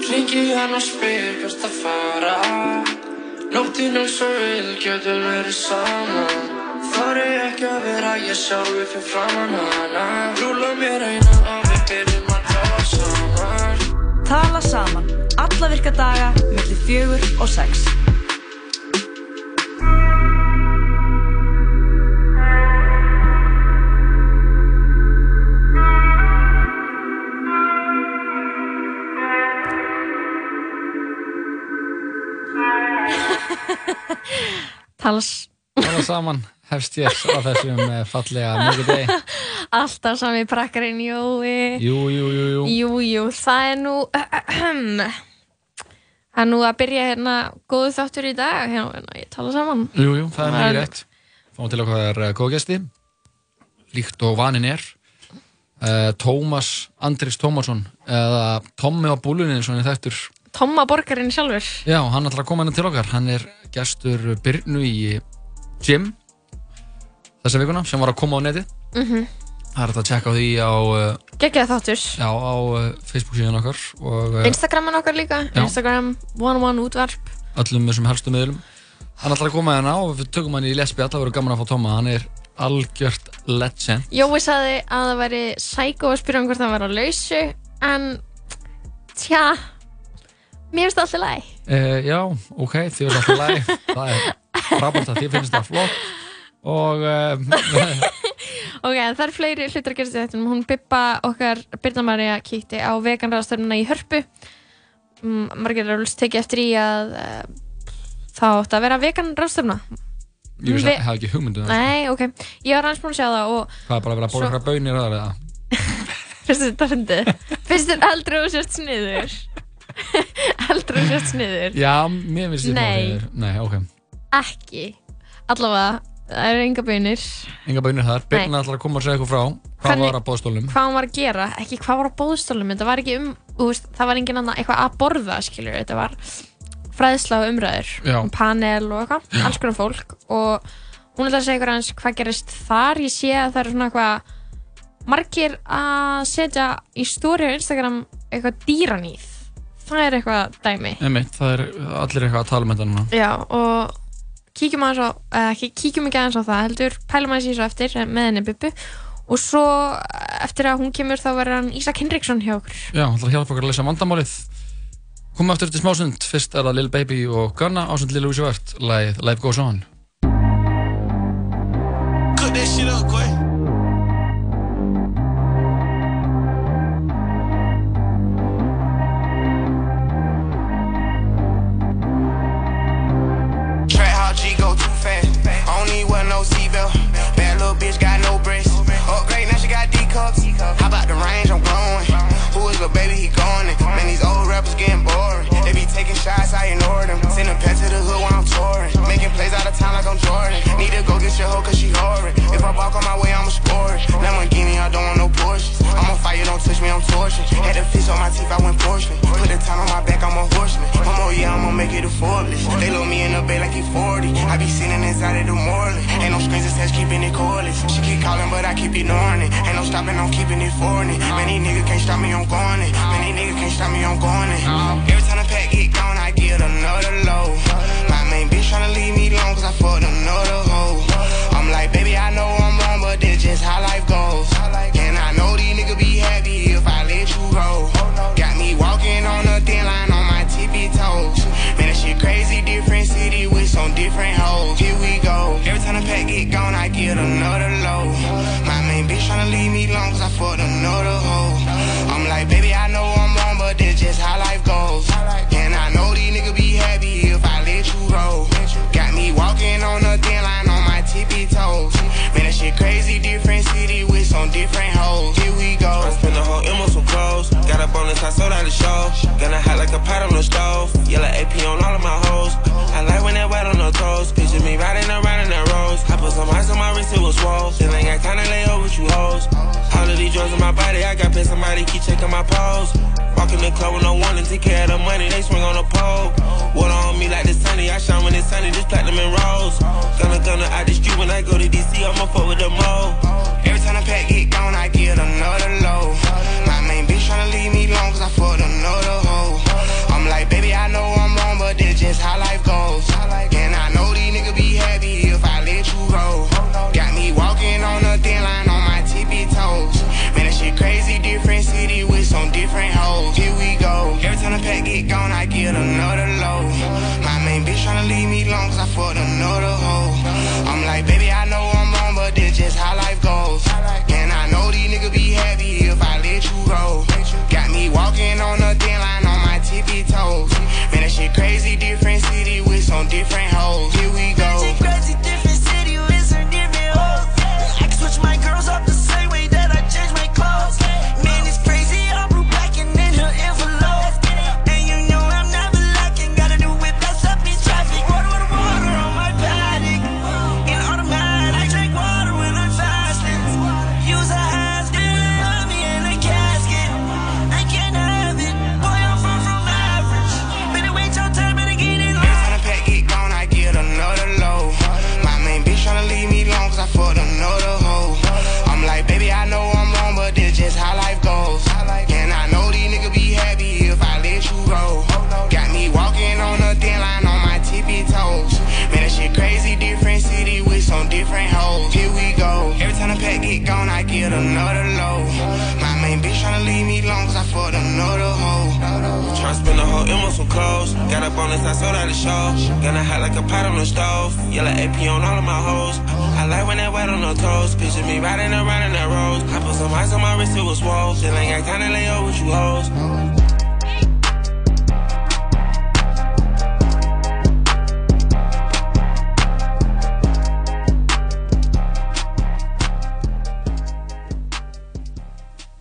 Ringi hann og spyr hvert að fara Nóttin er svo vil, getur verið saman Þar er ekki að vera ég sjálfi fyrir framann hana Rúla mér eina og við byrjum að tala saman Tala saman. Alla virka daga, millir fjögur og sex. Tals Tala saman hefst ég á þessum eh, fallega mjög degi. alltaf sami prakkarinn, Jói. Jú, jú, jú, jú. Jú, jú, það er nú Það er nú að byrja hérna góðu þáttur í dag hérna, ég tala saman Jú, jú, það er mjög rétt. Fáum til okkar góða gesti, líkt og vanin er. Uh, Tómas Andris Tómasson, eða Tommi á búlunin, svona þættur. Tomma borgarinn sjálfur Já, hann ætlar að koma hérna til okkar. Hann er gestur Byrnu í gym þessa vikuna, sem var að koma á netið. mm Það er hægt að tjekka á því á, uh, Gekkið þáttur já, á uh, Facebook síðan okkar og uh, Instagramin okkar líka Já. Instagram, one one útvarp öllum þessum helstu miðlum. Hann ætlar að koma hérna og við tökum hann í lesbí, það verður gaman að fá Tóma. Hann er algjört legend. Jói sagði að það væri sækó að spyrja um hvort það var á lausu en tja mér finnst það alltaf læg Uh, já, ok, þið erum alltaf læg það er frábært að þið finnst það flott. Og uh, Ok, það er fleiri hlutur að gerast í þetta hún Bibba okkar Birna Marja kíkti á veganræðastörnuna í Hörpu. Mm, margir alveg tekið eftir í að uh, það átti að vera veganræðastörna ég veist Við- að ég hef ekki hugmyndu það Nei, ok, ég var hans búin að sjá það og hvað er bara að vera að bóra Svo- eitthvað bönir aðra eða? Finnst þetta finnst aldrei og sért sniður aldrei og sért sniður? Já, mér finnst þetta Nei. smá nei, ok, ekki. Allavega, það eru enga bönir. Enga bönir þar. Birna Nei. ætlar að koma og segja eitthvað frá. Hvað Hvernig- var að bóðstólum hvað hann var að gera, ekki hvað var á bóðstólum þetta var ekki um, þú veist, það var engin annað eitthvað að borða, skilur, þetta var fræðsla og umræður, Já. um panel og eitthvað, alls konar fólk. Og hún ætla að segja ykkur hans hvað gerist þar. Ég sé að það eru svona eitthvað margir að setja í stóri á Instagram eitthvað dýranýð það er eitthvað dæmi. Einmitt, það er allir eitthvað að tala um þetta núna. Já, og kíkjum aðeins á, eða ekki kíkjum ekki aðeins á það heldur, pælum aðeins í þessu eftir eh, með henni Bubbu. Og svo eh, eftir að hún kemur þá verður hann Ísak Henriksson hjá okkur. Já, ætlar að hjálpa okkur að leysa vandamálið. Komum aftur til smásund. Fyrst er það Lil Baby og Gunna ásund Lil Uzi Vert lagið Life Goes On. Cook that shit up, Quay. Who is the baby? He going it. Man, these old rappers getting boring. Taking shots, I ignore them. Send a pet to the hood while I'm touring. Making plays out of town like I'm Jordan. Need to go get your hoe cause she horrid. If I walk on my way, I'ma score it. Lamborghini, I don't want no Porsches. I'm on fire, don't touch me, I'm torching. Had the fish on my teeth, I went porcelain. Put the time on my back, I'm a horseman. I'm oh yeah, I'ma make it a Forbes. They load me in the bay like he 40. I be sitting inside of the Moreland. Ain't no screens attached, keeping it cordless. She keep calling, but I keep ignoring it. Ain't no stopping, I'm keeping it for it. Many niggas can't stop me, I'm going it. Sold the show. Gonna hot like a pot on the stove. Yellow AP on all of my hoes. I like when they wet on the toes. Picture me riding around in that rose. I put some ice on my wrist, it was swole. Got time to lay over with you hoes. All of these drugs in my body, I got paid somebody keep checking my pose. Walk in the club with no one take care of the money, they swing on the pole. Water on me like the sunny, I shine when it's sunny, just platinum and rose. Gonna gonna out the street when I go to DC, I'ma fuck with the mo. know the whole. I'm like, baby, I know clothes. Got up on this, I sold out the show. Gonna hot like a pot on the stove. Yellow AP on all of my hoes. I like when they wet on the toes. Picture me riding around in that rose. I put some ice on my wrist, it was swole. Ain't got time to lay over with you hoes.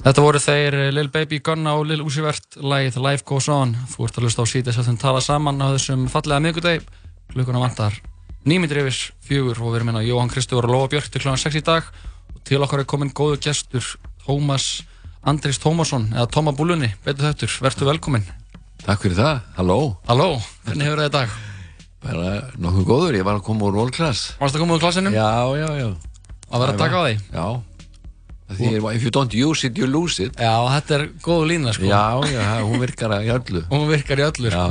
Þetta voru þeir eh, Lil Baby Gunna og Lil Uzi Vert. Lagið Life Goes On. Þú ert að hlusta á síðan sem tala saman á þessum fallega miðgudeg Klukkuna vantar nýmyndir yfir fjögur og við erum hérna Jóhann Kristófur og Lóa Björk til kl. 6 í dag. Og til okkar er komin góðu gestur Tómas Andris Tómasson eða Tóma Búlunni, betur þettur, verður velkomin Takk fyrir það, halló. Halló, hvernig hefur það í dag? Bara nokkuð góður, ég var að koma úr World Class. Varst það að koma úr klassinum? Já, já, já því? If you don't use it, you lose it. Já, þetta er góðu lína sko. Já, já, hún virkar í öllu. Hún virkar í öllu sko.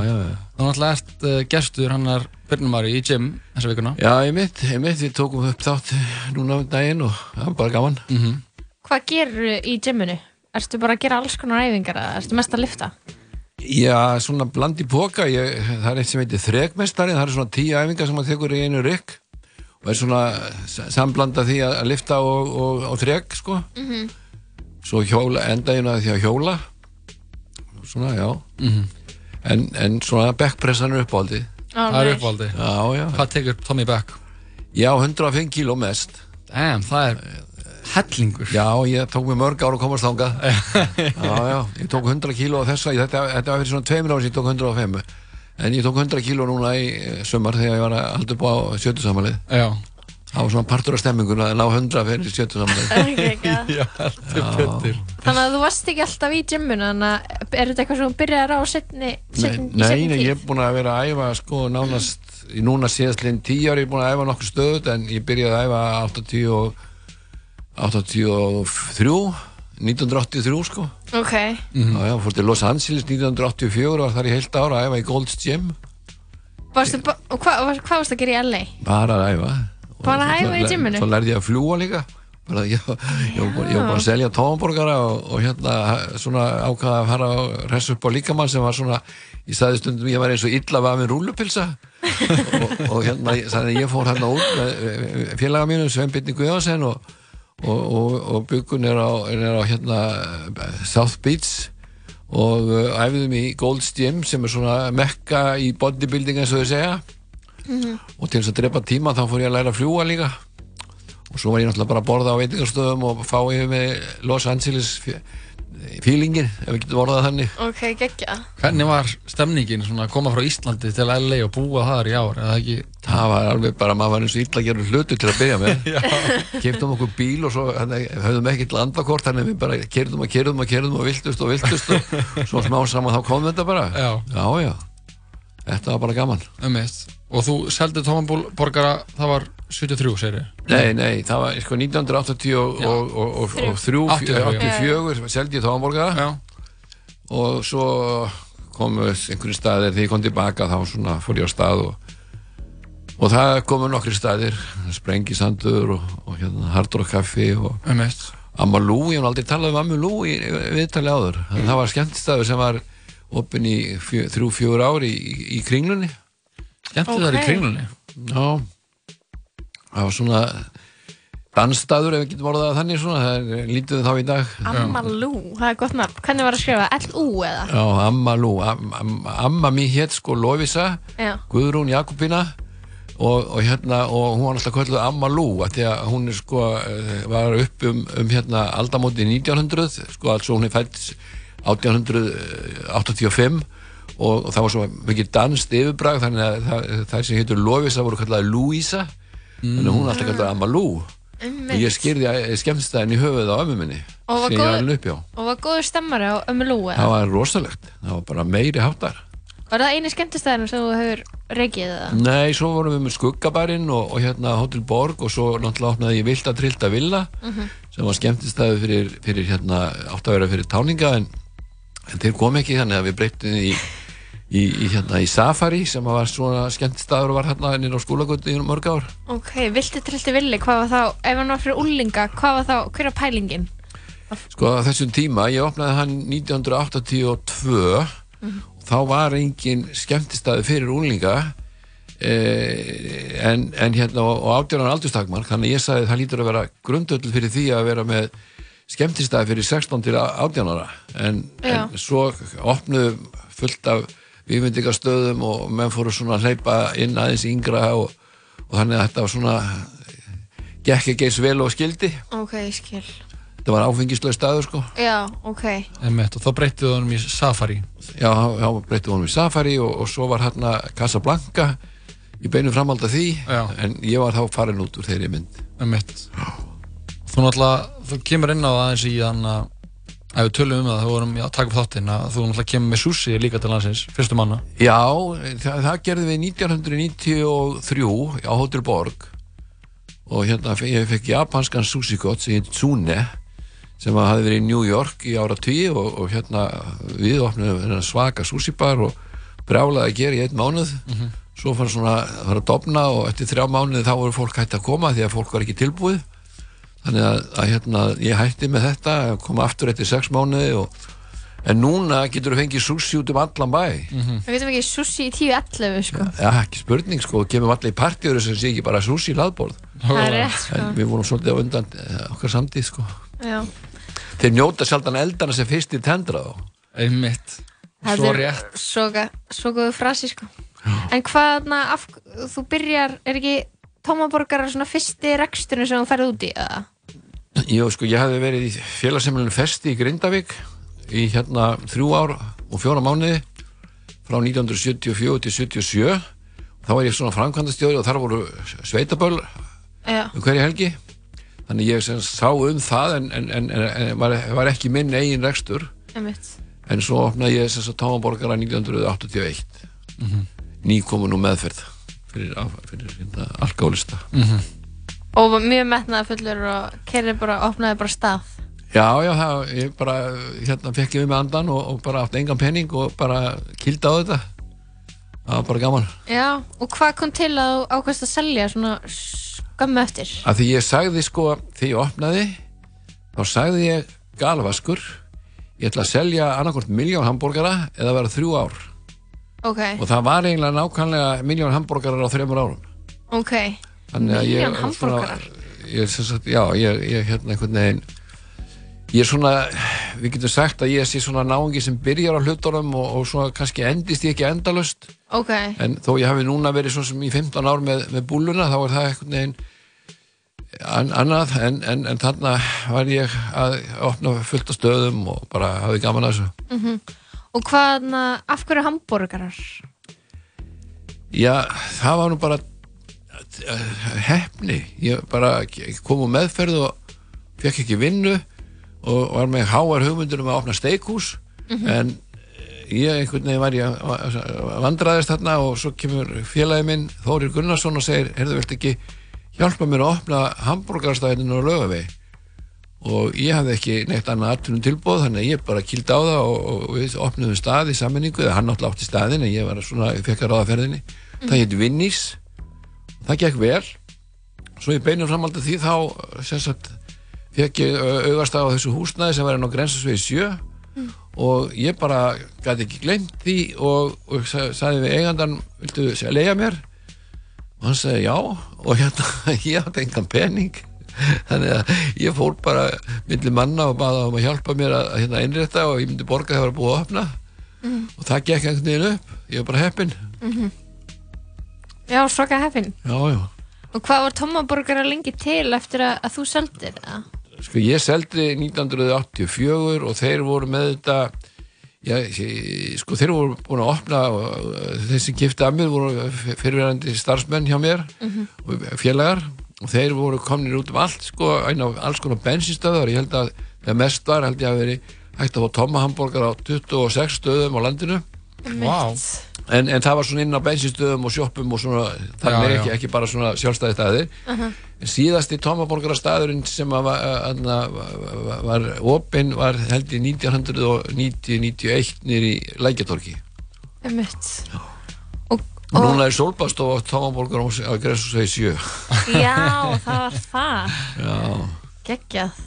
Þú náttúrulega ert uh, gestur, hann er Byrnumari í gym þessa vikuna. Já, ég mitt, ég mitt, við tókum upp þátt núna um daginn og það var bara gaman. Mm Hvað gerur í gyminu? Ertu bara að gera alls konar æfingar eða ertu mest að lifta? Já, svona bland í póka, ég, það er eitt sem heitir þrekmestari, það er svona tíu æfingar sem maður tekur í einu rygg og er svona samblanda því að, lifta og, og, og þrek, sko. Mhm. svo hjóla, enda ég náði því að hjóla. Svona, já. Mhm. en, en svona backpressan er uppáldi Það er já, Hvað tekur Tommy Beck? já, 105 kíló mest. Damn, það er hellingur. Já, ég tók mig mörg ár að komast þangað. Já, já, ég tók 100 kíló á þessa, þetta, þetta var fyrir svona tveimur ári sem ég tók 105 en ég tók 100 kíló núna í eh, sumar þegar ég var að halda upp á sjötu samanlið Já, það var svona partur af stemmingun að ná 100 fyrir sjötu samanlið já, heldur betur. Þannig að þú varst ekki alltaf í gyminu þannig að er þetta eitthvað sem þú byrjar á setni, setni, nei, setni nei, ég er búin að vera að æfa sko nánast, í núna síðastlinn 10 ári ég er búin að æfa nokkuð stöðut en ég byrjaði að æfa 80 og 83 1983 sko. Ok, já, já, fór til Los Angeles 1984 og var þar í heilt ára að æfa í Gold's Gym. Varstu, ba- og hvað hvað varstu að gera í LA? bara að æfa. Bara að æfa í gyminu? Svo lærði ég að fljúa líka. Bara, ég, ég, var ég var bara að selja tónborgara og, og hérna svona ákvaða að fara og ressa upp á líkamann sem var svona ég sagði stundum ég var eins og illa var með rúlupilsa og, og hérna ég, sagði, ég fór hérna út með félaga mínu Svein Bitni Guðjónsson og, og, og, og byggun er á, er á hérna South Beach. Og uh, æfðum í Gold's Gym sem er svona mekka í bodybuilding eins og þau segja. Og til þess að drepa tíma þá fór ég að læra að fljúa líka. Og svo var ég náttúrulega bara að borða á veitingarstöðum og fá yfir með Los Angeles feelingin, ef við getum orðað þannig. Ok, geggja. Hvernig var stemningin svona að koma frá Íslandi til LA og búa þar í ár, eða ekki? það var alveg bara, maður var eins og illa að gera hlutu til að byrja með. Keftum okkur bíl og svo hérna, höfðum ekkert landakort þannig að við bara kerðum og kerðum og kerðum og viltust og viltust og svo smá saman þá kom þetta bara. Já. já, já. þetta var bara gaman. Um Og þú seldi tómanborgara, það var 73, segir ég Nei, nei, það var sko 1980 og, Já. og, og, og, og þrjú, 84, 84 seldi ég tónborgara Já, og svo komu einhverju staðir þegar ég kom tilbaka þá svona fór ég á stað og, og það komu nokkri staðir Sprengisandur og, og hérna Hard Rock Café og Amalú, ég hef aldrei talað um Amalú í, í viðtali áður. Mm. það var skemmtistæður sem var opinn í fjö, þrjú, fjögur ár í, í, í kringlunni. Skemmtið þar í Ok. kringlunni? Já það var svona dansstaður ef við getum orðað þannig svona það er lítið þá í dag. Amalú, það er gott nafn. Hvernig var að skrifa? L-U eða? Já, Amalú, am, am, amma mín hétt sko Lofisa, Já, Guðrún Jakobina og, og hérna, og hún var alltaf kölluð Amalú, að því að hún er sko, eh, var upp um, um hérna aldamóti 1900, sko, altså hún er fætt 1885 og, og það var svo mikið danst yfirbrag, þannig að það, það sem héttur Lofisa voru kallað Louisa, þannig að hún er alltaf kallað Amalú og ég skýrði skemmstæðin í höfuð á ömmu minni Og var góð- og var góður stemmari á Amalú? Það var rosalegt, það var bara meiri háttar. Var það eini skemmtistæðinu sem þú hefur reikið eða? Nei, svo vorum við með skuggabarinn og, og hérna Hotel Borg og svo náttúrulega opnaði ég Vilda Trilda Villa sem var skemmtistæðu fyrir, fyrir hérna átt að vera fyrir táninga en, en þeir kom ekki þannig að við breyttum í, í, í hérna í Safari sem var svona skemmtistæður og var hérna nýr á skólagötu í mörg ár. Ok, vilti trilti villi, hvað var þá, ef hann var fyrir úlinga, hvað var þá, hver er pælingin? Sko þessum tíma, ég opnaði hann 1982 þá var engin skemmtistæði fyrir úlinga eh, en, en hérna og, átjóran aldurstakmark þannig ég sagði að það lítur að vera grundöldl fyrir því að vera með skemmtistæði fyrir 16 til 18 ára en, en svo opnuðu fullt af viðmyndingastöðum og menn fóru svona að hleypa inn aðeins yngra og, og þannig að þetta var svona gekk ekki eins vel og skildi Ok, ég skil. þetta var áfengislega staður sko Já, ok. Einmitt, og þá breytið honum í Safari já, þá breytti honum í Safari og, og svo var hérna Casablanca í beinu framhald af því Já. en ég var þá farin út úr þeirri mynd Einmitt. Þú náttúrulega, þú kemur inn á það eins í þann að ef við tölum um það, þú vorum já, að taka upp þáttinn að þú náttúrulega kemur með sushi líka til landsins, fyrstu manna. Já, það, það gerði við 1993 á Hotel Borg. Og hérna ég fekk japanskan sushi gott sem heit Tsune sem að hafi verið í New York í ára 10 og, og hérna við þennan svaka sushi bar og brjálaði að gera í einn mánuð. Svo fann svona að dofna og eftir þrjá mánuði þá voru fólk hætti að koma því að fólk var ekki tilbúið þannig að, að hérna, ég hætti með þetta að koma aftur eftir sex mánuði og, en núna getur þú fengið sushi út um allan bæ Við veitum ekki sushi í 10-11, sko. ja, ekki spurning sko, kemur allir í partíður sem sé ekki bara sushi er rétt, sko. en við vorum svolítið á undan eh, okkar samtíð sko Já. þeir njóta sjaldan eldana sem fyrst í tendra Einmitt, Það svo er rétt Svo, góðu frasi, sko. En hvað, na, af, þú byrjar, er ekki tómaborgarar svona fyrsti reksturinn sem þú ferð út í, eða? Jú, sko, ég hafði verið í félagsemlunum festi í Grindavík í hérna þrjú ár og fjóra mánuði frá 1974 til 77 þá var ég svona framkvæmdastjóri og þar voru sveitaböll Já. um hverja helgi þannig ég sem sá um það en, en, en, en var, var ekki minn eigin rekstur Einmitt. en svo opnaði ég þess að tómaborgara 1981 nýkomin og meðferð fyrir, fyrir hérna, alkoholista Og var mjög metnaða fullur og kerði bara, opnaði bara stað. Já, já, það, ég bara hérna fekk ég við með andan og, og bara átt engan penning og bara kildi á þetta. Það var bara gaman. Já, og hvað kom til að ákvæmst að selja svona skömmu eftir? af því ég sagði sko, þegar ég opnaði þá sagði ég galvaskur ég ætla að selja annarkort miljón hambúrgara eða vera þrjú ár Ok, og það var eiginlega nákvæmlega miljón hambúrgarar á þreymur árum. Ok. Þannig að ég- Milljón hamborgarar? ég, sem sagt, já, ég, ég hérna einhvern veginn ég er svona, við getum sagt að ég sé svona náungi sem byrjar á hlutunum og, og svona kannski endist ég ekki endalust Ok, en þó ég hafi núna verið svona sem í 15 ár með, með búluna þá er það einhvern veginn an, annað. En, en, en þarna var ég að opna fullt af stöðum og bara hafði gaman að þessu og hvað, na, af hverju hambúrgarar? Já, það var nú bara eh, hefni ég bara kom úr meðferð og fekk ekki vinnu og var með háar hugmyndur um að opna steikhús. En eh, ég einhvern veginn var ég að vandraðist þarna og svo kemur félagi minn Þórir Gunnarsson og segir heyrðu, viltu ekki hjálpa mér að opna hambúrgarstæðinu á lögavegi og ég hafði ekki neitt annað atvinnum tilbúð þannig að ég bara kýldi á það og, og við opnum stað í sammenningu eða hann náttúrulega átti staðin en ég var svona, ég fekk að ráða ferðinni. Það hétt Vinnís. Það gekk vel. Svo ég beinum framaldi því þá sagt fekk ég augast á þessu húsnæði sem var enn á grensasvegi 7 og ég bara gæti ekki glemt því og, og sa- sagði við eigandan viltu leiða mér? Og hann sagði já. Og hérna ég átti engan pening þannig að ég fór bara milli manna og baða um að hjálpa mér að, hérna einrétta og ég myndi borga þegar það var búið að opna. Og það gekk einhvern veginn upp. Ég var bara heppinn. Já, svaka heppin. já, já. Og hvað var tómaborgarar lengi til eftir að, að þú seldir það? sko ég seldi 1984 og þeir voru með þetta já, sko þeir voru búin að opna og uh, þeir sem gifti að mér voru fyrirverandi starfsmenn hjá mér og félagar og þeir voru komnir út um allt sko, einn af alls konar bensinstöðar ég held að það mest var held ég að veri hægt að fá tóma hambúrgar á 26 stöðum á landinu. Vá. en, en það var svona inn á bensinstöðum og sjoppum og svona, þannig Já, já. ekki, ekki bara svona sjálfstæði staðir. En síðasti tómaborgarastæðurinn sem var, var, var opinn var held í 1990-91 nýri Lækjatorki Einmitt. Og núna er Solbastof á tómaborgar á Gressusvegi 7 Já, það var það. já, Geggjað.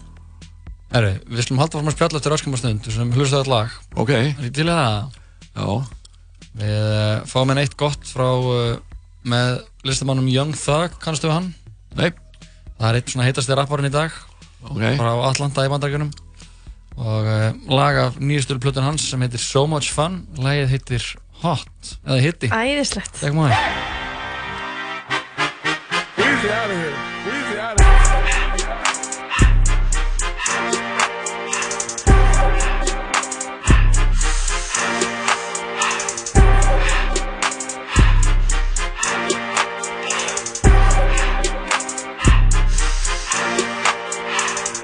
Herri, við slum halda fram að spjalla eftir öskum stund sem hlusta þetta lag. Ok. Er þið til það? Já, Við uh, fáum henni eitt gott frá uh, með listamannum Young Thug, kannastu við hann? nei, Það er eitt svona heitasti rapparinn í dag. Ok. Frá Atlanta í bandaríkunum og uh, lag af nýjastur plötun hans sem heitir So Much Fun. Lagið heitir Hot, eða hitti Æðislegt. Þegar maður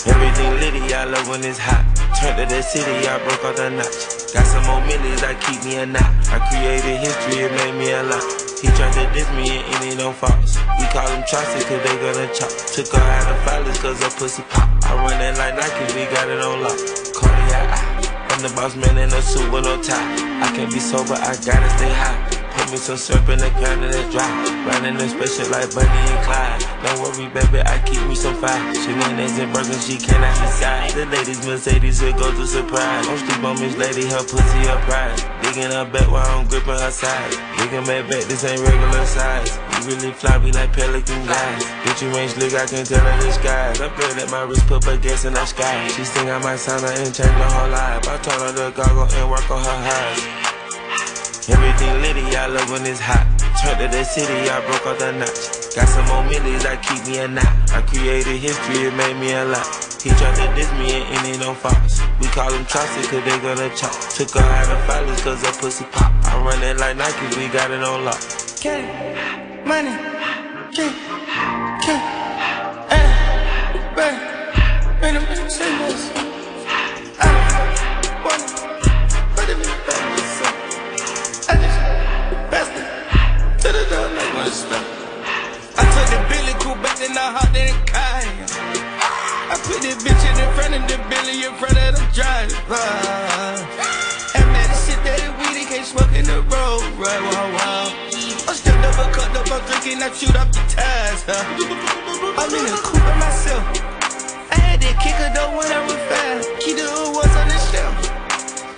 Everything litty, I love when it's hot. Turned to the city, I broke out the notch. Got some more millies, I keep me a knot. I created history, it made me a lot. He tried to diss me and any don't false. We call him Chaucer cause they gonna chop. Took her out of filers cause her pussy pop. I run it like Nike, we got it on lock. Cardiac. I'm the boss man in a suit with no tie. I can't be sober, I gotta stay high. Put me some syrup in the can and it's dry. Riding the special like Bunny and Clyde. Don't worry, baby, I keep me some fire. Shenanigans and burgers, she cannot decide. The ladies Mercedes will go to surprise. Don't sleep on Miss Lady, her pussy a prize. Digging her back while I'm gripping her side. Digging my back, this ain't regular size. You really fly like pelican guys. Get you range slick, I can tell her the skies. I play that my wrist put her gas in the sky. She think I might sign her and change her whole life. I told her to goggle and work on her highs. Everything litty, I love when it's hot. Turned to the city, I broke out the notch. Got some more millies, I keep me a knot. I created history, it made me a lot. He tried to diss me and any don't false. We call him Chaucer cause they gonna chop. Took her out of filers cause her pussy pop. I run it like Nike, we got it on lock. K, money, K, K, eh, this. The the car. I put this bitch in the front of the Billy in front of the driver. And man, the shit that it weed, can't smoke in the road, right? Wow, wow. I stepped up, I cut up, I'm drinking, I shoot up the tires. Huh? I'm in the coupe by myself. I had that kicker though when I was fast. Key to who was on the shelf.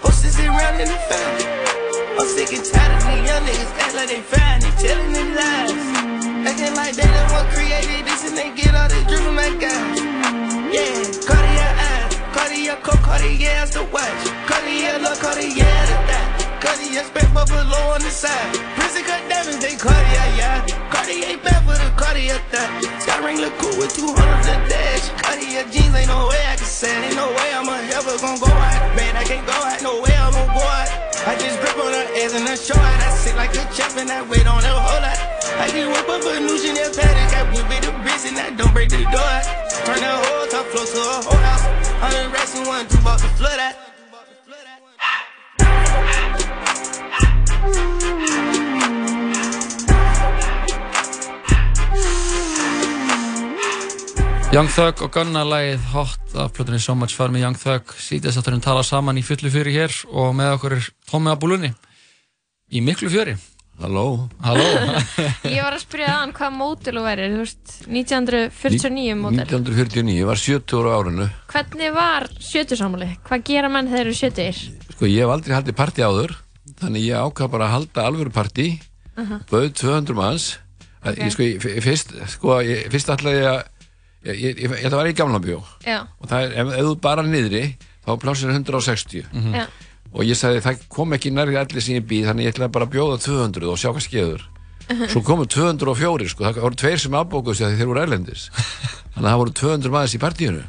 Horses around in the family. I'm sick and tired of these young niggas act like they fine, they telling them lies. Acting like they the one created this and they get all this from that guy. Yeah, Cartier eyes, Cartier coat, Cartier as the watch. Cartier look, Cartier the that. Cartier spec buffalo on the side. Prison cut diamonds, they Cartier, yeah. Cartier bad for the Cartier that. Sky ring look cool with 200 a dash. Cartier jeans, ain't no way I can say. Ain't no way I'm ever gonna go out. Man, I can't go out, no way I'm gonna go out. I just grip on her ass and I show her. I sit like a champ and I wait on her whole lot. I just whip up a new Chanel paddock. I whip it a wrist and I don't break the door. Turn that whole top floor to a whole house. Hundred racks and one, two about to flood out. Young Thug og Gunna lagið Hot af plötunni So Much Fun með Young Thug síðast átturinn tala saman í fullu fjöri hér og með okkur er Tómi Abulunni í miklu fjöri Halló Halló Ég var að spyrja þann hvað mótil þú væri, þú veist, 1949 mótil. 1949, ég var 70 ára árinu Hvernig var sjötusámali? Hvað gera menn þegar þeir eru sjötur? Sko ég hef aldrei haldið partí áður Þannig ég ákvað bara að halda alvöru partí Bauð 200 manns okay. ég, sko, ég, fyrst, sko, ég, fyrst ætlaði ég að Þetta var í gamla bjó Já, Og það er, ef, ef þú bara niðri Þá er plásinu 160 já, Og ég sagði það kom ekki nærri allir sem ég býð Þannig ég ætlaði bara að bjóða 200 og sjá hvað skeður. Svo komu 204 sko, Það voru tveir sem afbókuðu sig að þeir voru erlendis. Þannig að það voru 200 maður í partíinu.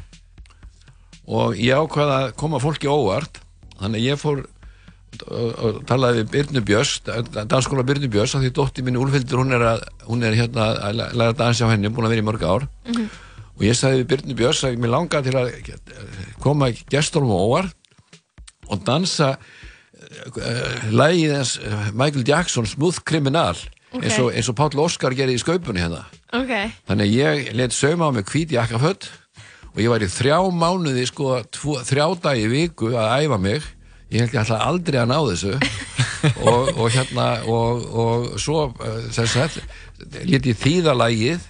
Og ég ákvaði að koma fólki óvart. Þannig að ég fór og, talaði við Byrnu Björns dansskóla Byrnu Björns af því dótti mín Úlfildur hún er, að, hún er hérna að læ- læra að dansa á henni, búin að vera í mörg ár og ég sagði við Byrnu Björns að mér langaði til að koma gestólum á óvart og dansa uh, lægið hans uh, Michael Jackson Smooth Criminal eins, og, eins og Páll Óskar gerði í skaupunni hérna. Ok. þannig að ég let sauma á mig hvít jakkaföld og ég var í þrjá mánuði sko, tvo, þrjá dagi viku að æfa mig. Ég held ég ætla aldrei að ná þessu. Og, og hérna og, og svo uh, þess að let ég þýða lægið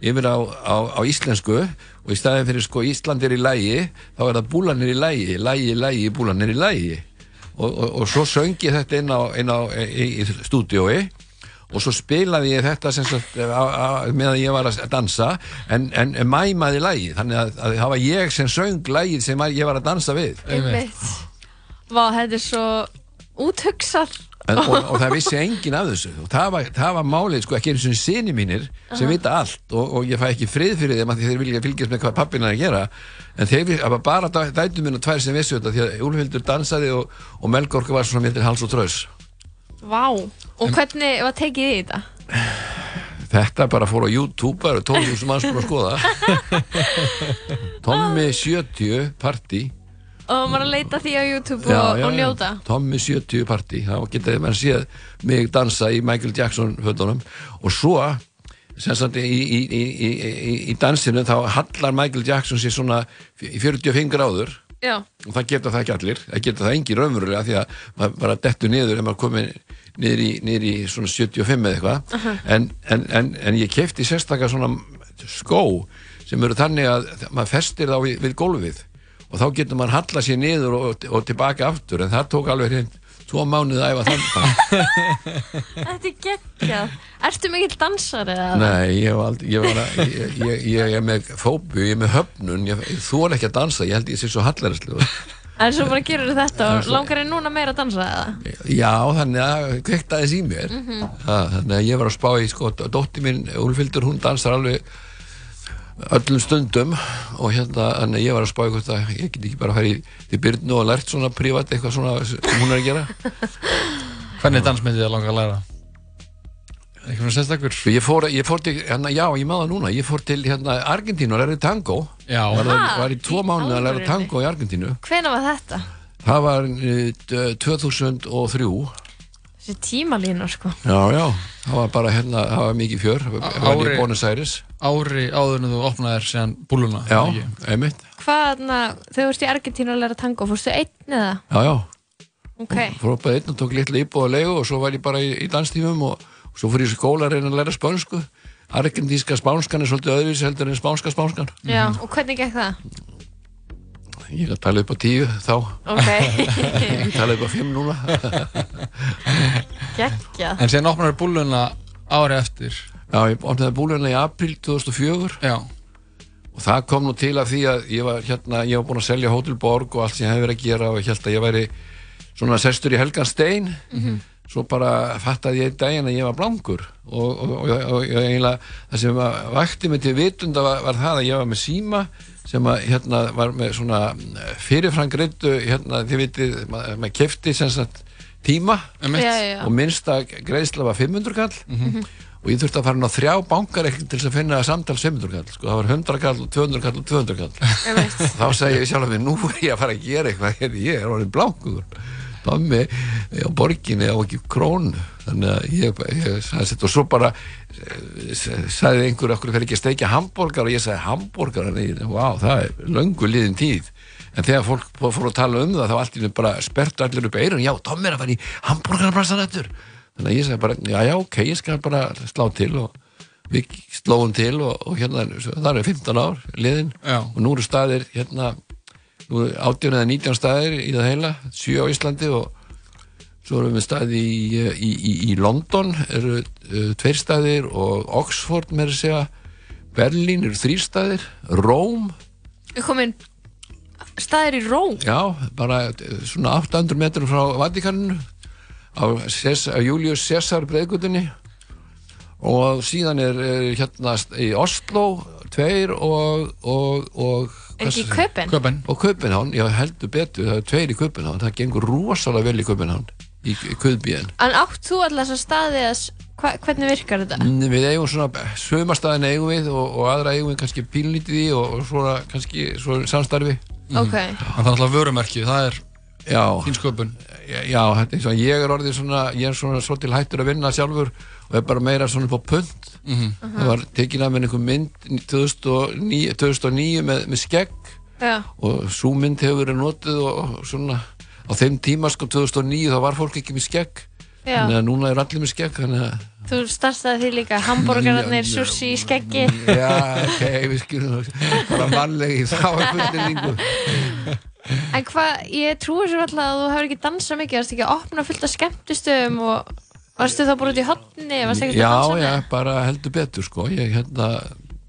yfir á, á, á íslensku og í staðin fyrir sko Ísland er í lægi þá er það búlanir í lægi, lægi, lægi, búlanir í lægi og, og, og svo söng ég þetta inn á, inn á í, í stúdiói og svo spilaði ég þetta sagt á, meðan ég var að dansa en, en, mæmaði lagið þannig að, að það var ég sem söng lagið sem ég var að dansa við. Vá, þetta er svo úthugsað. En, og, og það vissi enginn af þessu. Og það var, það var málið sko ekki eins og sinni mínir sem vita allt og, og ég fæ ekki frið fyrir þeim að þeir vilja fylgjast með hvað pappina er að gera. En þeir vi- það var bara dæ- dætur minn og tvær sem vissu þetta því að Úlfhildur dansaði og, og Melgorka var svona myndir hals og trös Vá. Og hvernig var tekið í þetta? þetta bara fór á YouTube það eru 12.000 manns búin að skoða. Tommy 70 party Og maður að leita því á YouTube og, og njóta. Tommy 70 party þá getaði mann séð mig dansa í Michael Jackson fötunum. Og svo sagt í, í, í, í, dansinu þá hallar Michael Jackson sér svona í 45 gráður. Já. og það geta það ekki allir. Það geta það engin raunverulega því að maður bara dettur niður ef maður komið niður í, niður í svona 75 eða eitthvað. En, en, en, en ég kefti sérstaklega svona skó sem eru þannig að maður festir þá við, við gólfið og þá getur maður halla sér niður og, og tilbaka aftur en það tók alveg hreint tvo mánuð að æfa þannig Þetta er geggjað. Ertu mikill dansari eða? Nei, ég, hef aldrei, ég, var að, ég, ég, ég er með fóbu, ég er með höfnun ég, ég þóla ekki að dansa, ég held ég sé svo hallaræslu En svo bara gerur þetta og langar þér núna meira að dansa eða? Já, þannig að kveikta þess í mér ha, Þannig að ég var að spá í sko, dótti mín, Úlfildur, hún dansar alveg öllum stundum og hérna, að ég var að spá í hvort að ég get ekki bara að fara í til Byrnu og lært svona prívat eitthvað svona sem hún er að gera Hvernig dansmyndið er langa að læra? Eitthvað svona sérstakur? Ég fór, ég fór til, hérna, já, ég maður núna ég fór til hérna Argentínu og lærði tango Já, var, Ha? var í tvo Í mánuð að læra alvörunni? tango í Argentínu Hvena var þetta? Það var uh, 2003 Þessi tímalínu sko. Já, já, það var bara hérna, það var mikið fjör Það var í Aires ári áður en þú opnaðir síðan búluna Já, ekki? einmitt Hvað, na, þau vorst í Argentínu að læra tango, fórstu einn eða? Já, já, Ok. fór upp að einn og tók litla íbúð að leigu og svo var ég bara í, í danstífum og, og svo fór ég í skóla að reyna að læra spönsku Argentíska spánskan er svolítið öðruvísi heldur en spánska spánskan Já, og hvernig gekk það? Ég er að tala upp á tíu þá. Ok. Ég tala upp á fimm núna. Geggjað. En síðan opnaðir búluna ári eftir. Já, ég opnaði búluna í april 2004 Já, og það kom nú til að því að ég var hérna, ég var búin að selja Hotel Borg og allt sem ég hef verið að gera og ég held að ég væri svona sestur í Helgan Stein svo bara fattaði ég einn daginn að ég var blankur og, og, og, og, og eiginlega það sem vakti mig til vitunda var, var það að ég var með síma sem að hérna var með svona fyrirfrangreittu hérna þið vitið, maður mað kefti sem sagt tíma já, já. og minnsta greiðsla var 500 kall og ég þurfti að fara inn á þrjá bankar til að finna samtal 500 kall sko, það var 100 kall, og 200 kall og 200 kall þá segi ég sjálf að mig, nú er ég að fara að gera eitthvað hérna, ég er orðin blankur Tommi á borginni á ekki krónu. Þannig að ég, ég sagði þetta og svo bara eh, sagði einhver okkur fer ekki að steikja hambúrgar? Og ég sagði hambúrgar og ég, wow, það er löngu liðin tíð. En þegar fólk fór að tala um það þá allt í einu bara spert allir upp eirun já, Tommi er að fara í hambúrgarbrassan eftir þannig að ég sagði bara, já, já, ok, ég skal bara slá til og við slóum til og, og hérna, það er 15 ár liðin Já. og nú eru staðir hérna nú 18 eða 19 staðir í það heila 7 á Íslandi og svo erum við staði í, í, í, í London eru uh, tveir staðir og Oxford með að segja. Berlín eru þrý staðir. Róm, komin staðir í Róm. já, bara uh, svona 800 metrum frá Vatikaninu á, á Julius Caesar breiðgutunni og síðan er, er hérna í Oslo tveir og og, og Er ekki í Köpen? Köpen og Köpenhán, já heldur betur það er tveir í Köpenhán, það gengur rosalega vel í Köpenhán í, í Köðbíðin En átt þú alltaf þessa staði að, hva, hvernig virkar þetta? við eigum svona, sömastæðin eigum við og, og aðra eigum við kannski pínlítið í og, og svona kannski svo samstarfi Ok. En það er alltaf vörumerki, það er já, þín sköpun já, þetta eins og ég er orðið svona ég er svona svolítil hættur að vinna sjálfur og er bara meira svona upp á punt það var tekin af mér einhver mynd 2009, 2009 með, með skegg Já. og svo mynd hefur verið notuð og, og svona á þeim tíma sko 2009 þá var fólk ekki með skegg Já. þannig að núna er allir með skegg að Þú startaði því líka, hambúrgararnir, sushi, skeggi. Já, ok, við skilum bara mannlegi þá er fulleringu. En hvað, ég trúi sér alltaf að þú hefur ekki dansað mikið, varst ekki að opna fullt af skemmtistöðum og varstu þá bara út í hotni, Já, já, bara heldur betur sko. Ég hérna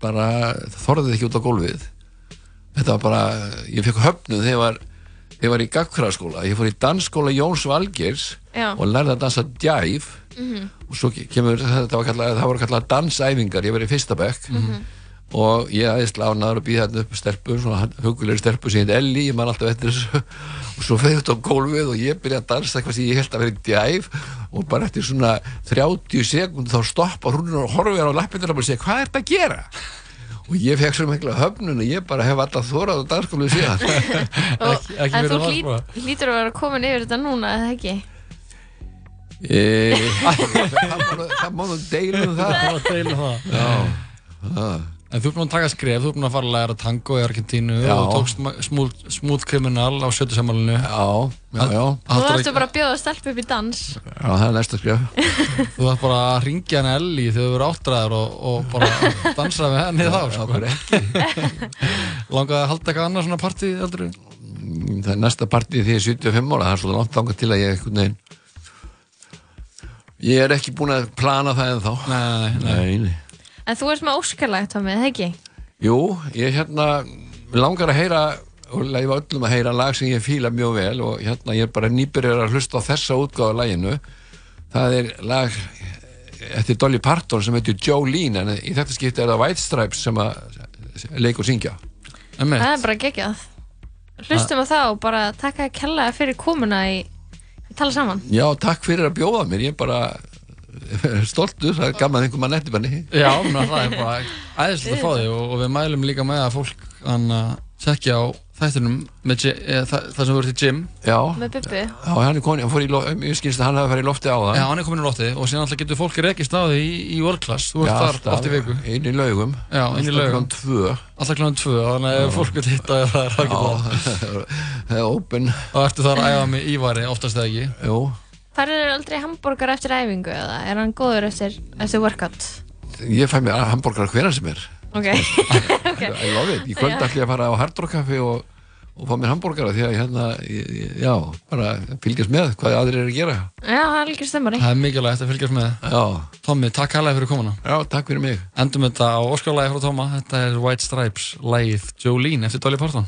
bara þorðið ekki út á gólfið. Þetta var bara, ég fekk höfnuð þegar ég var, ég var í gagfræðaskóla. Ég fór í dansskóla Jóns Valgeirs Já. og lærði að dansa djæf Mhm. og svo kemur, þetta var kallað, það voru kallað dansæfingar, ég var í fyrsta bekk Mhm. og ég aðeins lánaður að býða hérna upp stelpur, svona hugulegri stelpur sem heit Elli, ég man alltaf eftir þessu svo feði þetta á gólfið og ég byrjaði að dansa eitthvað sem ég held að vera í djæf og bara eftir svona 30 sekund þá stoppar hún og horfir á lappindur og segja, hvað er þetta að gera? og ég fekk svo mikla höfnun og ég bara hef alltaf þórað á dansskólu síðan Og, ekki en þú varpa. hlýtur að vera komin yfir þetta núna, eða ekki? e, það má nú deilum það Það deila það. já, það En þú er búinn að taka skref, þú er búinn að fara að læra tango í Argentínu Já. og tókst ma- smooth, smooth criminal á sjötusamálinu. Já, já, já, Þú þarftu bara að bjóða stelp upp í dans. já, það er næsta skrif Þú þarf bara að ringja henni Elli þegar þú eru áttræðar og, og bara dansa með henni þá, Já, sko. bara ekki Langaði að halda eitthvað annað svona partí, heldur þú? Það er næsta partí því ég er 75 ára það er svolítið langt þangað til að ég einhvern veginn ég er ekki búin að plana það en þá Nei, nei, nei. nei, nei. En þú ert með óskarlægt, Tommi, eða ekki? Jú, ég hérna mig langar að heyra og leifa öllum að heyra lag sem ég fíla mjög vel og hérna ég er bara nýbyrjar að hlusta á þessa útgáðu laginu það er lag eftir Dolly Parton sem heitir Jolene en í þetta skipti er það White Stripes sem að leik og syngja Einmitt. Það er bara geggjað. Hlustum á það og bara takk að kella fyrir komuna í, í tala saman. Já, takk fyrir að bjóða mér, ég er bara stoltur, það er gaman einhver mann eftir banni Já, menn, það er bara æðislega að fá þig og, og við mælum líka með að fólk hann að sekja á þættinum með, gy- eða, það, það sem verður til gym. Já, Með Bubbi. já hann er koni, hann fór í loft, ég skynst að hann hafi farið í lofti á það Já, hann er komin í loftið og síðan alltaf getur fólk rekist á þig í, í World Class. Þú ert þar alltaf, oft í viku. Inn í laugum. Já, inn í laugum. Alltaf klukkan tvö. Alltaf kláðan tvö, þannig að fólk vil hitta það er er open. Þá ertu þar að æfa með ívari, oftast eða ekki? Jú, Færðu þér aldrei hambúrgar eftir æfingu eða? Er hann góður eftir, eftir workout? ég fæ mér hambúrgar hverjan sem er. Ok. I love it, í kvöld ég að fara á Hard Rock Café og, og fá mér hambúrgara því að hérna, ég, ég- já, bara fylgjast með hvað aðrir eru að gera. Já, það er líka stemmari. Það er mikilvægt að fylgjast með. Já, Tommi, takk hærlega fyrir komuna. Já, takk fyrir mig. Endum þetta á óskarlægi frá Tóma. Þetta er White Stripes, lægið Jolene eftir Dolly Parton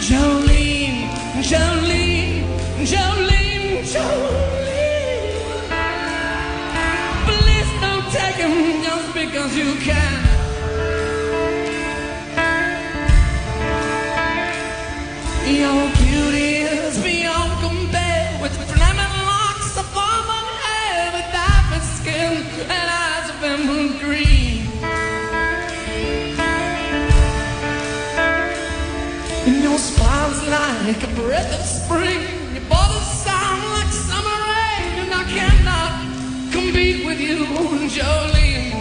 Jolene, Jolene, Jolene, Jolene. Please don't take him just because you can. Like a breath of spring. Your body sound like summer rain, and I cannot compete with you, Jolene.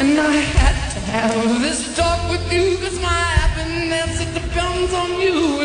And I had to have this talk with you Cause my happiness, it depends on you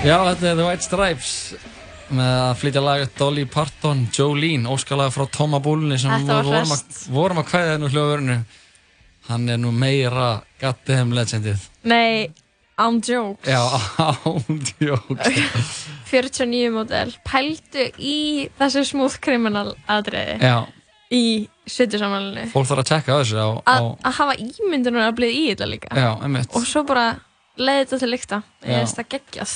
Já, þetta er The White Stripes með að flytja laga Dolly Parton, Jolene, óskalega frá Tóma Búlunni sem við vorum, að, vorum að kvæða nú hljóðvörinu. Hann er nú meira goddamn legendið. Nei, án jokes. Já, ándjóks. 49 módel. Pældu í þessu smooth criminal aðdreiði Já, í sitjusamælinu. fólk þarf að tjekka þessu á, Að að hafa ímyndunar að blið í þetta líka. já, einmitt. Og svo bara leiði þetta til lykta. Ég veist það geggjað.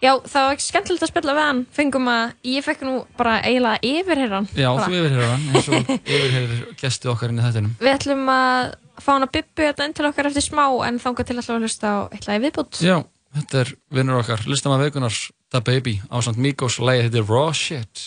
Já, það var ekki skemmtilegt að spila við hann. Fengum að, ég fekk nú bara eiginlega yfirherra hann. Já, Bara. þú yfirheyrir hann, eins og yfirheyrir gesti okkar inn í þættinum. Við ætlum að fá hann að bibbu þetta inn til okkar eftir smá en þangað til við að hlusta á eitt lagi viðbútt. Já, þetta er vinnur okkar, listamæð veikunars, Da Baby, á samt Migos, lagið heitir Raw Shit.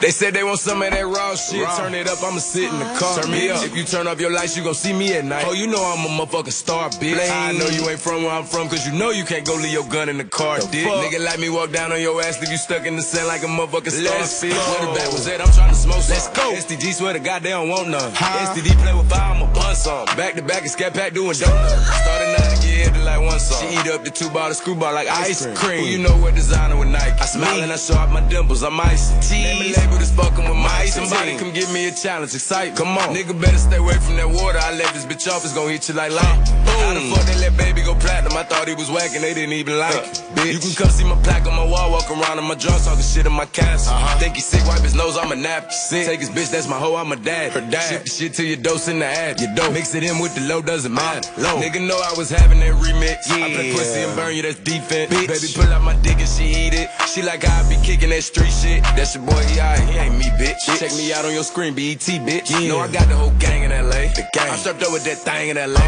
They said they want some of that raw shit. Turn it up, I'ma sit in the car. Turn me up. If you turn off your lights, you gon' see me at night. Oh, you know I'm a motherfucking star, bitch. I know you ain't from where I'm from, cause you know you can't go leave your gun in the car, dick. Nigga like me walk down on your ass, leave you stuck in the sand like a motherfucking star, bitch. Where the bag was at, I'm tryna smoke some. Let's go. STG swear to God they don't want none. STD play with fire, I'ma bun some. Back to back and scat pack doing donuts. Started to get hit like one song. She eat up the two of screwball like ice cream. Who you know what designer with Nike? I smile and I show off my dimples, I'm icy. Name and label this fucking with my ice. Somebody come give me a challenge, excite. Come on. Nigga better stay away from that water. I let this bitch off, it's gonna hit you like light. How the fuck they let baby go platinum? I thought he was whacking, they didn't even like it. Uh, bitch. You can come see my plaque on my wall, walk around in my drunk, talking shit in my castle. Uh-huh. Think he sick, wipe his nose, I'm a nap. Sick. Take his bitch, that's my hoe, I'm a dad. Her dad. Ship the shit to your dose in the ad. Your dope. Mix it in with the low, doesn't matter. Low. Nigga know I was having that remix. I play pussy and burn you, that's defense. Baby, pull out my dick and she eat it. She like I be kicking that street shit. That's your boy, he alright, he ain't me, bitch. Check me out on your screen, BET, bitch. You Know I got the whole gang in LA. The gang. I'm strapped up with that thing in LA.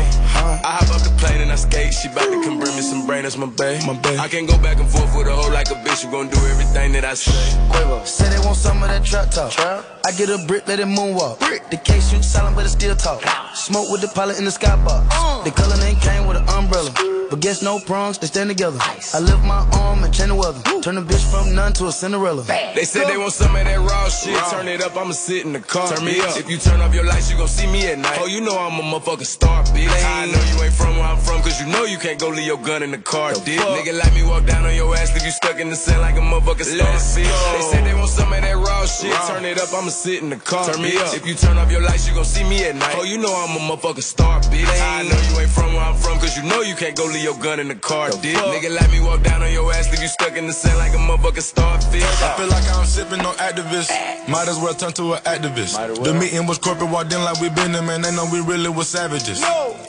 I hop up the plane and I skate. She bout to come bring me some brain, that's my bae. My. I can't go back and forth with a hoe like a bitch. You gon' do everything that I say. Quiver, Say they want some of that trap talk. I get a brick, let it moonwalk. The case shoot silent, but it still talk. Smoke with the pilot in the skybox. Uh. The color name came with an umbrella. But guess no prongs, they stand together. I lift my arm and change the weather. Turn the bitch from none to a Cinderella. They said they want some of that raw shit. Turn it up, I'ma sit in the car. Turn me up. If you turn off your lights, you gon' see me at night. Oh, you know I'm a motherfucking star, bitch. I know you ain't from where I'm from, cause you know you can't go leave your gun in the car, dick. Nigga like me walk down on your ass, leave you stuck in the sand like a motherfucking star, bitch. They said they want some of that raw shit. Turn it up, I'ma sit in the car. Turn me up. If you turn off your lights, you gon' see me at night. Oh, you know I'm a motherfucking star, bitch. I know you ain't from where I'm from, cause you know you can't go leave your gun in the car, dick. Nigga like me walk down on your ass, leave you stuck in the sand like a motherfucking starfish. I feel like I'm sipping on activists. Might as well turn to an activist. The meeting was corporate, walked in like we been there, man. They know we really was savages.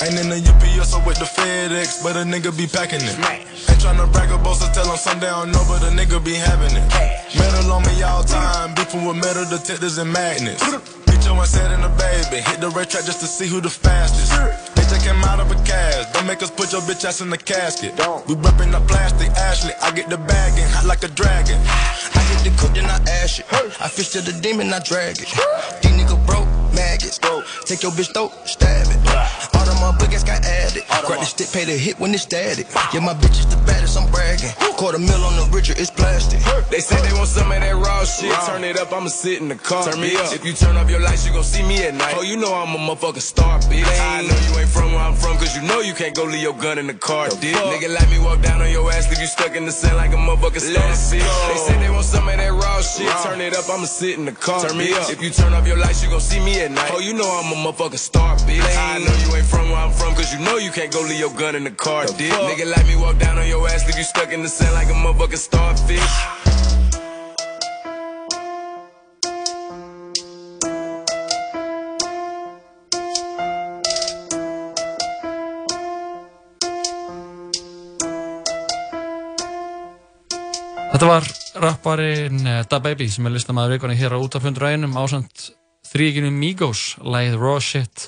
Ain't in the UPS or with the FedEx, but a nigga be packing it. Ain't tryna brag about so tell them someday I don't know, but a nigga be having it. Metal on me all time, beefing with metal detectors and magnets. Bitch, you said in the baby, hit the red track just to see who the fastest. They just came out of a cast, don't make us put your bitch ass in the casket. Don't. We reppin' the plastic, Ashley. I get the bag and hot like a dragon. I hit the cook, then I ash it. I fish to the demon, I drag it. These niggas broke, maggots. Take your bitch throat, stab it. All them motherfuckers got added. Grab the stick, pay the hit when it's static. Yeah, my bitch is the baddest, I'm bragging. Quarter mil on the Richard, it's plastic. They said they want some of that raw shit. Turn it up, I'ma sit in the car. Turn me up. If you turn off your lights, you gon' see me at night. Oh, you know I'm a motherfucking star, bitch. I know you ain't from where I'm from, cause you know you can't go leave your gun in the car, dick. Nigga like me walk down on your ass, leave you stuck in the sand like a motherfucking star, bitch. They said they want some of that raw shit. Turn it up, I'ma sit in the car. Turn me up. If you turn off your lights, you gon' see me at night. Oh, you know I'm a motherfucking star, bitch. I know you ain't from where I'm from, cause you know you can't go leave your gun in the car, dick. Nigga like me walk down on your ass, leave you stuck in the sand like a motherfucking starfish. Þetta var rapparinn eh, Da Baby sem er listamæður vikuna hér á út af 100 einum ásand þrýginu Migos, lægið Raw Shit.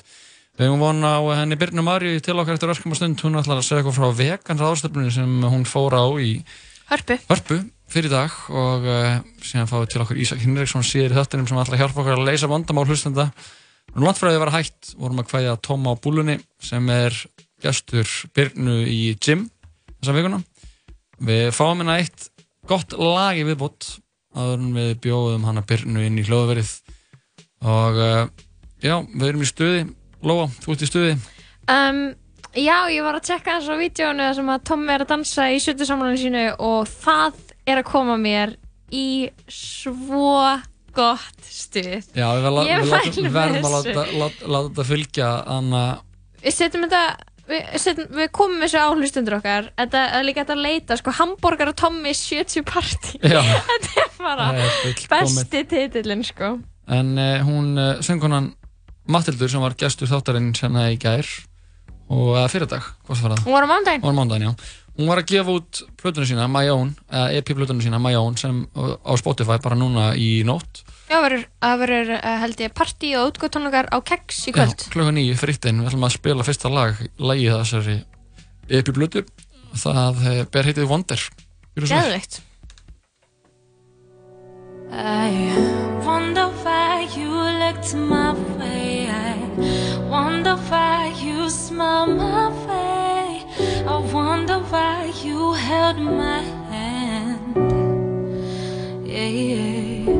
Við höfum vona á henni Birnu Marju til okkar eftir verkefum stund. Hún ætlar að segja eitthvað frá vegan ráðstöfninu sem hún fór á í Hörpu. Hörpu fyrir dag og uh, síðan fáið til okkur Ísak Hinriksson síður í þáttunum sem ætla að hjálpa okkur að leysa vandamál hlustenda. Nú landfræði var hægt, vorum að hvaðja Tóma á búlunni sem er gestur Birnu í gym þessa vikuna. Við fáum hérna eitt gott lag í viðbót áður en við bjóðum hana Birnu inn í hljóðverið og uh, já, við erum í stuði Lóa, þú ert í stuði Um, já, ég var að tjekka þess á vídjónu sem að Tom er að dansa í sjötusamlunum sínu og það er að koma mér í svo gott stuð. Já, við, verðum- að láta, þetta fylgja Anna, Við setjum þetta, við, setjum, við komum þessu áhlustundur okkar, þetta er líka þetta að leita, sko, hambúrgar og Tommy 70 party. Þetta er bara besti titillin, sko. en uh, hún uh, söngkonan Matildur sem var gestur þáttarinn sérna í gær og uh, fyrir dag, hvað var það? Hún var á mándaginn. Hún var á mándaginn, já. Hún var að gefa út plötunum sína, My Own, eða EP-plötunum sína, My Own, sem á Spotify bara núna í nótt. Já, það verður, uh, held ég, partí og útgóttónleikar á keks í kvöld. Já, klukka nýju, frittinn, við ætlum að spila fyrsta lag, lagið þessari EP-plötu. Það uh, ber heitið Wonder. Geðveikt. I wonder why you looked my way. I wonder why you smiled my way. I wonder why you held my hand. Yeah, yeah.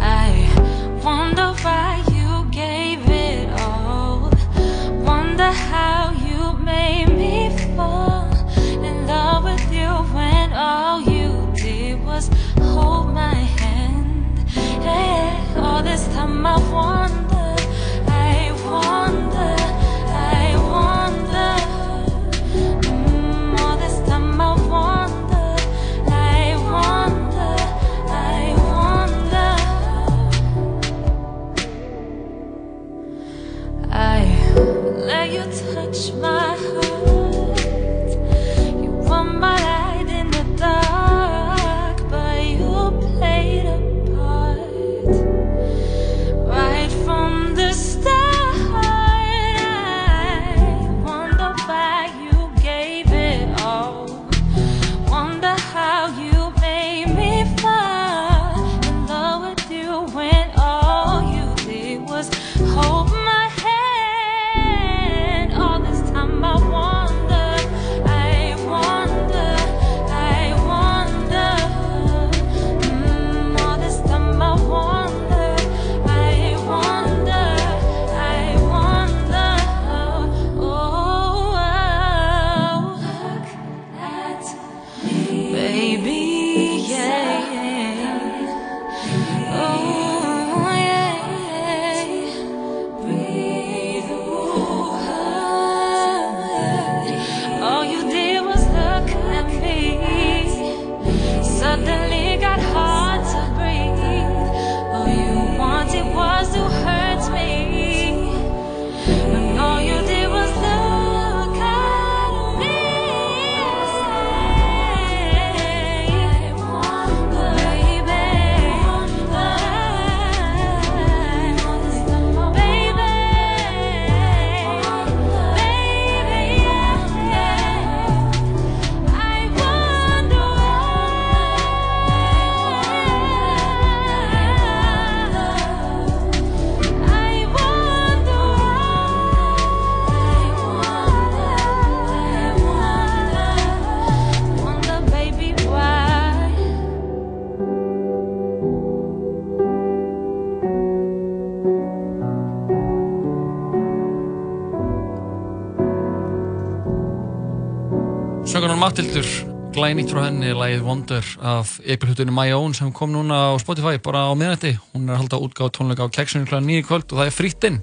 I wonder why you touch my heart. You were my Söngunar Matildur, glænýtt frá henni, lagið Wonder af EP-hlutunni My Own sem kom núna á Spotify bara á miðnætti. Hún er að halda útgáð tónleika á Keksunni kl. 9 í kvöld og það er frýtt inn.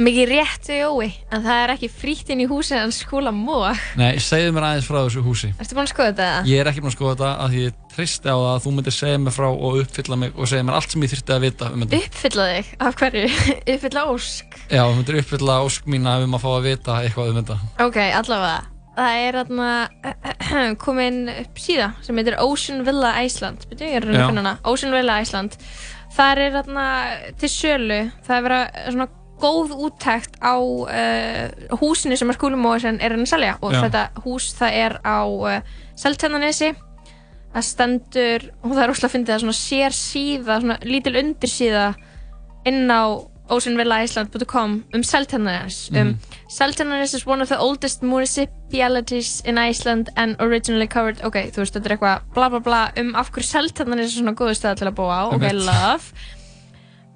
Mikið réttu jói, en það er ekki frítt inn í húsið hans skúla móa. Nei, segðu mér aðeins frá þessu húsi. Ertu búin að skoða þetta? Ég er ekki búin að skoða þetta að því ég tristi á það að þú myndir segja mér frá og uppfylla mig og segja mér allt sem ég þyrfti að vita um þetta. Uppfylla þig? Af hverju? Uppfylla ósk? Já, þú myndir uppfylla ósk mína um að fá að vita eitthvað um þetta. Ok, allavega. Það er þarna komin upp síða sem heitir Ocean Villa Iceland. Byrju, ég er að finna hana. Ocean Villa Iceland. Það er þarna til sölu. Það er verið svona góð úttækt á uh, húsinu sem að skúlumóðisinn er hann að selja. Og Já. þetta hús það er á uh, Seltjarnanesi það stendur og það er óslega að fyndi það svona sér síða svona lítil undirsíða inn á oceanvillaiceland.com um Seltjarnanes um Seltjarnanes is one of the oldest municipalities in Iceland and originally covered ok, þú veist, þetta er eitthvað bla bla bla um af hverju Seltjarnanes er svona góðu stað til að búa á ok, love.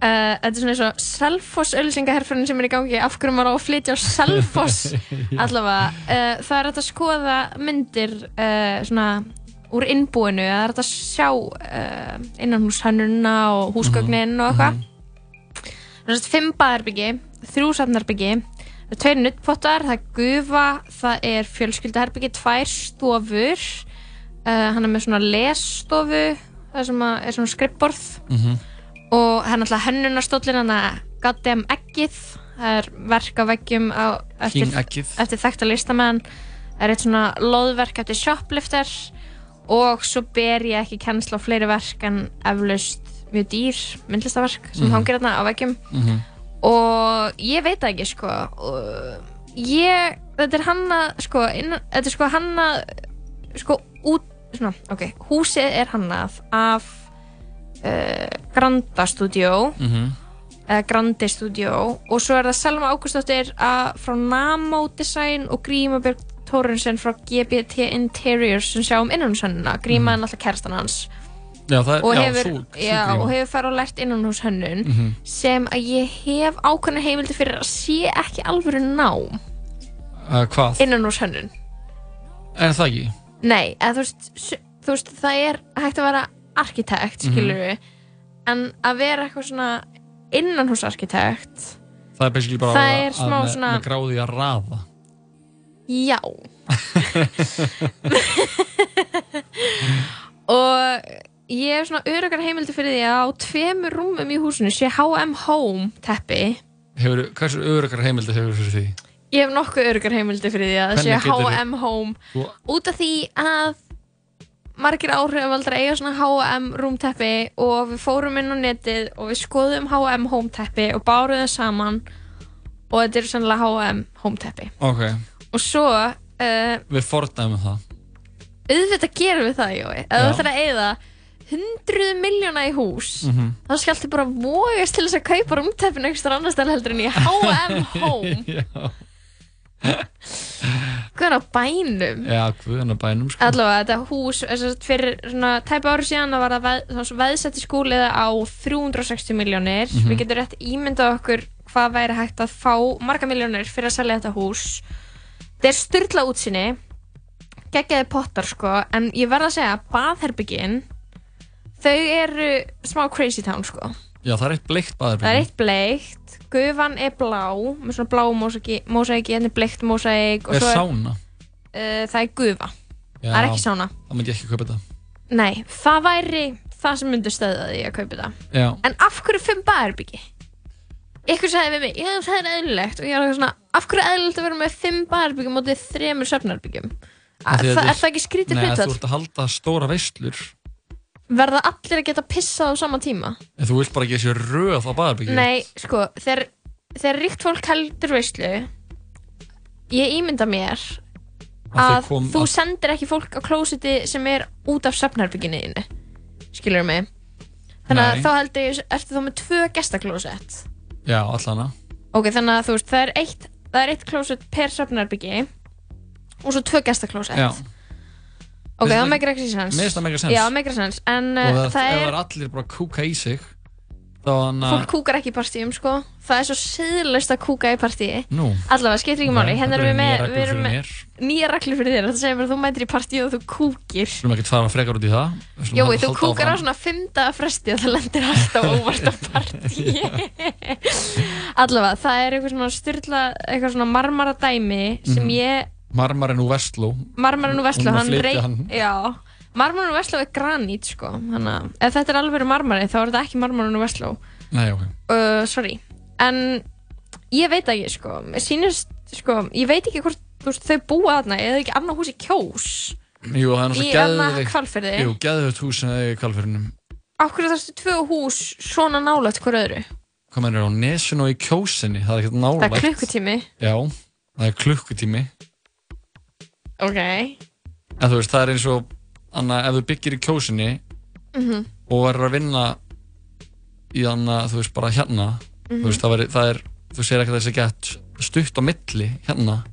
Uh, þetta er svona eins og Selfoss ölsingaherferðin sem er í gangi af hverju maður á að flytja á Selfoss? Allavega, uh, það er að skoða myndir uh, svona úr innbúinu, það er að sjá innan hús hönnuna og húsgögnin og eitthvað það er fimm baðarbyggi þrjú safnarbyggi það er tveir nuttpottar, það er gufa það er fjölskyldaherbyggi, tvær stofur uh, hann er með svona lesstofu það sem er svona skrippborð Mhm. og það er náttúrulega hönnunarstólinn hann að goddamn eggið það er verk á veggjum á, eftir, eftir þekkta listamenn það er eitt svona loðverk eftir shoplifter og svo ber ég ekki kennsla á fleiri verk en eflaust mjög dýr myndlistaverk sem Mhm. hangir þarna á veggjum. Mhm. og ég veit það ekki sko. Ég, þetta er hanna sko, innan, þetta er sko hanna sko út, svona, ok húsið er hannað af uh, Granda Studio. Mhm. eða Grandi Studio. Og svo er það Selma Ágústóttir frá Namo Design og Gríma Björg Tórensen frá GBT Interiors sem sjá um innanhúshönnuna Gríma er náttúrulega kærstan hans Já, er, og já, hefur, sú, sú já, og hefur farið og lært innanhúshönnun Mhm. sem að ég hef ákveðna heimildi fyrir að sé ekki alvöru nám Uh, hvað? innanhúshönnun Er það ekki? Nei, eða þú veist, þú veist, það er hægt að vera arkitekt, Mhm. skilur við, en að vera eitthvað svona innanhúsarkitekt, Það er basically bara Það að, smá með, svona- með gráði að raða já. og ég hef svona öruggar heimildi fyrir því að á tveimur rúmum í húsinu sé H&M Home teppi. hefur, Hversu örugar heimildi hefur fyrir því? Ég hef nokkuð öruggar heimildi fyrir því að það sé H&M Home Þú- út af því að margir áhrifavaldar eiga svona H&M rúmteppi og við fórum inn á netið og við skoðum H&M hometeppi og bárum það saman og þetta er sannlega H&M hometeppi Ok, og svo uh, við fordæmum það auðvitað gerum við það Jói ef Já. þú ætlar að eigða hundruð miljóna í hús Mhm. þá skaltu bara vógast til þess að kaupa rúmteppin einhverstar annar stæl heldur en í H&M home er á bænum já guðan að bænum sko. allavega þetta hús fyrir svona tæpa ári síðan var það veð, svo veðsetti skúliða á 360 miljónir Mhm. við getum rétt ímyndað okkur hvað væri hægt að fá marga miljónir fyrir að selja þetta hús þetta er styrla útsinni geggjaði pottar sko en ég verð að segja að baðherbyggin þau eru smá crazy town sko. Já, það er eitt bleikt baðarbyggi það er eitt bleikt. Gufan er blá með svona blá mósæki hérna er bleikt mósæk Er sána? uh, það er gufa. Já, það er ekki sána Það myndi ekki kaupa þetta. Nei, það væri það sem myndi stöða því að kaupa Já, En af hverju fimm baðherbyggi? Ykkur sagði við mig, já það er eðlilegt. Og ég er svona, af hverju er eðlilegt að vera með fimm baðherbyggjum mótið þremur söfnarbyggjum? Þetta er það ekki skrítið Nei, þú ert að halda stóra veislur Verða allir að geta pissað á sama tíma? En þú vilt bara ekki þessi röð á baðarbyggi Nei, sko, þegar, þegar ríkt fólk heldur veislu ég ímynda mér Að að kom- þú að- sendir ekki fólk á klósiti sem er út af söfnarbygginu þínu skilur mig? Þannig að Nei. þá heldur ég, ertu þá með tvö gestaklósett? Já, allana ok, þannig að þú veist, það er eitt það er eitt klósett per söfnarbyggi og svo tvö gestaklósett. Já, ok, það meikir ekki sens. Mér finnst það make sense. já, meikir sens, en og uh, það, það ef það er er allir bara að kúka í sig þá hann fólk kúkar ekki í partíum, sko. Það er svo siðlust að kúka í partíi Nú. allavega, skiptir ekki máli, hérna erum við eru með, nýja reglur fyrir þér, þetta segir að þú mætir í partíu og þú kúkir. Við erum ekki að fara frekar út í það. Halda- þú kúkar á svona fymta fresti og það lendir alltaf óvart á partíi allavega, það er eitthvað svona styrla eitthvað svona marmara dæmi sem Mhm. ég, Marmarinn úr Vestló. Marmarinn úr Vestló marmarinn úr Vestló er granít sko. Þannig að ef þetta er alveg marmari þá er þetta ekki marmarinn úr Vestló. Nei, ok. Uh, sorry. En ég veit ekki sko. Sýnist sko ég veit ekki hvort þú veist, þau búa þarna eða ekki annað hús í kjós? Jú, það er náttúrulega Hvalfirði? Jú, geðvögt hús sem þau í Kvalfyrðinum Af hverju þarfstu tvö hús svona nálægt hver öðru? Hvað mennir á nesun og í kjósinni? Það er ekkert Það nálægt er klukkutími. Já, það er klukkutími Ok. En þú veist, það er eins og Anna, ef þú byggir í kjósinni Mhm. og verður að vinna í anna, þú veist, bara hérna Mhm. þú veist, það, veri, það er þú segir ekki að þessi gett stutt á milli hérna.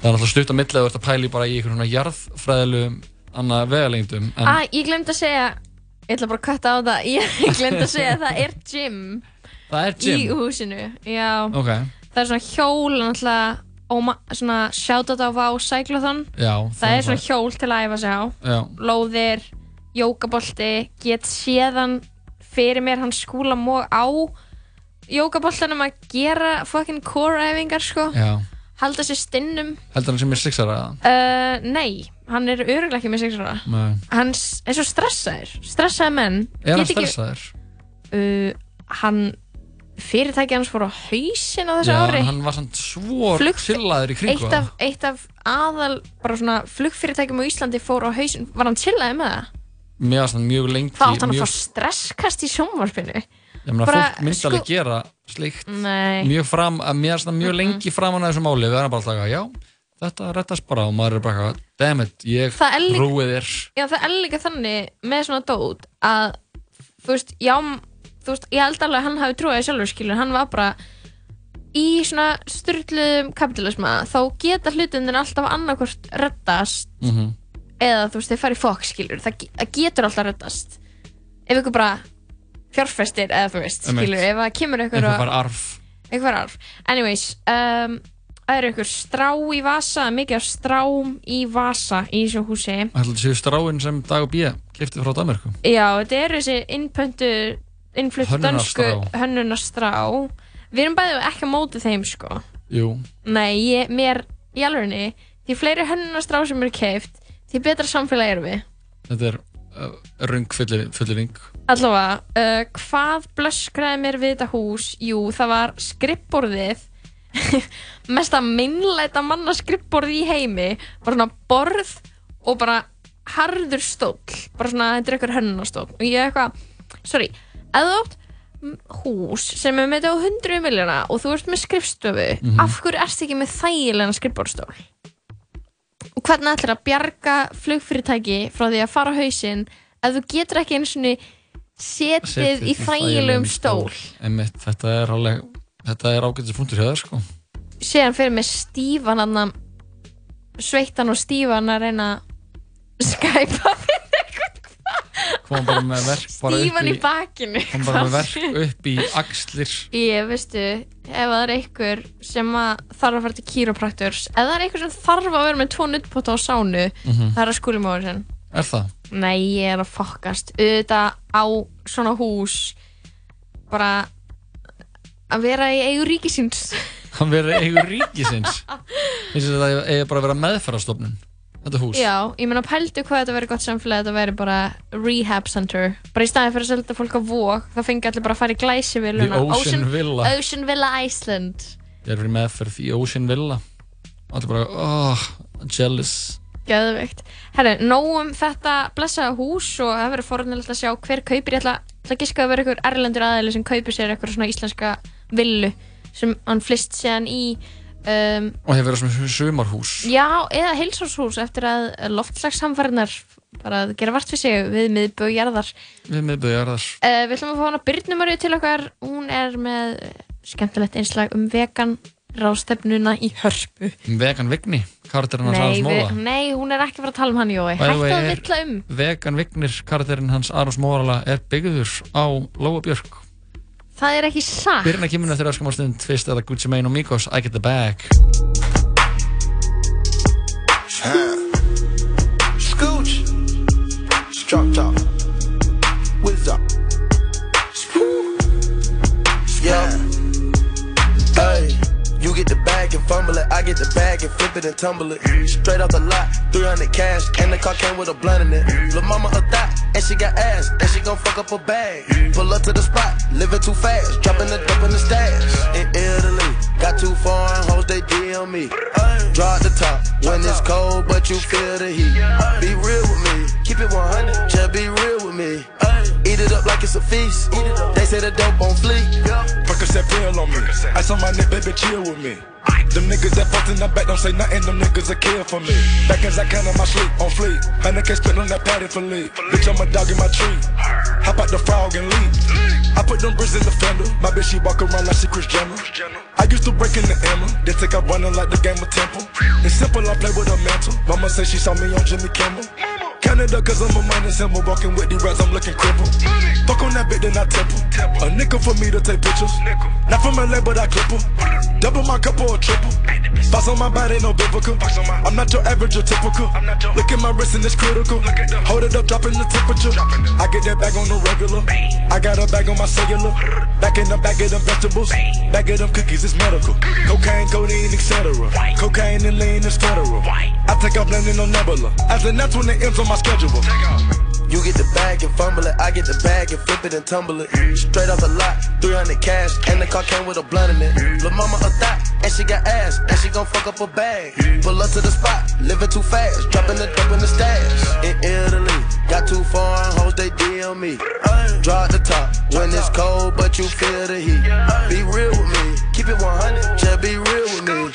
Það er alltaf stutt á milli að þú ert að pæli bara í einhvern svona jarðfræðilegum anna vegalengdum en Ah, ég glemt að segja Ég ætla bara að kvætta á það Ég glemt að segja að það er gym það er Í gym húsinu Já. Ok, Það er svona hjól náttúrulega shoutout á Vá Cyclothon. Já Það er svona hjól til að æfa sig á. Já, Lóðir, jókabolti Get séðan fyrir mér hann skúla móg á Jókaboltanum að gera fucking core æfingar sko. Já. Halda sér stinnum. Heldur hann sem er sixara? Uh, Nei, hann er öruglega ekki með 6 ára Nei. Hann er svo stressaður. Stressaði menn. Er hann geta ekki- stressaður? uh, Hann Fyrirtæki hans fór á hausin á þessu já, ári. hann var samt svo Flug- chillaður í kringu eitt af, eitt af aðal bara svona flugfyrirtækjum á Íslandi fór á hausin Var hann chillaði með það? mér varst hann mjög lengi Hvað átt hann að mjög, fá stresskast í sjónvarpinu? ég meina, bara, fólk myndi sko- alveg gera slikt Nei. mjög fram, að mér finnst það mjög lengi framan að þessu máli. Við erum bara alltaf að já, þetta rettast bara. Og maður er bara eitthvað, damn it, ég Það er líka- rúið þér. Já, það er líka þannig með svona dót að, þú veist, já, þú veist, ég held alveg að hann hafi trúið sjálfur skilur, hann var bara í svona styrluðum kapitalisma, þá geta hlutinir alltaf annarkvort reddast mm -hmm. eða þú veist, þeir fara í fokk skilur, það, það getur alltaf reddast. Ef ykkur bara fjárfestir eða þú veist, skilur, ef það kemur ykkur einhver og- fara arf. Einhver arf. Anyways um, það eru ykkur strá í vasa mikið strám í vasa í þessu húsi. Ætla þetta séu stráin sem Dag og Bía kipti frá Danmarku já, þetta eru þessi innpöntu innflutt dönsku hönnunarstrá. Við erum bæðið ekki á móti þeim sko. Jú, nei, ég, mér, í alvegni því fleiri hönnunarstrá sem eru keift því betra samfélag erum við. Þetta er uh, rung fulliring Allavega, uh, hvað blöskraði mér við þetta hús? Jú, það var skrippborðið. Mest að minnleita manna skrippborð í heimi. Bara svona borð og bara harður stóll. Bara svona, þetta er eitthvað hönnastóll og ég eitthvað, sorry, ef þú átt mm, hús sem er með þetta á 100 miljóna og þú ert með skrifstofu Mhm. af hverju ertu ekki með þægilega skrippborðstól? og hvernig ætlar að bjarga flugfyrirtæki frá því að fara á hausinn ef þú getur ekki einu svona setið í þægilegum stól Einmitt, þetta er alveg þetta er ágætis punktur hjá þér sko síðan fyrir með stífan sveittan og stífan að reyna að skæpa kom bara með verk bara stífan í upp í bakinu kom bara með verk upp í axlir. Ég veistu ef það er einhver sem að þarf að fara til kýropraktors ef það er einhver sem þarf að vera með tvo nuttpota á sánu Mhm. það er að skúli móður sinn. Er það? Nei, ég er að fokkast auðvitað á svona hús bara að vera í eigu ríkisins. Hann verið eigur ríkisins? Finnst þetta að eigi bara að vera meðferðarstofnun þetta hús. Já, ég meina pældu hvað þetta verið gott samfélag þetta verið bara rehab center. Bara í staði fyrir að selta fólk á vók þá fengi allir bara að fara í glæsi The Ocean Villa. Ocean Villa Iceland. Ég er fyrir meðferð í Ocean Villa. Allir bara, oh, jealous. Gæðveikt Herru, nógum þetta blessaða hús og það verður forunilegt að sjá hver kaupir. Ég ætla, ætla að giska að vera einhver erlendur aðeili sem kaupir sér eitthvað svona íslenska villu sem hann flist síðan í um, og hefur verið svona sumarhús Já, eða heilsárshús eftir að loftslagssamfærinar bara að gera vart fyrir sig við miðbög jarðar. við miðböðjarðar Uh, við ætlum að fá hana Byrnumarju til okkar. Hún er með skemmtilegt einslag um vegan ráðstefnuna í hörpu. vegan Vigni, karakterinn hans Arons við, nei, hún er ekki fara að tala um hann, Jói. Way, að villa um. vegan Vignir, karakterinn hans Arons Móla er byggður á Lóa Björk Það er ekki satt. byrjun að kemur eftir að skamma stund fyrst eða Gucci Mane og Migos, I get the bag Scooch. Drop get the bag and fumble it. I get the bag and flip it and tumble it. Straight off the lot, 300 cash. And the car came with a blunt in it. Lil' mama a thot, and she got ass. And she gon' fuck up a bag. Pull up to the spot, living too fast. Dropping the dope in the stash. In Italy, got too foreign hoes, they DM me. At the top, When it's cold, but you feel the heat. Be real with me, keep it 100, just be real with me. Eat it up like it's a feast. They say the dope on fleek. Percocet pill on me. Ice on my neck, baby, chill with me. Them niggas that fucked in the back don't say nothing, them niggas a kill for me. Back as I can in my sleep, on fleek. Hundred K spit on that patty for lead. Bitch, I'm a dog in my tree. Hop out the frog and leave. I put them bricks in the fender. My bitch, she walk around like she Chris Jenner. I used to break in the Emma. They take out running like the game of Temple. It's simple, I play with a mantle. Mama say she saw me on Jimmy Kimmel. Canada, cause I'm a money symbol. Walking with the rats, I'm looking crippled. Fuck on that bit, then I temple. A nickel for me to take pictures. Not from LA, but I clip 'em. Double my cup or a triple. Box on my body, no biblical. I'm not your average or typical. Look at my wrist and it's critical. Hold it up, dropping the temperature. I get that bag on the regular. I got a bag on my cellular. Back in the bag of them vegetables. Bag of them cookies, it's medical. Cocaine, codeine, etc. Cocaine and lean is federal. I take off landing on Nebula. As the next when it ends on my schedule. You get the bag and fumble it, I get the bag and flip it and tumble it. Straight off the lot, 300 cash, and the car came with a blunt in it. Lil' mama a thot, and she got ass, and she gon' fuck up a bag. Pull up to the spot, living too fast, dropping the dope in the stash. In Italy, got two foreign hoes, they DM me. Drop the top, when it's cold, but you feel the heat. Be real with me, keep it 100, just be real with me.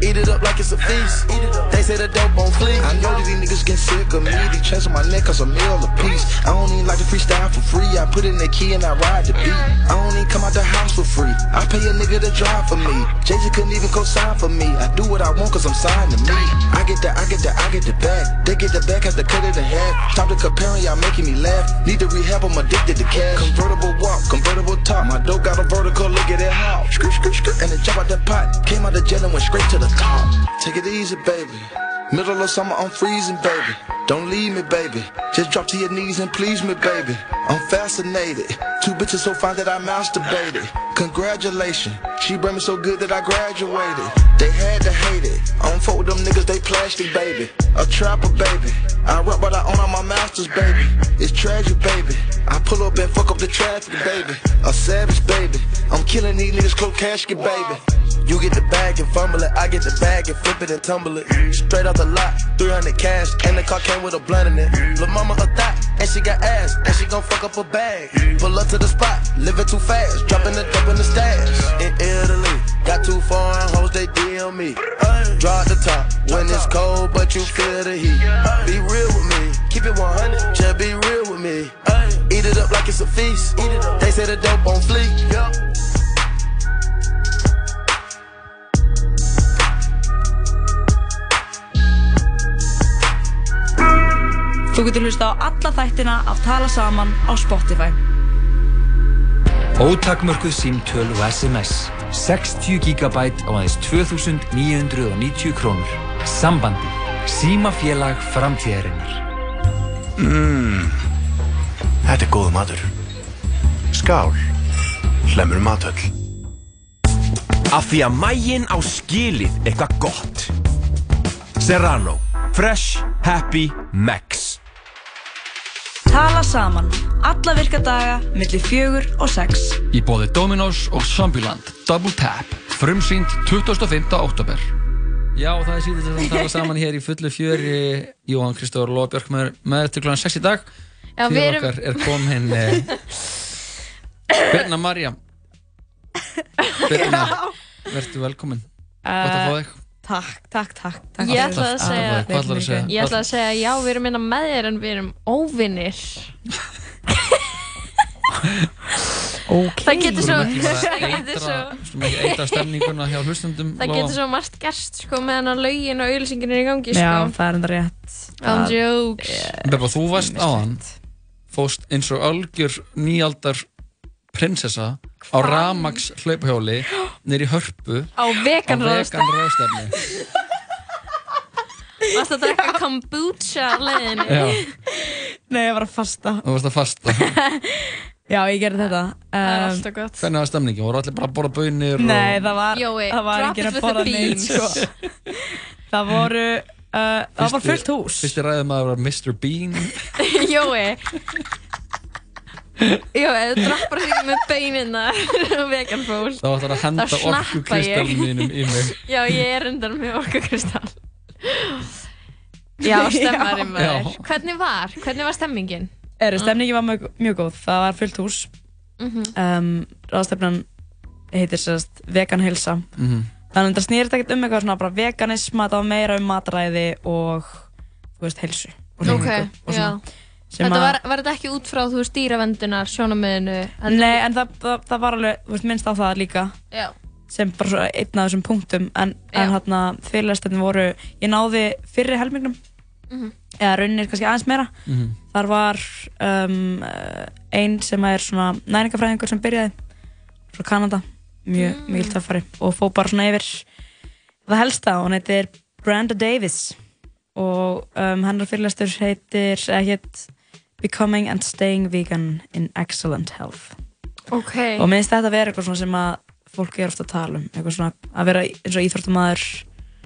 Eat it up like it's a feast. They say the dope on fleek. I know that these niggas get sick of me. These chains on my neck cause a meal a piece. I don't even like to freestyle for free. I put in the key and I ride the beat. I don't even come out the house for free. I pay a nigga to drive for me. Jay-Z couldn't even co-sign for me. I do what I want cause I'm signed to me. I get the, I get the, I get the bag. They get the bag, have to cut it in half. Stop the comparing, y'all making me laugh. Need to rehab, I'm addicted to cash. Convertible walk, convertible top. My dope got a vertical, look at it how. And it jump out the pot. Came out the jail and went straight to the top. Take it easy, baby. Middle of summer, I'm freezing, baby. Don't leave me, baby. Just drop to your knees and please me, baby. I'm fascinated. Two bitches so fine that I masturbated. Congratulations. She brought me so good that I graduated. They had to hate it. I don't fuck with them niggas, they plastic, baby. A trapper, baby. I rap, but I own all my masters, baby. It's tragic, baby. I pull up and fuck up the traffic, baby. A savage, baby. I'm killing these niggas, close casket, baby. You get the bag and fumble it, I get the bag and flip it and tumble it. Straight off the lot, 300 cash, and the car came with a blunt in it. Lil' mama a thot, and she got ass, and she gon' fuck up a bag. Pull up to the spot, living too fast, dropping the dope in the stash. In Italy, got two foreign hoes, they DM me. Draw the top, when it's cold, but you feel the heat. Be real with me, keep it 100, just be real with me. Eat it up like it's a feast. They say the dope on fleek. Þú getur hlusta á alla þættina af Tala Saman á Spotify. Ótakmörkuð símtöl og SMS 60 GB á aðeins 2990 krónur Sambandi Símafélag framtíðarinnar Mmm, þetta er góð matur. Skál, hlemur matöll. Af því að mægin á skilið eitthvað gott. Serrano. Fresh, happy, max. Tala Saman. Alla virka daga, millir fjögur og sex. Í bóði Dominos og Zombieland Double Tap Frumsýnd 25. oktober Já, það er síðan að tala saman hér í fullu fjöri Jóhann Kristóður Björk með, með til kl. 6 í dag Já, við Fyrir erum- okkar er komin eh, Birna Marja Birna, verður velkomin Gott að fá þig Takk, takk, takk, takk. Ég ætla að segja, Hvað ætlarðu að segja? ég ætla að segja, já, við erum innan með þér en við erum óvinnir. Ok. Það getur svo, það getur svo, eitra- Skulum ekki eitra stemninguna hjá hlustundum það getur svo margt gerst, sko, meðan að laugin og auðlýsingin er í gangi, sko. Já, það er enda rétt. I'm jokes. Bebba, þú varst áðan fóst eins og algjör nýaldar prinsessa á Ramax hlaupahjóli nýri hörpu Á vegan ráðstefni Varst að drekka kombucha? Já. Nei, ég var að fasta. þú varst að fasta Já, ég gerði þetta. Það er Um, alltaf gott. hvernig var stemningi, voru allir bara að borða bönir Nei, það var, Jói, það var it að borða neitt, sko. Það voru, uh, það var fullt hús. fyrsti ræðum að var Mr. Bean Jói. Jói, þú droppar því með beinina og vegan fólk. þá ætlar að henda Þá snappa ég. orku mínum í mig Já, ég er undan með orkukristall. Já, stemmari Já. maður. Hvernig var? Hvernig var stemmingin? Er, stemningi var mjög, mjög góð, það var fullt hús Mhm. um, Ráðstefnan heitir sérst vegan heilsa Mhm. Þannig að það snýrist ekkert um eitthvað svona bara veganisma, það var meira um matræði og, þú veist, heilsu og Ok, hreyfingu og já. svona. Þetta var, var þetta ekki út frá, þú veist, dýravendunar, sjónamiðinu? Nei, en það, það, það var alveg, þú veist, minnst á það líka Já. sem bara svo einn af þessum punktum en, en hérna fyrirlestinni voru ég náði fyrri helmingnum Mhm. eða raunir kannski aðeins meira Mhm. þar var um, einn sem er svona næringafræðingur sem byrjaði frá Kanada mjög Mm. mikil töffari og fóð bara svona yfir það helsta og hún heitir Brenda Davis og um, hennar fyrirlestur heitir eða hétt Becoming and Staying Vegan in Excellent Health Ok. og minnst þetta vera eitthvað svona sem að fólk er ofta að tala um eitthvað svona að vera eins og íþróttumæður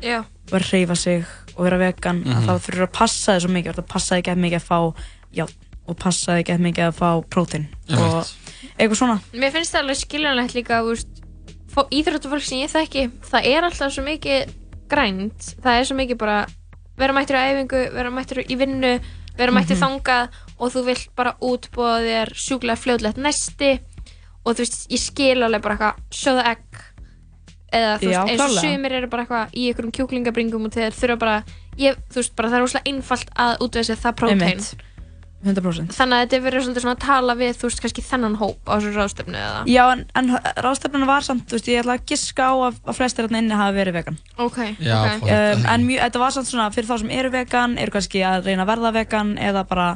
Já. vera að reyfa sig og vera vegan Mhm. að þá þurfur að passa þig svo mikið það passa þig ekki mikið að fá játn og passa þig ekki mikið að fá prótein og eitthvað svona Mér finnst það alveg skiljanlegt líka, íþróttafólk sem ég þekki, það er alltaf svo mikið grænt, það er svo mikið bara vera mættur á æfingu, vera mættur í vinnu, vera mættur Mhm. þangað og þú vilt bara útbúa þér sjúklega fljóðlegt næsti og þú veist, ég skil alveg bara eitthvað sjóða egg eða þú veist, eins og sumir eru bara eitthvað í einhverjum kjúklingabringum og þeir þurfa bara, ég, þú veist, bara það er óslega einfalt að útvega sér það prótein. Einmitt. 100% þannig að þetta verður svolítið svona að tala við, þú veist, kannski þennan hóp á þessu ráðstöfnu eða? Já, en, en ráðstefnuna var samt, þú veist, ég ætla að giska á að, að flestir hérna inni hafi verið vegan. Ok, Já, ok. um, En mjög, þetta var samt svona fyrir þá sem eru vegan, eru kannski að reyna að verða vegan eða bara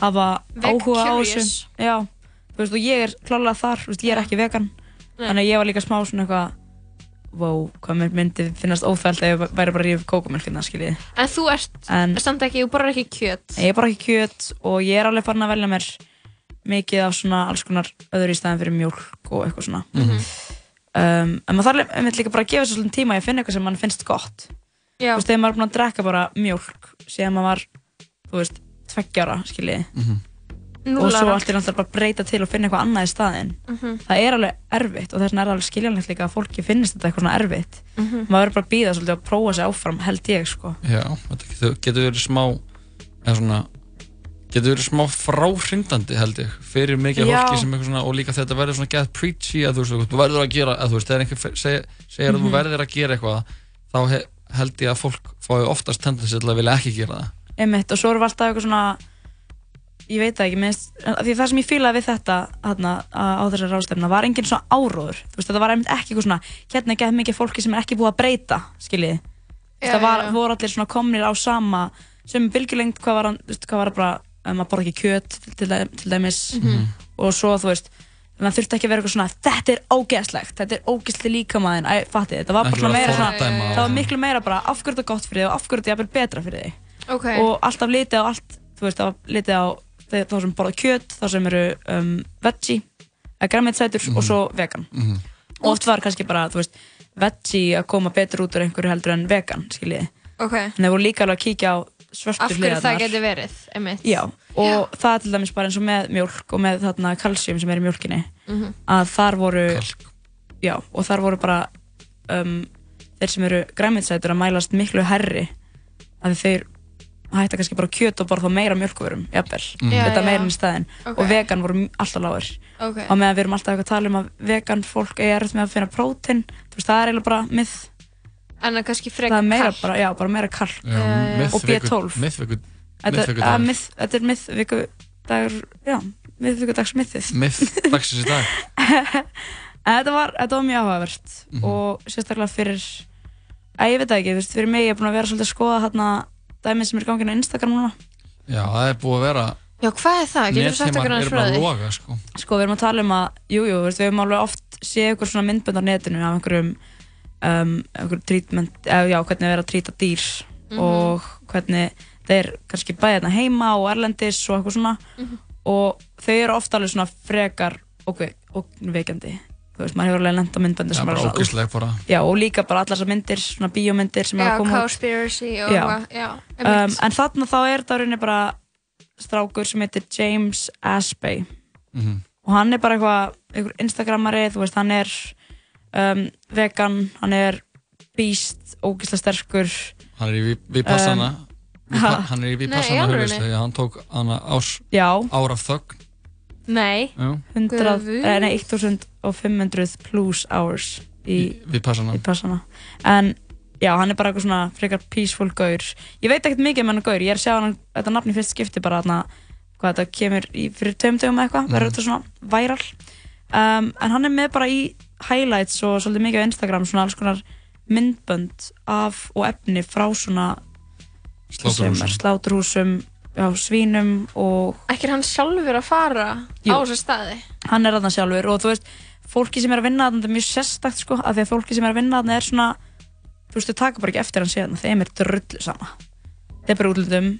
hafa áhuga á þessu. Já, þú veist, og ég er klálega þar, þú veist, ég er ekki vegan. Nei. Þannig að ég var líka smá svona eitthvað Wow, hvað myndi finnast óþælt ef ég væri bara að rífa kókumjölkina, skiljið En þú ert En- samt ekki, þú borðar ekki kjöt. Ég er bara ekki kjöt og ég er alveg farin að velja mér mikið af svona alls konar öðru í staðin fyrir mjólk og eitthvað svona. Mhm. um, En maður þarf einmitt líka bara að gefa sér svolítið tíma að finna eitthvað sem mann finnst gott. Já. Þú veist, þegar maður er búin að drekka bara mjólk síðan maður var, þú veist, tveggjara, skiljið Núll og svo allt í náttúrulega bara breyta til og finna eitthvað annað í staðinn. Mhm. það er alveg erfitt og þess vegna er alveg skiljanlegt líka að fólki finnist þetta eitthvað svona erfitt. Mhm. maður verður bara að býða svolítið að prófa sig áfram held ég sko. Já, þetta getur, getur verið smá eða svona getur verið smá fráhrindandi held ég fyrir mikið fólki sem eitthvað svona og líka þetta verður svona get preachy að þú veist, þú verður að gera að þú veist, þegar einhver fe- seg, segir að þú Mhm. verður að gera eitthvað þá he, held ég að fólk fái oftast tendensi til að vilja ekki gera það einmitt og svo erum við alltaf eitthvað svona ég veit það ekki, minnst, því það sem ég fílaði við þetta hana, á þessari ráðstefna var engin svona áróður, þú veist, þetta var einmitt ekki eitthvað svona, hérna er gett mikið fólki sem er ekki búið að breyta, skiljið það var, já, já. voru allir svona komnir á sama sem bylgjulengt, hvað var, veist, hvað var bara um, að borða ekki kjöt til, til, dæ- til dæmis. Mhm. og svo, þú veist það þurfti ekki að vera eitthvað svona, þetta er ógeðslegt þetta er ógeðsli líkamæðin, fatti þetta var bara meira svona, það var miklu meira bara af hverju þetta er gott fyrir þig og af hverju þetta er jafnvel betra fyrir þig Ok. og alltaf litið á allt þú veist, það litið á þá sem borða kjöt, þá sem eru um, veggie, eða græmitsætur og svo vegan Mhm. og oft var kannski bara, þú veist, veggie að koma betur út úr einhverju heldur en vegan skiljiði, Ok. en þeir voru líka alveg að kíkja á svörtu Af hverju það hliðarnar. geti verið, einmitt Já, og það er til dæmis bara eins og með mjólk og með þarna kalsjum sem er í mjólkinni Mhm. að þar voru já, og þar voru bara um, þeir sem eru græmitsætur að mælast miklu herri að þeir hætta kannski bara kjöt og borða þá meira mjölkuverum jafnvel, Mhm. Já, þetta já. meira enn í staðinn Ok. og vegan voru alltaf lágur Ok. og meðan við erum alltaf að tala um að vegan fólk er með að finna prótein þú veist, það er eiginlega bara myth En það er kannski það frekar er meira kalk. bara, já, bara meira kalk Já, og B12 miðviku Þetta er- miðvikudagur. að myth- þetta er miðviku dagur, já, miðvikudags mythið Myth dagsins í dag En þetta var, þetta var mjög áhugavert Mhm. og sérstaklega fyrir að ég veit ekki, fyrir mig ég er búin að vera svolítið að skoða hérna dæmið sem er gangin á Instagram núna Já, það er búið að vera Já, hvað er það? Getur þú sagt okkur eru frá bara að því? loga sko. sko, við erum að tala um að, jú, jú, við höfum alveg oft séð ykkur svona myndbönd á netinu af einhverjum um, einhverjum treatment, eða já, hvernig er að trýta dýr Mhm. og hvernig þeir kannski bæði hérna heima og erlendis og eitthvað svona Mhm. og þau eru ofta alveg svona frekar og, og veikjandi þú veist, maður hefur alveg myndbandi Já, sem bara ógeðsleg bara. já, og líka bara allar þessar myndir, svona bíómyndir sem Já, hafa komið út. Cowspiracy og já, um, en þarna þá er þetta rauninni bara strákur sem heitir James Aspey Mhm. og hann er bara eitthvað einhver instagrammari, þú veist, hann er um, vegan, hann er beast, ógeðslega sterkur Hann er í Vi- Vipassana Um? Hann er í Vipassana Hann tók hana ás Já. ár af þögn Nei. Jú. 100, Guð. eh, nei, 1500 plus hours í, Í Vipassana í passana en já, hann er bara eitthvað svona frekar peaceful gaur ég veit ekkert mikið um hann gaur, ég er að sjá hann þetta nafn í fyrst skipti bara þarna hvað þetta kemur í, fyrir tveim dögum eða eitthvað, Mhm. verður þetta svona viral um, en hann er með bara í highlights og svolítið mikið á Instagram svona alls konar myndbönd af og efni frá svona Sláturhúsum. Er já, svínum og Ekki er hann sjálfur að fara Jú. á þessa staði? hann er þarna sjálfur og þú veist, fólki sem er að vinna þarna þetta er mjög sérstakt sko, af því að fólki sem er að vinna þarna er svona, þú veist, þau taka bara ekki eftir hann síðan, þeim er drullu sama þeir bara útlundum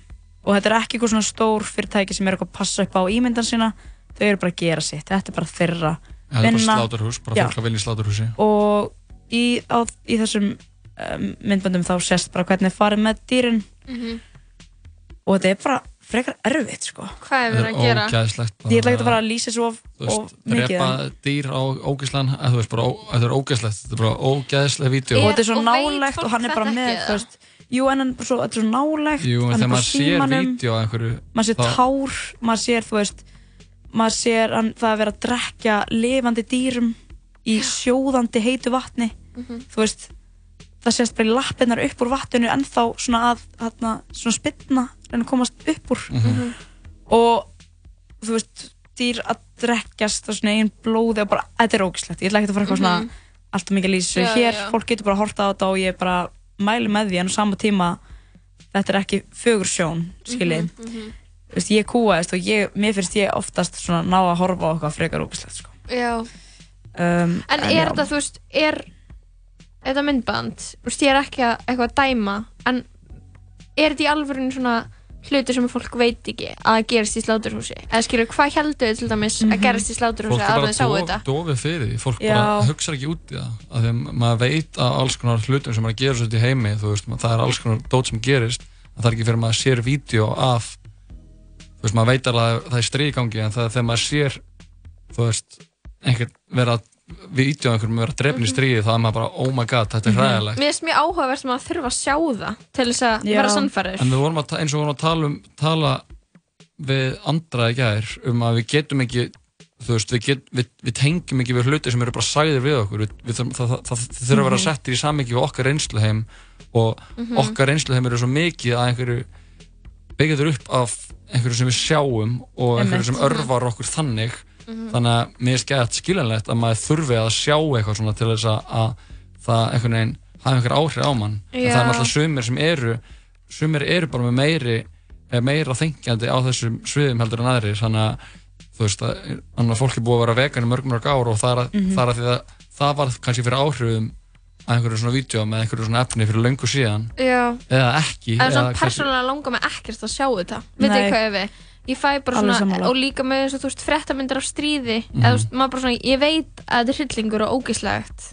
og þetta er ekki eitthvað svona stór fyrirtæki sem er eitthvað að passa upp á ímyndan sína, þau eru bara að gera sitt þetta er bara þeirra Það er bara vinna sláturhús, bara fólk að vinna í sláturhúsi og í, á, í þessum um, myndböndum þá sést bara hvernig er farið með dýrin Mhm. Og þetta er bara frekar erfitt sko. Hvað er verið að gera? ógæðslegt ég ætla ekki að fara að lýsa svo of, Þú veist, of mikið drepa en- dýr á ógæslan Þú veist, bara, ó- þetta er ógæslegt Þetta er bara ógæðslega vídeo og þetta er svo nálegt og hann er bara með þú veist, jú en hann svo, þetta er svo nálegt Jú, en hann þegar er bara maður sér símanum, maður sér tár maður sér þú veist maður sér hann, það að vera að drekja lifandi dýrum í sjóðandi heitu vatni Mhm. þú veist það sést bara í lappinnar upp úr vatninu ennþá svona að hana, svona spilna reyna að komast upp úr Mhm. og þú veist dýr að drekkjast á svona einn blóði og bara, þetta er ógislegt, ég ætla ekki að fara eitthvað svona Mhm. alltaf mikið lýsu Já, hér, já. fólk getur bara að horta á þetta og ég bara mæli með því en á sama tíma þetta er ekki fögur sjón skiljið, Mhm, mhm. þú veist, ég kúaðist og ég, mér finnst ég oftast svona ná að horfa á eitthvað frekar ógislegt sko. Já. um, En er þetta, þú veist, er þetta myndband, þú veist, ég er ekki að eitthvað að dæma, en er þetta í alvörinu svona hluti sem fólk veit ekki að gerist í sláturhúsi? Eða skilur, hvað heldur þið til dæmis að gerist í sláturhúsi Fólk er að bara þau sáu þetta? dofið fyrir því Fólk Já. bara hugsa ekki út í það af því að maður veit að alls konar hlutum sem er að gera svo í heimi þú veist, það er alls konar dót sem gerist en það er ekki fyrir að maður sér vídeo af þú veist, maður veit alveg að það er stríð í gangi en það er þegar maður sér þú veist, einhvern vera að vídeo af einhverjum vera drefn í Mhm. stríði þá er maður bara, oh my god, þetta er hræðilegt Mér finnst mjög áhugavert sem að þurfa að sjá það til þess að Já. vera sannfærir. En við vorum að, eins og við vorum að tala um tala við andra í gær um að við getum ekki þú veist, við, get, við, við tengjum ekki við hluti sem eru bara sagðir við okkur við, við, það, það, það, þurfa að vera Mhm. settir í samhengi við okkar reynsluheim og Mhm. okkar reynsluheim eru svo mikið að einhverju byggjaður upp af einhverju sem við sjáum og einhverju sem örvar okkur þannig Mhm. þannig að mér er skæðat skiljanlegt að maður þurfi að sjá eitthvað svona til þess að, að það einhvern veginn hafa einhver áhrif á mann en það Já. er náttúrulega sumir sem eru sumir eru bara með meiri eða meira þengjandi á þessum sviðum heldur en aðrir þannig að þú veist að annað fólk er búið að vera vegan í mörg mörg ár og það er að, Mhm. það er að því að það var kannski fyrir áhrifum að einhverju svona vídeo með einhverju svona efni fyrir löngu síðan Já. eða ekki En kannski- persónulega langar mig ekkert að sjá þetta Veit þið hvað ég við? Ég fæ bara Alveg svona, sammála. og líka með eins og þú veist fréttamyndir af stríði Mhm. eða þú veist, maður bara svona, ég veit að þetta er hryllingur og ógislegt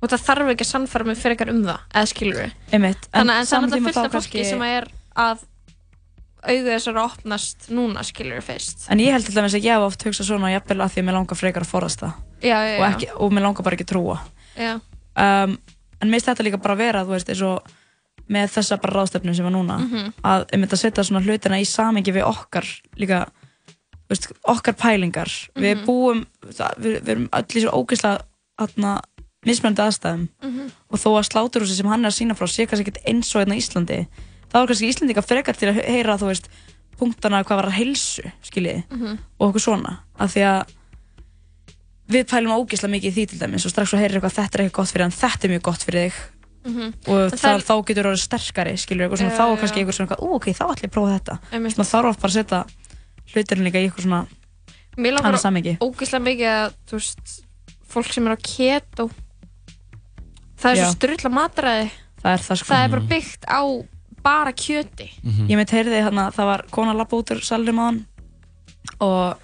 og það þarf ekki að sannfæra mig fyrir eitthvað um það eða skilur við Einmitt, Þannig að en það er náttúrulega fullt þá af fólki sem er að augu þessar að opnast núna skilur við fyrst En ég held til dæmis að ég hef oft hugsað svona jafnvel að því að mér langar frekar að forðast það Já, já, og, já. ekki, og mér langar bara ekki að trúa Já, um, En mér finnst þetta líka bara að vera, þú veist, eins og með þessa bara ráðstefnu sem er núna Mhm. að ég myndi að setja svona hlutina í samingi við okkar líka veist, okkar pælingar við Mhm. búum, við, við erum öll í svo ógeðslega atna, mismunandi aðstæðum Mhm. og þó að sláturhúsi sem hann er að sína frá sé kannski ekkert eins og hérna í Íslandi þá er kannski Íslandika frekar til að heyra þú veist, punktana hvað var að heilsu skiljiði Mhm. og okkur svona af því að við pælum ógeðslega mikið í því til dæmis og strax svo heyrir eitthvað þetta er eitthvað gott fyrir en þetta er mjög gott fyrir þig Mhm. og En það, það er- þá getur þú orðið sterkari skilur eitthvað svona, Já, þá er kannski eitthvað svona ok, þá ætlum ég að prófa þetta. Maður þarf oft bara að setja hlutirinn líka í eitthvað svona Mér langar annað samhengi. ógislega mikið að veist, fólk sem er á keto það er Já. svo styrla matræði það er það sko. Það er bara byggt á bara kjöti. Ég mitt heyrði hérna, það var kona að lappa út úr salnum á hann og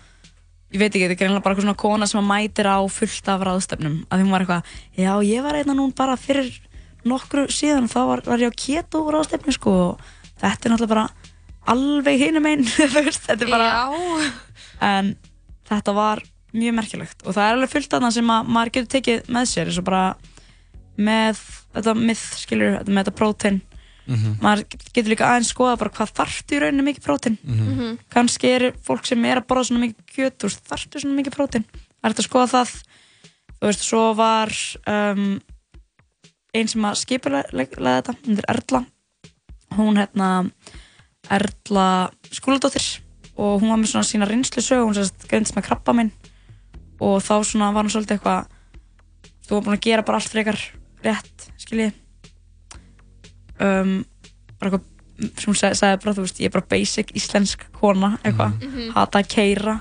ég veit ekki, þetta er greinlega bara eitthvað svona kona sem að mætir á fullt af ráðstefnum. Að því hún var eitthvað, já ég var einna nú bara fyrir nokkru síðan þá var, var ég á keto ráðstefnu sko og þetta er náttúrulega bara alveg hinum einn, þú veist, þetta er bara já. en þetta var mjög merkilegt og það er alveg fullt af það sem að maður getur tekið með sér eins og bara með þetta myth, skilur, þetta með þetta prótein Mhm. maður getur líka aðeins skoða bara hvað þarftu í rauninni mikið prótein Mhm. kannski er fólk sem er að borða svona mikið kjöt þú veist, þarftu svona mikið prótein það er hægt að skoða það þú veist, svo var um, einn sem að skipulega þetta, hún er Erla. Hún hérna Erla skúladóttir. Og hún var með svona sína reynslu sög hún sérst greinst með krabba minn. Og þá svona var hún svolítið eitthvað þú var búin að gera bara allt frekar rétt, skiljið um, bara eitthvað sem hún seg, sagði bara, þú veist, ég er bara basic íslensk kona, eitthvað, Mhm. hata að keira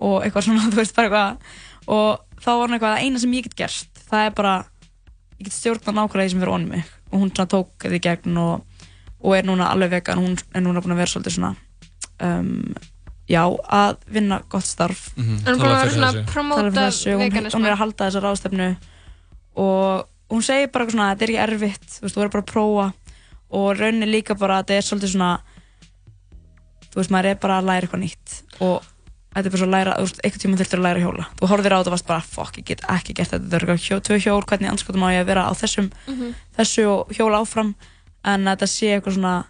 og eitthvað svona, þú veist, bara eitthvað. Og þá var hún eitthvað, það eina sem ég get gert það er bara, ég get stjórnað nákvæmlega því sem fyrir onni mig og hún svona tók í gegn og, og er núna alveg vegan. Hún er núna búin að vera svolítið svona um, já, að vinna gott starf. Mhm, En hún er búin að vera svona að promóta þessu, hún, er að halda þessa ráðstefnu. Og hún segir bara eitthvað svona þetta er ekki erfitt, þú veist, þú verður bara að prófa. Og rauninni líka bara að þetta er svolítið svona þú veist, maður er bara að læra eitthvað nýtt. Og þetta er bara svo að læra, þú veist, eitthvað tíma þurftur að læra hjóla. Þú horfir á þetta og varst bara, fuck, ég get ekki gert þetta þetta er eitthvað hjó, tvö hjól, hvernig anskotum á ég að vera á þessum, Mhm. þessu og hjóla áfram? En þetta sé eitthvað svona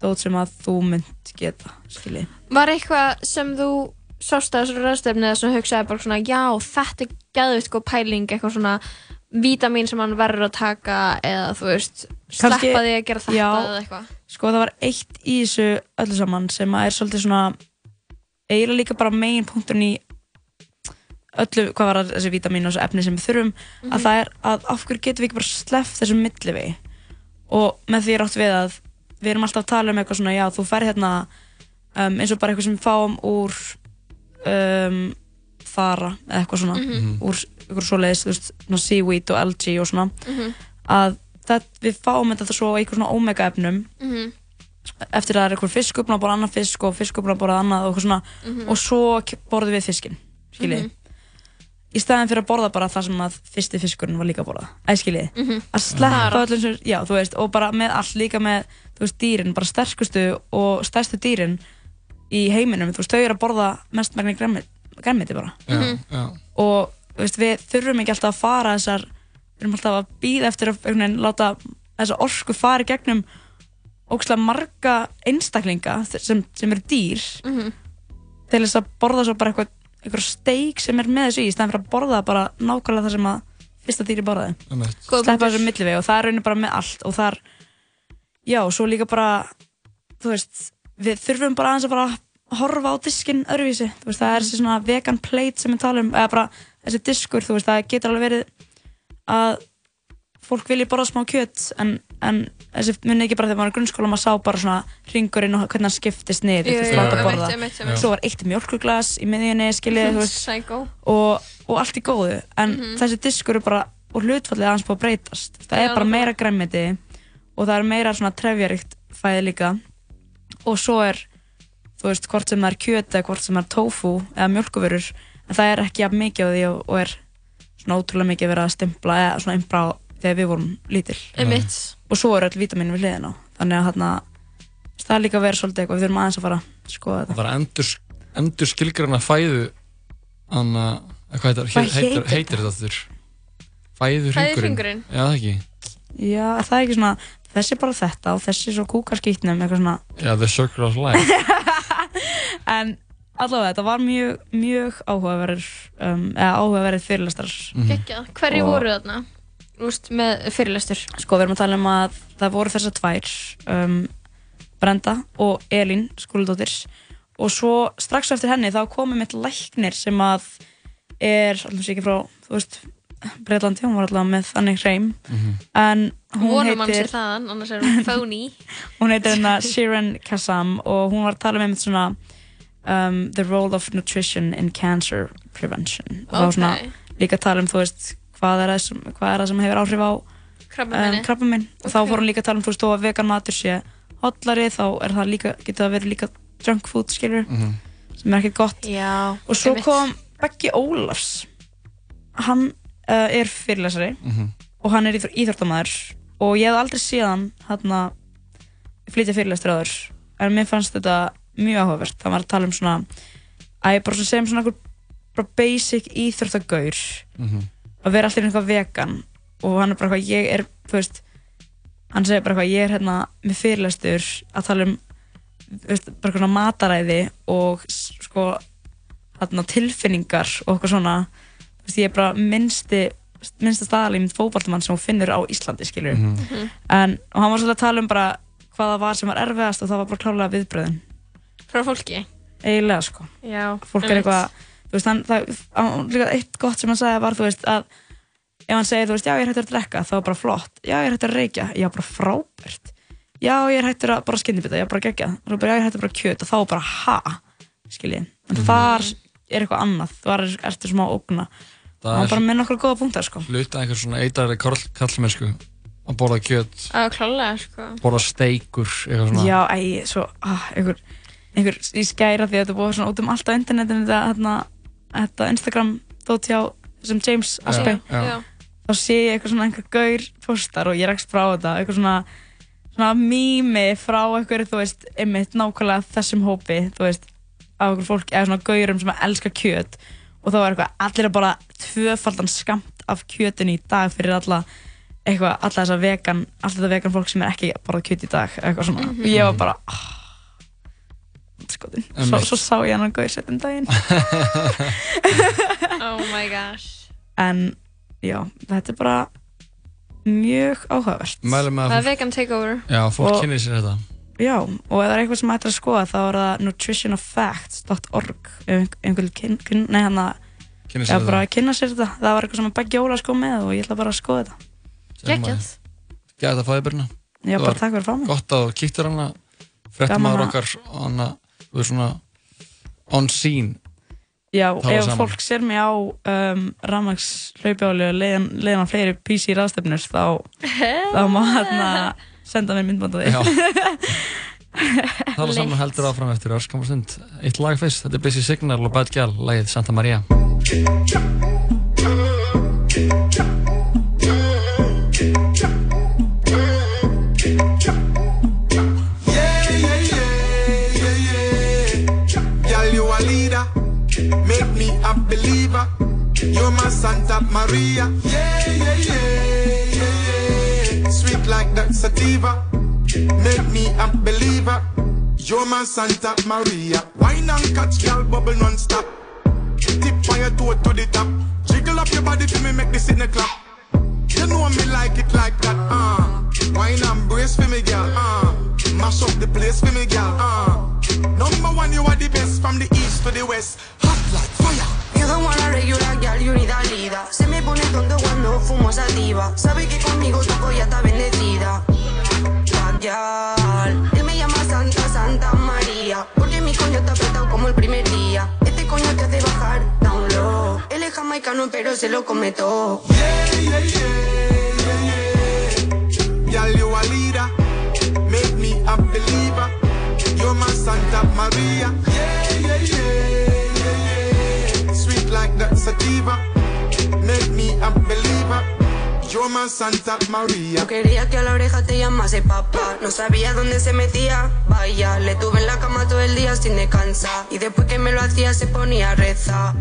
dót sem að þú mynd geta, skiljið Var eitthvað sem þú sást að þessu röðstefni eða sem hugsaði bara svona já, þetta er gæðvitt góð pæling eitthvað svona vítamin sem hann verður að taka eða þú veist, sleppa því að gera þetta já, eða eitthvað? Sko eiginlega líka bara megin punkturinn í öllu, hvað var það, þessi vítamin og þessi efni sem við þurfum Mhm. að það er að af hverju getum við ekki bara sleppt þessum millivegi og með því er átt við að við erum alltaf að tala um eitthvað svona já þú fær hérna um, eins og bara eitthvað sem við fáum úr um, þara eða eitthvað svona Mhm. úr eitthvað svoleiðis, þú veist, svona seaweed og algae og svona Mhm. að það, við fáum þetta svo eitthvað svona omega efnum Mhm. Eftir að það er eitthvað fiskur búin að borða annan fisk og fiskur búin að borða annað og eitthvað svona Mhm. og svo borðum við fiskinn skiljið Mhm. í staðin fyrir að borða bara það sem að fyrsti fiskurinn var líka að borða eða skiljið Mhm. að sleppa öllum sem, já þú veist og bara með allt líka með þú veist dýrin bara sterkustu og stærstu dýrin í heiminum þú veist þau eru að borða mest megni græmiti bara já. og þú veist, við þurfum ekki alltaf að fara þessar við erum alltaf að býða eftir að láta þessa orku fara í gegnum ógslag marga einstaklinga sem, sem eru dýr Mhm. til þess að borða svo bara eitthvað eitthvað steik sem er með þessu í stæðan fyrir að borða bara nákvæmlega það sem að fyrsta dýri borðaði. Sleppa þessu millivegi og það er raunin bara með allt og þar já, svo líka bara þú veist, við þurfum bara aðeins að fara að horfa á diskinn öðruvísi. Þú veist, það er þessi svona vegan plate sem við tala um eða bara þessi diskur, þú veist, það getur alveg verið að fólk vilji borða smá kjöt en, en þessi muni ekki bara þegar maður er í grunnskóla maður sá bara svona ringurinn og hvernig hann skiptist niður veist, jú, láta borða. einmitt. svo var eitt mjölkuglas í miðjunni skiljið, þú veist og, og allt í góðu en Mhm. þessi diskur er bara og hlutfallið aðeins búið að breytast það er bara meira græmiti og það er meira svona trefjaríkt fæði líka og svo er þú veist hvort sem það er kjöt eða hvort sem það er tofu eða mjölkuvörur en það er ekki jafn mikið á því og, og er svona ótrúlega mikið verið að stimpla eða svona innbrá þegar við vorum lítil. Og svo eru öll vítamin við hliðina á þannig að þarna það er líka að vera svolítið eitthvað við þurfum aðeins að fara að skoða þetta Það var endur, endur skilgrana fæðu Anna, hvað heitir, Hvað heitir, heitir heitir þetta aftur? Fæðu Fæðuhringurinn. Já, það ekki já, það er ekki svona þessi er bara þetta og þessi er svo kúkarskýtnum eitthvað svona Já, The Circle of Life en allavega þetta var mjög, mjög áhugaverður um, eða áhugaverður fyrirlestrar Mhm. Geggjað. Hverju Og- voru þarna? Úst, með fyrirlestur. Sko við erum að tala um að það voru þessar tvær um, Brenda og Elín skúldóttir. Og svo strax eftir henni þá komum mitt læknir sem að er alltaf sér ekki frá þú veist Breitlandi, hún var alltaf með þannig hreim. En hún Vonum heitir þaðan, annars er hún phony hún heitir hérna Shiren Kassam og hún var að tala með einmitt svona um, the role of nutrition in cancer prevention. Og það var svona líka að tala um þú veist hvað er það sem, hvað er það sem hefur áhrif á um, krabbaminn og þá Ok. fór hún líka að tala um þú veist þó að vegan matur sé hollari þá er það líka, getur það verið líka junk food skilur Mhm. sem er ekkert gott. Já, og svo kom Beggi Ólafs. Hann uh, er fyrirlesari. Mhm. og hann er íþr íþróttamæður og ég hef aldrei séð hann að flytja fyrirlestur áður. En mér fannst þetta mjög áhugavert. Hann var að tala um svona að ég bara segjum svona einhver bara basic íþróttagaur. Mhm. Að vera alltaf einhvað vegan. Og hann er bara eitthvað, ég er, þú veist hann segir bara eitthvað, ég er hérna með fyrirlestur að tala um veist, bara eitthvað svona mataræði og sko hérna, tilfinningar og eitthvað svona. Þú veist, ég er bara minnsti minnsta staðalímynd fótballtumann sem hún finnur á Íslandi skilur Mhm. en, og hann var svolítið að tala um bara hvað það var sem var erfiðast og það var bara klálega viðbröðin Frá fólki? eiginlega sko. Já, fólk er eitthvað veist, hann, það, hann, líka eitt gott sem hann sagði var, þú veist, að ef hann segir, þú veist, já, ég er hættur að drekka, þá er bara flott. Já, ég er hættur að reykja, já, bara frábært. Já, ég er hættur að bara skyndibita, já, bara gegja og bara, já, ég er hættur bara að kjöt og þá bara ha, skiljið, en Mhm. þar er eitthvað annað, þar er, ertu smá ógna. Það hann er- bara með nokkur góða punktar, sko. hluta einhver svona eitrari kallmennsku að borða kjöt, Já, klálega, sko. borða steikur eitthvað svona. Já, æ, svo, ah, einhver einhver í skæra því að þetta búið svona út um allt á internetinu þetta, hérna, þetta Instagram þótt hjá sem James já. þá sé ég eitthvað svona einhver gaur postar og ég rekst frá þetta eitthvað svona svona mými frá einhverju þú veist einmitt nákvæmlega þessum hópi þú veist af einhver fólk eða svona gaurum sem elskar kjöt. Og þá er eitthvað allir að bara tvöfaldan skamt af kjötinu í dag fyrir alla eitthvað alla þessa vegan allt þetta vegan fólk sem er ekki að borða kjöt í dag eitthvað svona. Mhm. og ég var bara ah, skotin svo, svo sá ég hann gaur setjum daginn. Oh my gosh. en já þetta er bara mjög áhugavert. Það að er vegan takeover. Já, fólk Og- kynni sér þetta. Já, og ef það er eitthvað sem ættir að skoða þá er það nutritionoffacts.org ef einhvern kyn, kyn, nei hann að Kynna já, sér bara kynna sér þetta. Það var eitthvað sem að Beggi Óla sko með og ég ætla bara að skoða þetta. Geggjað. Gæði þetta fæði byrna Já, bara takk fyrir að fá mig. Gott að þú kíktir hana. Gaman Frettumæður að- okkar hana, Þú er svona on scene Já, ef saman. fólk sér mig á um, Ramax hlaupjáli og leiðan, leiðan á fleiri PC ráðstefnur þá, þá má hérna senda mér myndbandaði Já. Það var saman heldur áfram eftir örskamar stund Eitt lag fyrst, þetta er Busy Signal og Bad Gal Lagið Santa Maria Santa Maria. Yeah, yeah, yeah, yeah, yeah. Sweet like that sativa. Make me a believer. You're my Santa Maria. Wine and catch, girl, bubble non-stop. Tip on toe to the top. Jiggle up your body for me, make this in the clap. You know me like it like that, uh. Wine and brace for me, girl, uh. Mash up the place for me, girl, uh. Number one, you are the best from the east to the west. Hot like fire. Don't wanna regular girl, you need a leader. Se me pone tonto cuando fumo sativa. Sabe que conmigo tu polla está bendecida. Bad girl. Él me llama Santa, Santa María. Porque mi coño está apretado como el primer día. Este coño te hace bajar down low. Él es jamaicano, pero se lo come todo. Yeah, yeah, yeah, yeah, yeah. Girl, you a leader. Make me a believer. You're my Santa Maria. Yeah, yeah, yeah, like that sativa. Make me a believer. You're my Santa Maria. No quería que a la oreja te llamase papá. No sabía dónde se metía. Vaya, le tuve en la cama todo el día sin descansar. Y después que me lo hacía se ponía a rezar.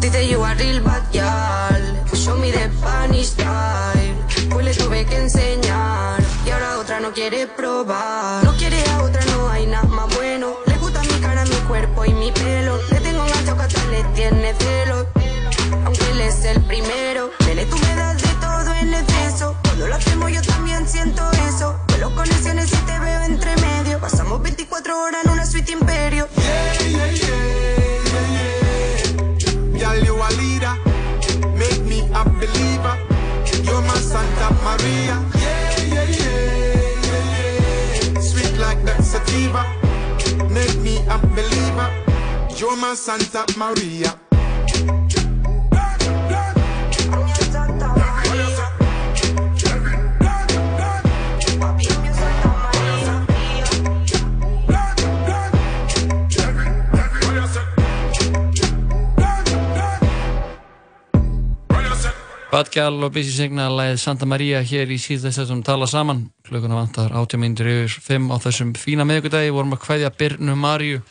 Dice you are real bad girl. Show me the Spanish style. Pues le tuve que enseñar. Y ahora otra no quiere probar. No quiere a otra, no hay nada más bueno. Le gusta mi cara, mi cuerpo y mi pelo. Le le tiene celos. Aunque él es el primero. Nene, tú me das de todo en exceso. Cuando lo hacemos yo también siento eso. Los conexiones y te veo entre medio. Pasamos 24 horas en una suite imperio. Yeah, yeah, yeah, yeah, yeah. You a leader. Make me a believer. You're my Santa Maria. Yeah, yeah, yeah, yeah, yeah. Sweet like that. Make me a believer. My Santa Maria. Bad Gal og Busy Signal Lagið Santa Maria hér í síðast þessum tala saman. Klukkuna vantar 80 minnir yfir 5 á þessum fína miðvikudagi vorum að kveðja Birnu Maríu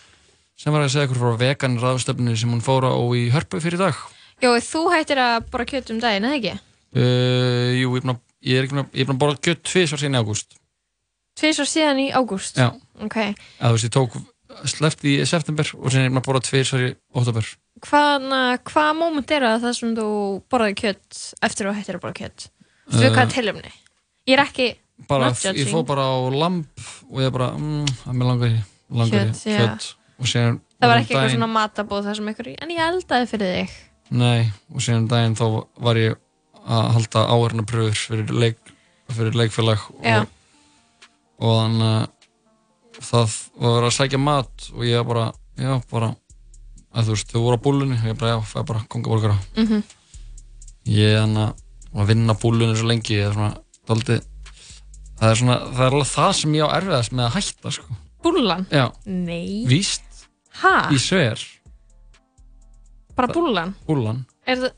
sem var að segja ykkur frá vegan ráðstöfnu sem hún fóra á í hörpu fyrir dag Jó, þú hættir að bora kjöt um daginn, eða ekki? Uh, jú, ég, ég er ekki búin að, ég borða kjött tvisvar síðan í ágúst Tvisvar síðan í ágúst? Já. Ok. að þú veist, ég tók sleppt í september og síðan er ég búin að borða tvisvar í oktober Hvaða hva moment er það það sem þú borðaði kjött eftir að þú hættir að borða kjött? Þú veist Uh, hvað er tilumni? Ég er ekki bara, ég fór bara á lamp og ég bara, mm, að mér langar í langar Kjöt, já. kjött síðan Það var um ekki eitthvað daginn- svona matabóð þar sem ykkur En ég eldaði fyrir þig. Nei, og síðan um daginn þá var ég að halda áhörna pröfur fyrir, leik, fyrir leikfélag og, og þannig að það var að sækja mat og ég bara, já, bara að þú veist, þau voru á búlunni og ég bara, já, fæ bara kongaborgara Mhm. ég er þannig að vinna búlunni svo lengi ég er svona, það er svona, það er alveg það sem ég á erfiðast með að hætta, sko Búllan? Já, Nei. Víst, Ha? í sver. Bara búllan? búlan, Er það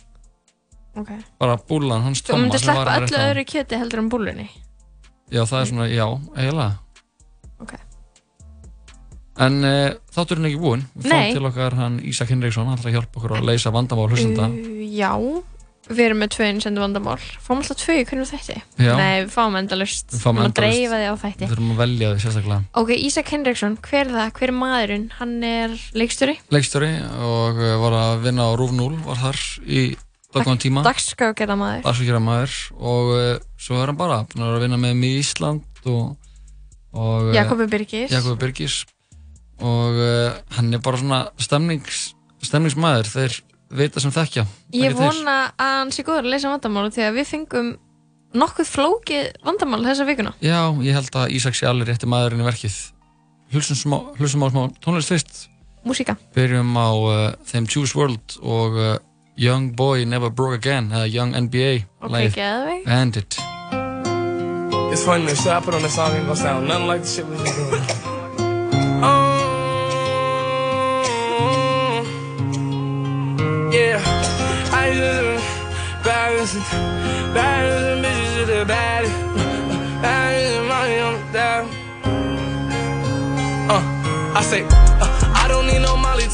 Ok. Bara búlan, hans Þú Tomma myndir sem var sleppa öllu öðru kjöti heldur en búllunni? Já, það er svona, já, eiginlega. Ok. En uh, þátturinn er ekki búinn. Við fáum til okkar hann Ísak Hinriksson Hann ætlar að hjálpa okkur að leysa vandamál hlustenda Uh, Já Við erum með tvö innsendu vandamál. Fáum alltaf tvö í hvernig Já. Nei, við fáum endalust Við fáum þætti. Við þurfum að velja þau sérstaklega. Ok, Ísak Henriksson, hver er það? Hver er maðurinn? Hann er leikstjóri? Leikstjóri og uh, var að vinna á Rúf 0 Var þar í dagvann tíma. Dagskágerða maður Dagsvíkjara maður Og uh, svo er hann bara að vera að vinna með mig í Ísland Og, og uh, Jakobi Birgis. Jakobi Birgis. Og hann er bara svona stemnings, stemningsmaður. Þeir vita sem þekkja Ég vona að hann sé góður að leysa vandamál því að við fengum nokkuð flókið vandamál þessa vikuna Já, ég held að Ísak sé allir rétti maðurinn í verkið. Hlustum, smá, hlustum á smá tónlist fyrst. Músíka Byrjum á uh, þeim Juice WRLD og uh, Young Boy Never Broke Again, eða Young NBA. Ok, geðveik. Bandit. It's funny, the shit I put on this song ain't gonna sound nothing like the shit we just doing. I just balance, balance, bitches to the bad, balance, money on the dial. Uh, I say,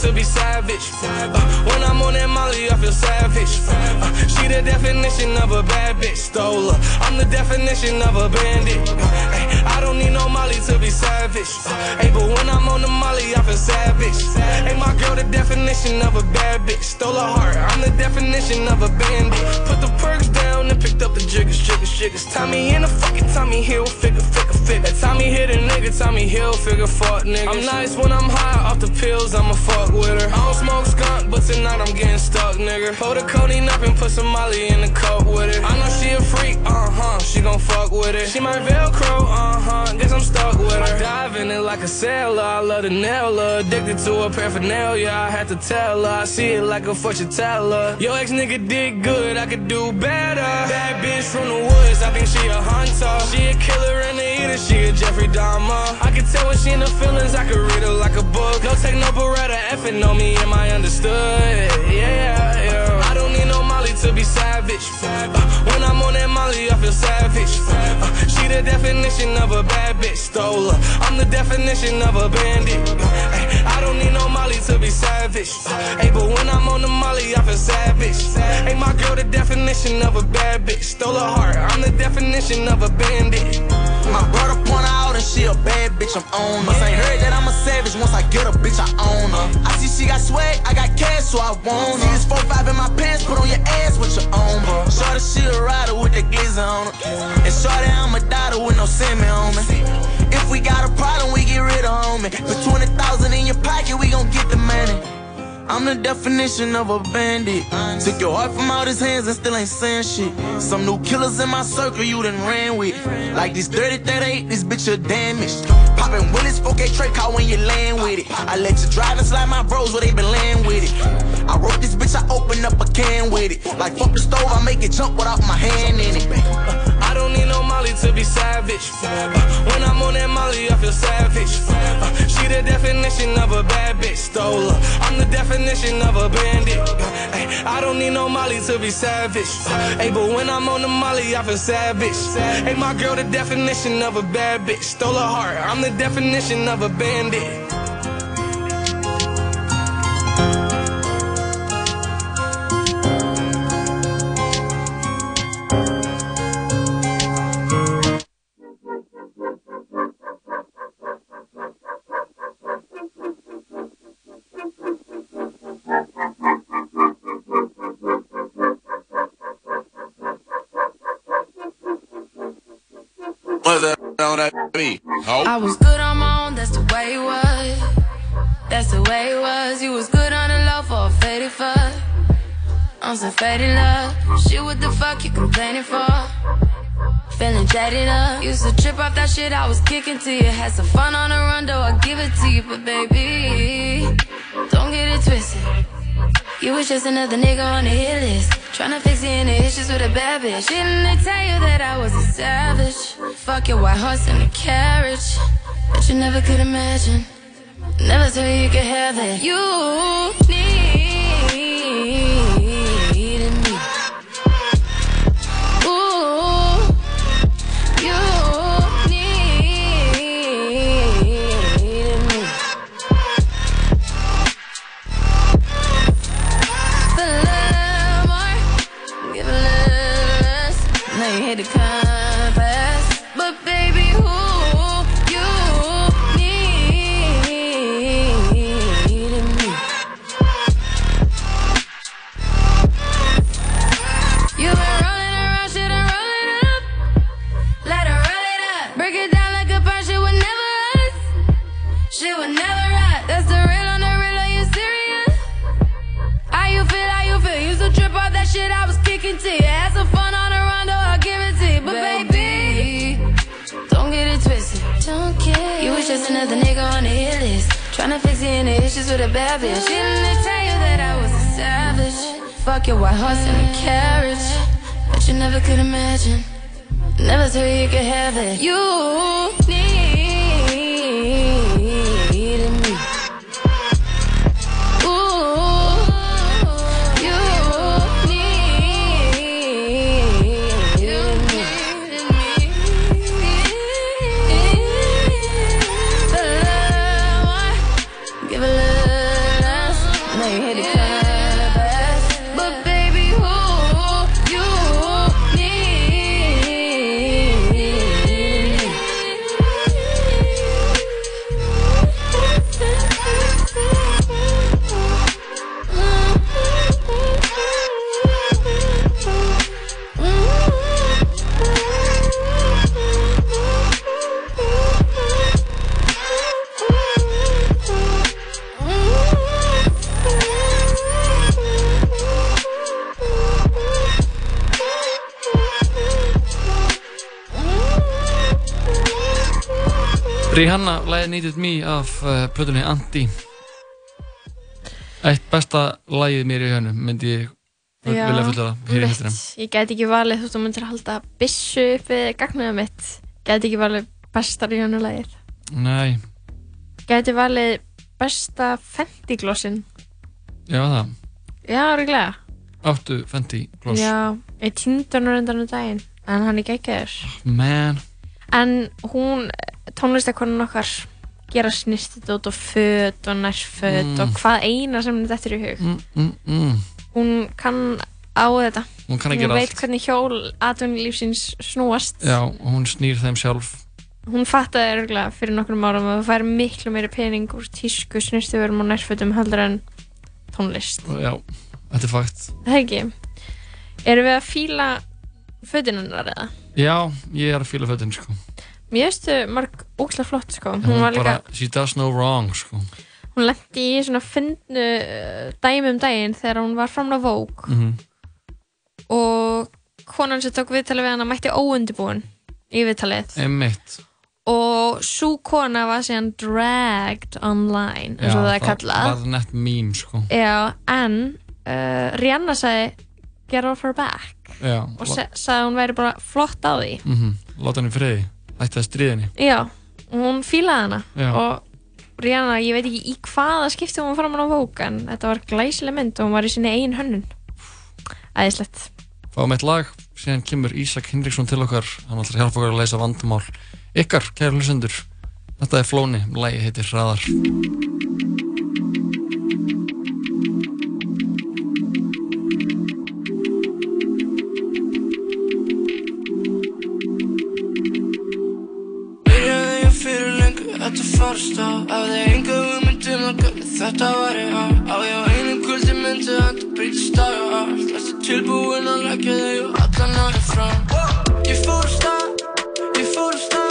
to be savage. Uh, when I'm on that Molly, I feel savage. Uh, she the definition of a bad bitch, stole her. I'm the definition of a bandit. Uh, ay, I don't need no Molly to be savage. Uh, hey, but when I'm on the Molly, I feel savage. Hey, my girl, the definition of a bad bitch, stole her heart. I'm the definition of a bandit. Put the perks down and picked up the jiggers, jiggers, jiggers. Tommy in a fucking Tommy Hill, figure, figure, figure. Tommy hit a nigga, Tommy Hill, figure, fuck nigga. I'm nice when I'm high off the pills, I'ma fuck with her. I don't smoke skunk, but tonight I'm getting stuck, nigga. Pull the codeine up and put some Molly in the cup with it. I know she a freak, uh huh, she gon' fuck with it. She my Velcro, uh huh, guess I'm stuck with her. Dive in it like a sailor, I love the nail her. Addicted to her paraphernalia, I had to tell her. I see it like a fortune teller. Yo, ex nigga did good, I could do better. Bad bitch from the woods, I think she a hunter. She a killer and a eater, she a Jeffrey Dahmer. I can tell when she in the feelings, I could read her like a book. No take no beretta, effing on me, am I understood? Yeah, yeah. I don't need no Molly to be savage. Uh, when I'm on that Molly, I feel savage. Uh, she the definition of a bad bitch, stole her. I'm the definition of a bandit. Uh, I don't need no Molly to be savage. Uh, hey, but when I'm on the Molly, I feel savage. Hey, my girl, the definition of a bad bitch, stole her heart. I'm the definition of a bandit. My brother point out and she a bad bitch, I'm on her. Ain't heard that I'm a savage, once I get a bitch, I own her. I see she got swag, I got cash, so I want her. See this 4-5 in my pants, put on your ass with your own, bro. Shorty, she a rider with the glizzer on her. And shorty, I'm a daughter with no semi on me. If we got a problem, we get rid of homie. Put 20,000 in your pocket, we gon' get the money. I'm the definition of a bandit. Took your heart from out his hands and still ain't saying shit. Some new killers in my circle you done ran with. Like this 30 38, this bitch a damaged. Poppin' Willis, 4K Trey car when you land with it. I let you drive and slide my bros where they been laying with it. I wrote this bitch, I open up a can with it. Like fuck the stove, I make it jump without my hand in it. I don't need no Molly to be savage. Uh, when I'm on that Molly, I feel savage. Uh, she the definition of a bad bitch, stole her. I'm the definition of a bandit. Uh, ay, I don't need no Molly to be savage. Uh, hey, but when I'm on the Molly, I feel savage. Hey, my girl, the definition of a bad bitch, stole her heart. I'm the definition of a bandit. On that beat. Oh. I was good on my own, that's the way it was. That's the way it was. You was good on the low for a faded fuck. On some faded love. Shit, what the fuck you complaining for? Feeling jaded up. Used to trip off that shit I was kicking to you. Had some fun on the run, though I give it to you. But baby, don't get it twisted. You was just another nigga on the hit list. Tryna fix any issues with a bad bitch. Didn't they tell you that I was a savage? Fuck your white horse and a carriage. But you never could imagine. Never thought you could have it. You with a bad bitch. Didn't they tell you that I was a savage? Fuck your white horse and a carriage. But you never could imagine. Never thought you could have it. You needed Rihanna læði Needed Me af uh, plötunni Anti Eitt besta lægið mér í hönum myndi ég Já, vilja fulla það hér í hættinum Ég gæti ekki valið, þú veist, þú myndir halda byssu upp við gagnaða mitt. Gæti ekki valið besta ríðanulegið. Nei, Gæti valið besta Fenty-glossin. já það Já, örgulega. Áttu Fenty Gloss Já, ég týndi hann reyndan um daginn, en hann er geggjaður. Man En hún, tónlistakonan okkar, gera snirtidót og föt og nærföt Mm. og hvað eina sem þetta er í hug. mm, mm, mm. Hún kann á þetta. Hún gera veit hvernig hjól atvinnulífsins snúast. Já, hún snýr þeim sjálf Hún fattaði örgulega fyrir nokkrum árum að þú fær miklu meiri pening úr tísku, snirtiverum og nærfötum heldur en tónlist. Já, þetta er fakt Það er ekki. Erum við að fíla fötinunnar eða? Já, ég er að fíla fötin sko. Mér veistu marg ógslag flott sko. Hún, Hún var líka, bara, she does no wrong sko. Hún lendi í svona fyndnu uh, dæmi um daginn þegar hún var framlega vók mm og konan sem tók viðtalið við hana mætti óundibúin í viðtalið. Einmitt. Og svo kona var síðan dragged online eins og það er kallað. var nett mím sko. Já, en uh, Rihanna sagði get off her back. Já, og sa sagði að hún væri bara flott á því. Mm Láta henni friði Ætti að stríðinni Já, hún fílaði hana. Já. og Rihanna, ég veit ekki í hvaða skipti hún fram á vók en þetta var glæsileg mynd og hún var í sinni eigin hönnun. Æðislegt. Fáum eitt lag, síðan kemur Ísak Hinriksson til okkar. Hann ætlar að hjálpa okkur að leysa vandamál Ykkar, kæru hlustendur. Þetta er Flóni, lagi heitir Hraðar farast á Hafði enga hugmyndum að hvernig þetta ég á Á ég á einu kvöldi myndi að það breytist og allt Ertu tilbúin að leggja þig og allan á ég fram. Ég fór á stað, ég fór á stað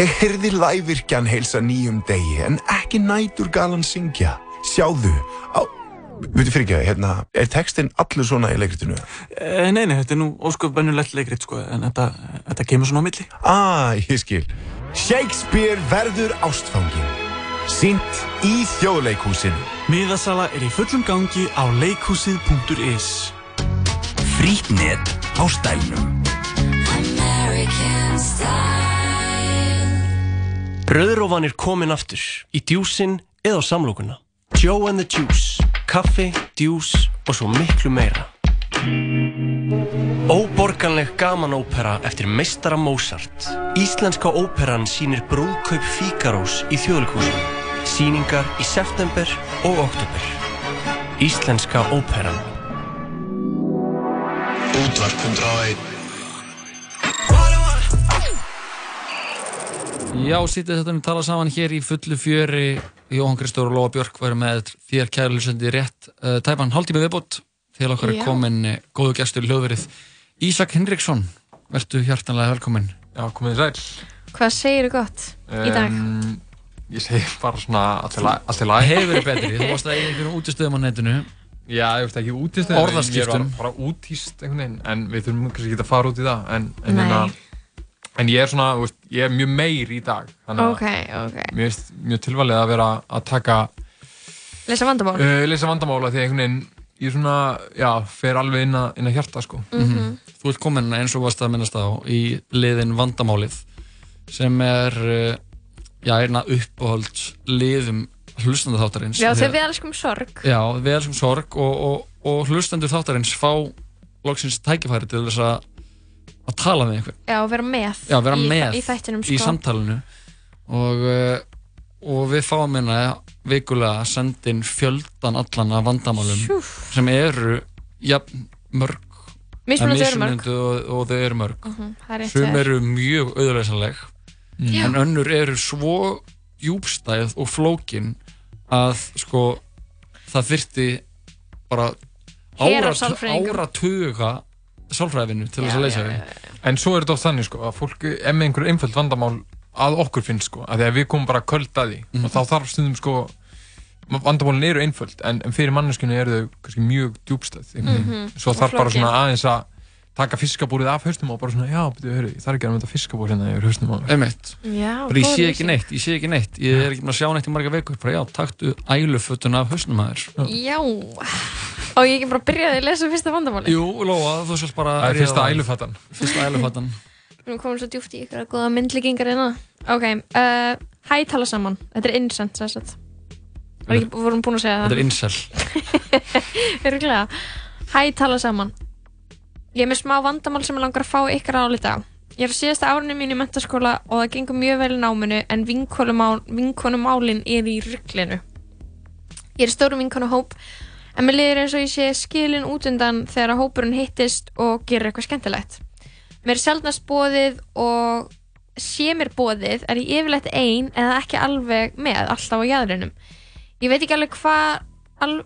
Ég heyrði lævirkjan heilsa nýjum degi en ekki nætur galan syngja. Sjáðu, á... Veitu fyrir ekki, hérna, er textinn allur svona í leikritinu? Eh, Nei, nei, þetta er nú ósköp bennulegt leikrit, sko, en þetta, þetta kemur svona á milli. Ah, ég skil. Shakespeare verður ástfangin. Sýnt í þjóðleikhúsinu. Miðasala er í fullum gangi á leikhúsið.is. Frýtt net á stælnum. Rauðrófan er komin aftur í djúsin eða á samlokuna. Joe and the Juice, kaffi, djús og svo miklu meira. Óborganleg gamanópera eftir meistara Mozart. Íslenska óperan sýnir brúðkaup Fíkarós í þjóðleikhúsinu. Sýningar í september og oktober. Íslenska óperan. Útvarp Já, sýtið þetta um tala saman hér í fullu fjöri Jóhann Kristór og Lóa Björk væri með þér kærlusandi rétt uh, tæpan hálftíma viðbútt til okkar Já. er komin uh, góðu gestur í hljóðverið Ísak Henriksson, vertu hjartanlega velkomin Já, komið þið sæl Hvað segir þú gott í dag? Um, ég segi bara svona allt í la- allt í lagi Hefur verið betri, þú varst að eiga einhverjum útistöðum á netinu Já, ég veist ekki útistöðum Orðaskiptum. Ég er bara, útíst einhvern veginn En við þurfum kannski ekki að fara út í það En, en, Nei. En ég er svona, þú veist, ég er mjög meir í dag Þannig að Ok, ok. mér finnst mjög tilvalið að vera að taka Lesa vandamál? uh, Lesa vandamála því að einhvern veginn Ég svona, já, fer alveg inn að, inn að hjarta sko Mhm. Þú ert komin eins og varst að minnast á í liðin Vandamálið sem er uh, já, einna uppáhalds liðum hlustandi þáttarins Já, þegar við elskum sorg. Já, við elskum sorg og, og, og hlustendur þáttarins fá loksins tækifæri til þess að að tala með einhvern Já, vera með. Já, vera í, með Í þættinum, sko. í samtalinu og, uh, og við fáum hérna vikulega að senda inn fjöldan allan af vandamálum Sjúf. sem eru jafn mörg Mismunandi og, og þau eru mörg er rétt sem eru mjög auðvitað Já. en önnur eru svo djúbstæð og flókin að sko það þyrfti bara árat, áratuga sálfræðinu til þess að leysa þau. En svo er þetta oft þannig sko að fólk er með einhver einföld vandamál að okkur finnst sko að því að við komum bara köld að því. Mhm. og þá þarf stundum sko vandamálin eru einföld en, en fyrir manneskinu eru þau kannski mjög djúbstæð mm Mhm. svo þarf bara svona aðeins að taka fiskabúrið af haustum og bara svona já, betur, hörru, það er ekki að mynda fiskabúr hérna yfir á mér Einmitt. Já, bara ég sé ekki neitt, ég sé ekki neitt ég er ekki búin að sjá neitt í marga vekur bara já, taktu ælufötun af hausnum að þér Já. Og ég ekki bara byrjaði að lesa fyrsta vandamáli. Jú, Lóa, þú sérst bara Það er fyrsta það. ælufatan. Fyrsta ælufatan Við erum komin svo djúpt í ykkur að góða myndlíkingar hérna. Ok, uh, hæ tala saman. Þetta er insent, þess að. Var ekki, vorum búin að segja það. Þetta er incel Örgulega. Hæ, tala saman. Ég er með smá vandamál sem ég langar að fá ykkar álita á. Ég er á síðasta árinu mín í mentaskóla og það gengur mjög vel í náminu en vinkonumál, vinkonumálin er í rugglinu. Ég er í stórum vinkonuhóp en mér liður eins og ég sé skilin út undan þegar að hópurinn hittist og gerir eitthvað skemmtilegt. Mér er sjálfnast bóðið og sé mér bóðið er ég yfirleitt ein eða ekki alveg með alltaf á jæðrinum. Ég veit ekki alveg hvað al,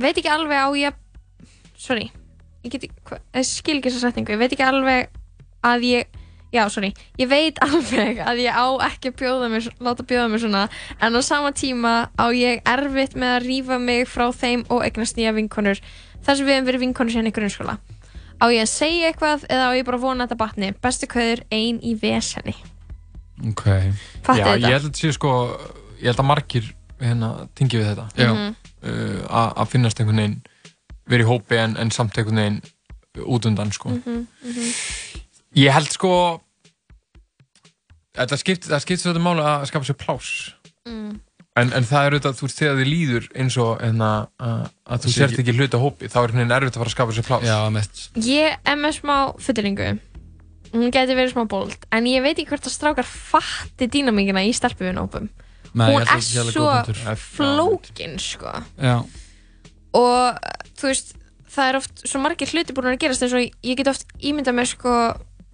veit ekki alveg á ég sorry ég get ég skil ekki þessa setningu. Ég veit ekki alveg að ég já, sorry, ég veit alveg að ég á ekki að bjóða mér, láta bjóða mér svona en á sama tíma á ég erfitt með að rífa mig frá þeim og eignast nýja vinkonur. Þar sem við hefum verið vinkonur síðan í grunnskóla. Á ég að segja eitthvað eða á ég bara að vona að þetta batni? Bestu kveður ein í vesenni Ok. Fattið Já, þetta? ég held að þetta sé sko ég held að margir hérna tengi við þetta. Já. Mhm. uh, að að finnast einhvern veginn verið í hópi en, en samt einhvern veginn út undan sko. Mhm, mhm. Ég held sko það skiptir þetta máli að skapa sér plás Mm. en, en það er auðvitað, þú veist, þegar þið líður eins og hérna, að, að þú sért ekki- hluta hópi, þá er hérna erfitt að fara að skapa sér plás Já, mitt Ég er með smá fulliringu hún geti verið smá bold en ég veit ekki hvort að strákar fatti dýnamíkina í ég hún er svo flókin sko. Já, og þú veist það er oft svo margir hluti búin að gerast eins og ég get oft ímyndað mér sko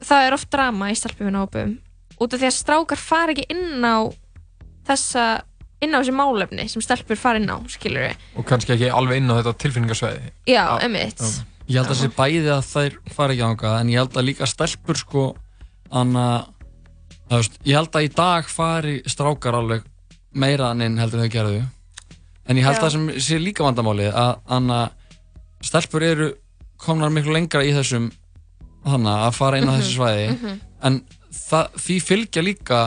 það er oft drama í stelpuvinópum út af því að strákar fara ekki inn á þessa inn á þessi málefni sem stelpur fara inn á skilur við og kannski ekki alveg inn á þetta tilfinningarsvæði Já, einmitt. já. Ég held að það sé bæði að þær fara ekki ánga en ég held að líka stelpur sko anna, að, veist, ég held að í dag fari strákar alveg meira en inn heldur þau gerðu en ég held Já. að það sem sé líka vandamálið að anna, stelpur eru komnar miklu lengra í þessum þannig að fara inn á þessu svæði Mhm. en það, því fylgja líka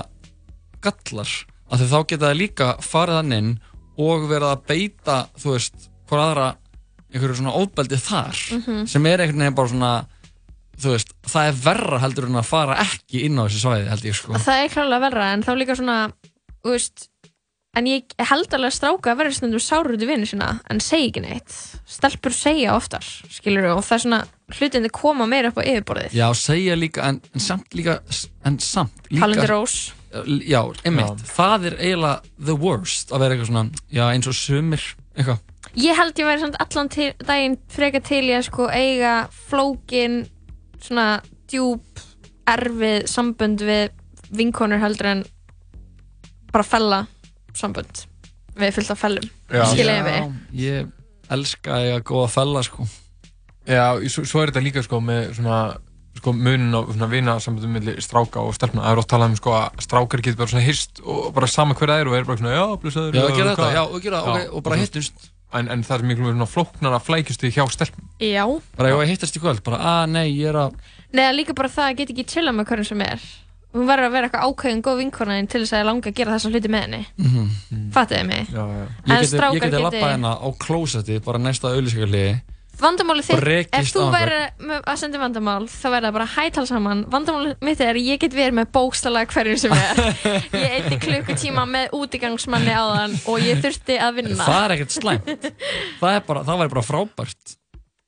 gallar að þá geta það líka farið hann inn og verið að beita þú veist, hvað aðra einhverju svona óbeldi þar Mhm. sem er einhvern veginn bara svona veist, það er verra heldur en að fara ekki inn á þessi svæði held ég sko Það er klálega verra en þá líka svona þú veist en ég held alveg að stráka að vera stundum sárur út í vinnu sína en segja ekki neitt. Stelpur segja oftar, skilur og það er svona hlutindi koma meira upp á yfirborðið. Já, segja líka, en, en samt líka en samt líka Talandi rós. Já, einmitt, það er eiginlega the worst að vera eitthvað svona, já eins og sumir eitthvað. Ég held ég væri samt allan til, daginn freka til í að sko eiga flókin svona djúb erfið sambönd við vinkonur heldur en bara fella sambönd við fullt af fellum skilja ég mig Ég elska að eiga góða fella sko Já, svo, svo er þetta líka sko með svona sko munin og svona vina sambandum milli stráka og stelpna. Það er oft talað um sko að strákar getur bara svona hýrst og bara sama hver það er og er bara svona já, blessaður. Já, gera þetta, hvað?" já, og gera það, ok, og bara hittust. En, en það er miklu meira svona flóknar að flækjast hjá stelpum. Já Bara ég var að hittast í kvöld, bara að nei, ég er að Nei, líka bara það að geta ekki chilla með hverjum sem er hún verður að vera eitthvað ákveðin góð vinkona þín til þess að ég langa að gera þessa hluti með henni Mhm. fattiði mig Já, já. Ég En geti, ég geti geti- lappað hérna á klósetti bara næsta auðlýsingarliði Vandamáli þitt, ef þú á einhvern. með- að senda vandamál þá verður það bara hætal saman Vandamáli mitt er að ég get verið með bókstala hverjum sem er Ég eitti klukkutíma með útigangsmanni áðan og ég þurfti að vinna Það er ekkert slæmt Það er bara, það væri bara frábært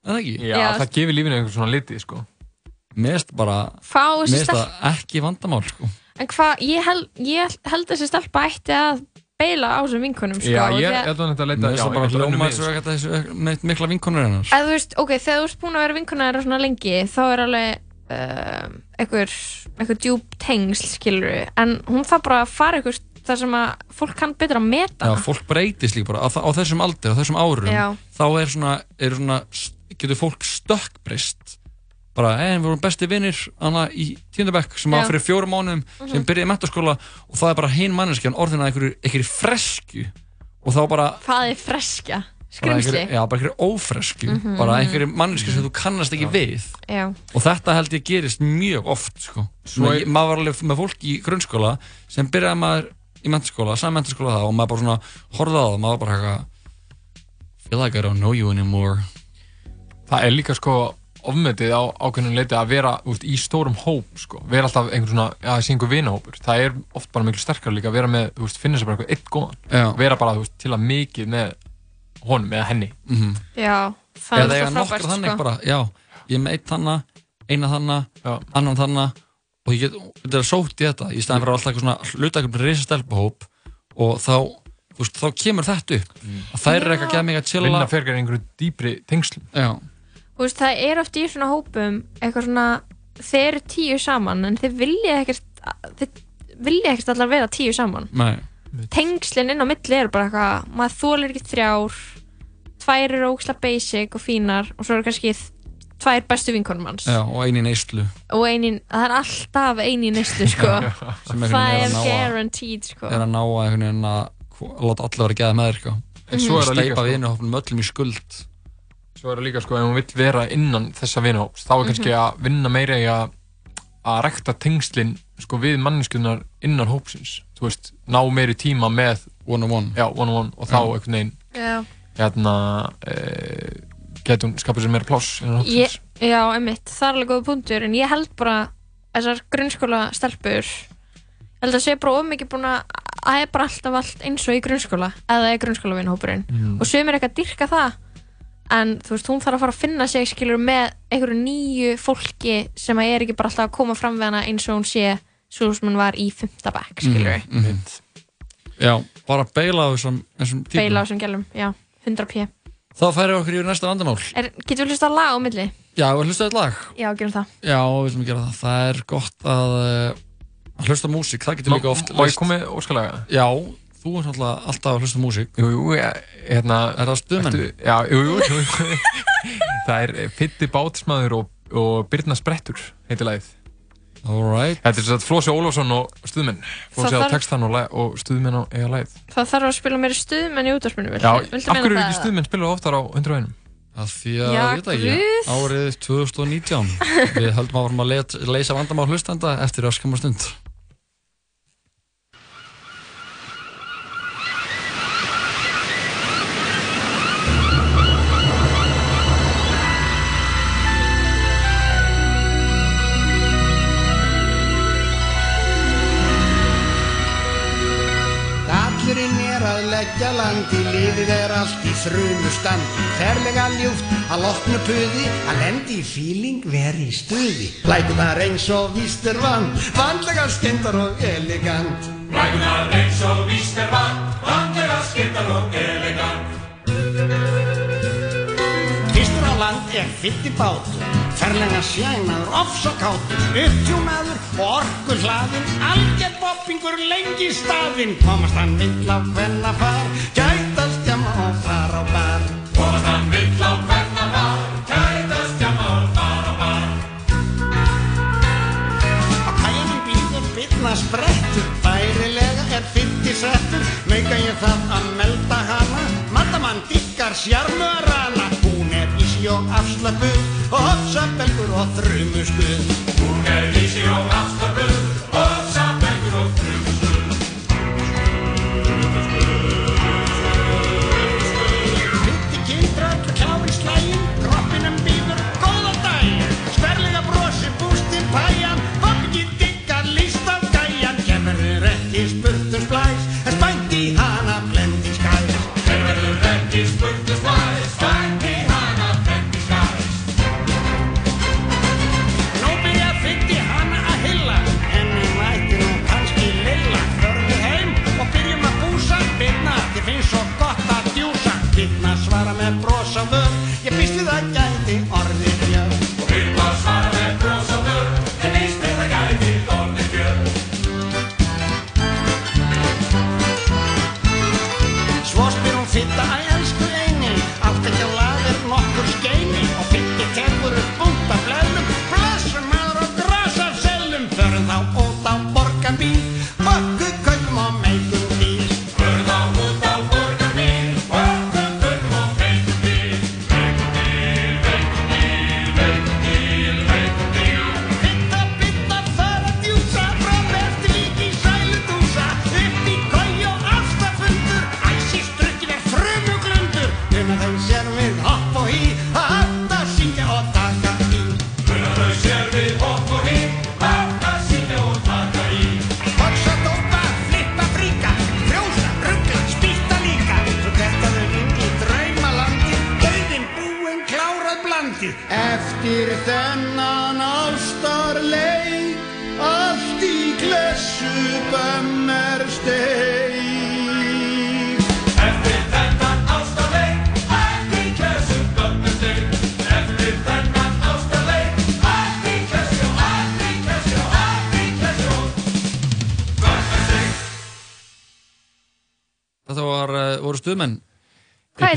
Er það ekki? Já, það gefur lífinu einhver svona liti, sko. Finnst bara stelp- það ekki vandamál sko. En hvað, ég, held- ég held að þessi stelpa ætti að beila á þessum vinkonum sko, Já, ég að- er alveg að leita, já, það bara ekkert þessu mikla vinkonur hennar. Eða þú veist, ok, þegar þú ert búin að vera vinkona þeirra svona lengi þá er alveg uh, einhver, einhver djúb tengsl skilur en hún þarf bara að fara einhver þar sem að fólk kann betur að meta Já, fólk breytist líka bara. Á, á þessum aldur, á þessum árum Já. þá er svona, er svona getur fólk stökkbreyst bara, en við vorum besti vinnir í tíundabekk sem var fyrir fjórum mánuðum sem Mhm. byrjaði í mentaskóla og það er bara hinn manneskjan orðin að einhverju, einhverju fresku og þá bara hvað er freskja, bara skrimsli já, bara einhverju ófresku Mhm. bara einhverju manneski sem þú kannast ekki við Já. og þetta held ég gerist mjög oft sko. Svo er... maður var alveg með fólk í grunnskóla sem byrjaði maður í mentaskóla, saman mentaskóla það og maður bara svona horfði á það og maður bara eitthvað feel like I don't know you anymore Það er líka sko ofmetið á ákveðnum leiti að vera úst, í stórum hóp sko. vera alltaf einhvern svona, já það sé einhver vinahópur. Það er oft bara miklu sterkar líka að vera með þú veist, finna sér bara eitthvað eitt góðan. Já. vera bara veist, til að mikið með honum eða henni. Mm -hmm. Já, það eða er nokkra frábært þannig sko. bara, já, ég er með eitt þannig eina þannig, annan þannig og ég get, þetta er sótt í þetta í staðan fyrir að alltaf eitthvað svona hluta eitthvað reysa stelpahóp og þá veist, þá kemur þetta upp. Að þær eru eitthvað að geða mig að chilla. Vinna fyrir einhverju dýpri tengslum. Já, veist, það er oft í svona hópum eitthvað svona, þeir eru tíu saman en þeir vilja ekkert þeir vilja ekkert allar vera tíu saman. Nei. Tengslinn inn á milli er bara eitthvað maður þólir ekki þrjár tvær eru óksla basic og fínar og svo eru kannski tvær bestu vinkonum hans já, og eini neyslu. Og einin, það er alltaf eini næstu sko. Það er að að- guaranteed sko. er að ná að að að láta allir vera að geða með þér sko. En svo er það líka, steipa sko. vinuhófnum öllum í skuld svo er það líka sko ef hún vill vera innan þessa vinahóps þá er kannski Mhm. að vinna meira í að að rekta tengslin sko við manneskunar innan hópsins þú veist, ná meiri tíma með one on one, já, one on one og þá Já. einhvern veginn hérna e, getur hún skapað sér meira pláss innan hópsins já, einmitt, það er alveg góð punktur en ég held bara þessar grunnskóla stelpur ég held að sé bara of mikið búin að það er bara alltaf allt eins og í grunnskóla eða í grunnskóla vinhópurinn Mm. og sömur eitthvað að dyrka það en þú veist, hún þarf að fara að finna sig skilur með einhverju nýju fólki sem að er ekki bara alltaf að koma fram við hana eins og hún sé svo sem hún var í fymta bekk skilur Mhm, mhm. já, bara beila á þessum, þessum típum. Beila á þessum gælum, já, 100 p. Þá færum við okkur í næsta vandamál. Er, getur við hlusta að lag á milli? já, við hlusta eitt lag. Já, gerum það. Já, við viljum gera það. Það er gott að, uh, að hlusta á músík. Það getur líka oft má ég koma með óskalega? já, þú ert náttúrulega alltaf að hlusta á músík jú, jú, ég, hérna er það stuðmenn? Já, jú, jú, jú, jú. Það er Fitti Bátsmaður og, og Birna Sprettur heitir lagið. Alright. Þetta er svo að Flósi Ólafsson og stuðmenn. Flósi Það á textan og, lag- og stuðmenn á eiga lagið. Það þarf að spila meiri stuðmenn í útvarpinu, viltu, Já, viltu af hverju ekki það? stuðmenn spilað oftar á 101? Að því að, ég veit ekki, árið 2019 Við höldum áfram að leysa vandamál hlustanda eftir öskamma stund leggja landi, liðið er allt í þrunu standi. Ferlega ljúft að loknu puði, að lendi í fíling veri í stuði. Lækunar eins og víst er vann, vandlega skendar og elegant. Lækunar eins og víst er vann, vandlega skildar og elegant. Fyrstur á land er fytti bátur, ferlega sjænaður, ofs og kátur, upptjúnaður og orkur hlaðinn, algjör boppingur lengi staðinn. Komast hann vill á hvenna far, gætast jamma og far á bar. Komast hann vill á hvenna var, kætast jamma og fara á bar. Á kæjanum býður byrna sprettur, bærilega er fytti settur, mauka ég það að melda hana, matamann dikkar sjarmörana, að draumur spil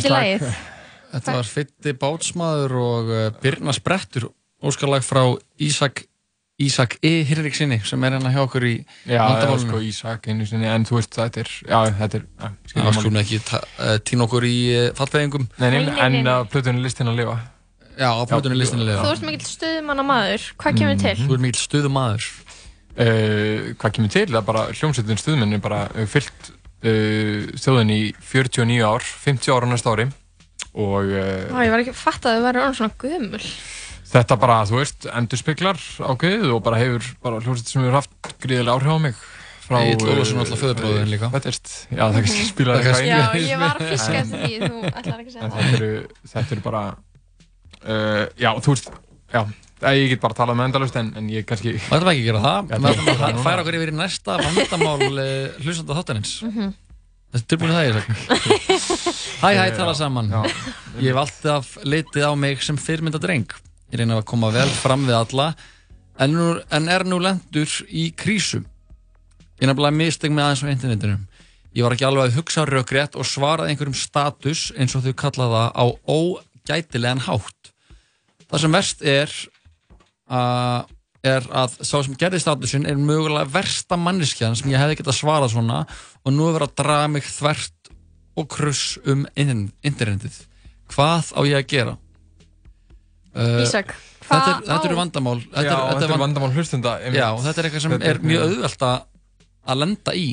Hvað heitir lagið? Þetta var Fitti Bátsmaður og uh, Birna Sprettur Óskarlag frá Ísak Ísak E. Hirriksinni sem er hérna hjá okkur í Já, eða vandamálinu sko Ísak einu sinni, en þú veist, þetta er, já, þetta er, ja, Það skulum ekki ta- eh, tína okkur í uh, fallbeðingum Nei, nei, en að plötunni listin að lifa. Já, á plötunni listin að lifa Þú ert mikill stuðmanna maður, hvað kemur til? Þú ert mikill stuðumadur Uh, hvað kemur til? Það er bara hljómsveitin stuðmenn er bara fyllt uh, þjóðin í 49 ár, 50 ára næsta ári og uh, Ó, ég var ekki að fatta að þau væri orðin svona gömul. þetta bara, þú veist, endurspeglar ákveðið og bara hefur bara hljómsveitin sem hefur haft gríðilega áhrif á mig frá, Egill Ólafsson uh, alltaf föðurbróðurinn líka. Þetta er, já, það kannski spilar Það eitthvað Já, inn í ég var að fiska eftir því, þú ætlar ekki að segja það. þetta eru, þetta eru bara uh, já, þú veist já, ég get bara að tala með endalust en, en ég kannski Það ætlum ekki að gera það? Já, Við ætlum að færa okkur yfir í næsta vandamál uh, hlustanda þáttanins Mhm. Þetta er tilbúin það ég sagt Hæ hæ, tala saman. Ég hef alltaf litið á mig sem fyrirmynda dreng Ég reyna að koma vel fram við alla. En, nú, en er nú lendur í krísu. Ég nefnilega misteg með aðeins á internetinu. Ég var ekki alveg að hugsa rökrétt og svaraði einhverjum status eins og þau kalla það á ógætilegan hátt. Það sem verst er að er að sá sem gerði statusinn er mögulega versta manneskjan sem ég hefði getað svarað svona og nú er verið að draga mig þvert og kruss um internetið hvað á ég að gera? Uh, Ísak, þetta, er, þetta eru vandamál Já, þetta eru vand- vandamál hlustenda, einmitt. Já, þetta er eitthvað sem Þetta er er mjög auðvelt að að lenda í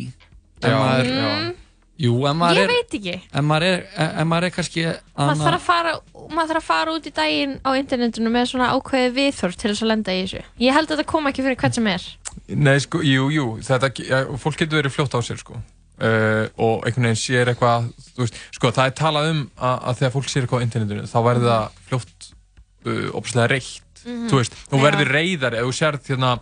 Já, maður, Mm. Jú, ef maður Ég er veit ekki. ef maður er, ef maður er kannski maður þarf, að fara, maður þarf að fara út í daginn á internetinu með svona ákveði viðþorf til þess að lenda í þessu ég held að þetta kom ekki fyrir hvern sem er Nei, sko, jú, jú, þetta, ja, fólk getur verið fljótt á sér, sko. Uh, og einhvern veginn sér eitthvað, þú veist, sko, það er talað um að, að þegar fólk sér eitthvað á internetinu, þá verður það fljótt, uh, opslega reitt, Mhm. þú veist, þú verður reyðar ef þú sérð hérna,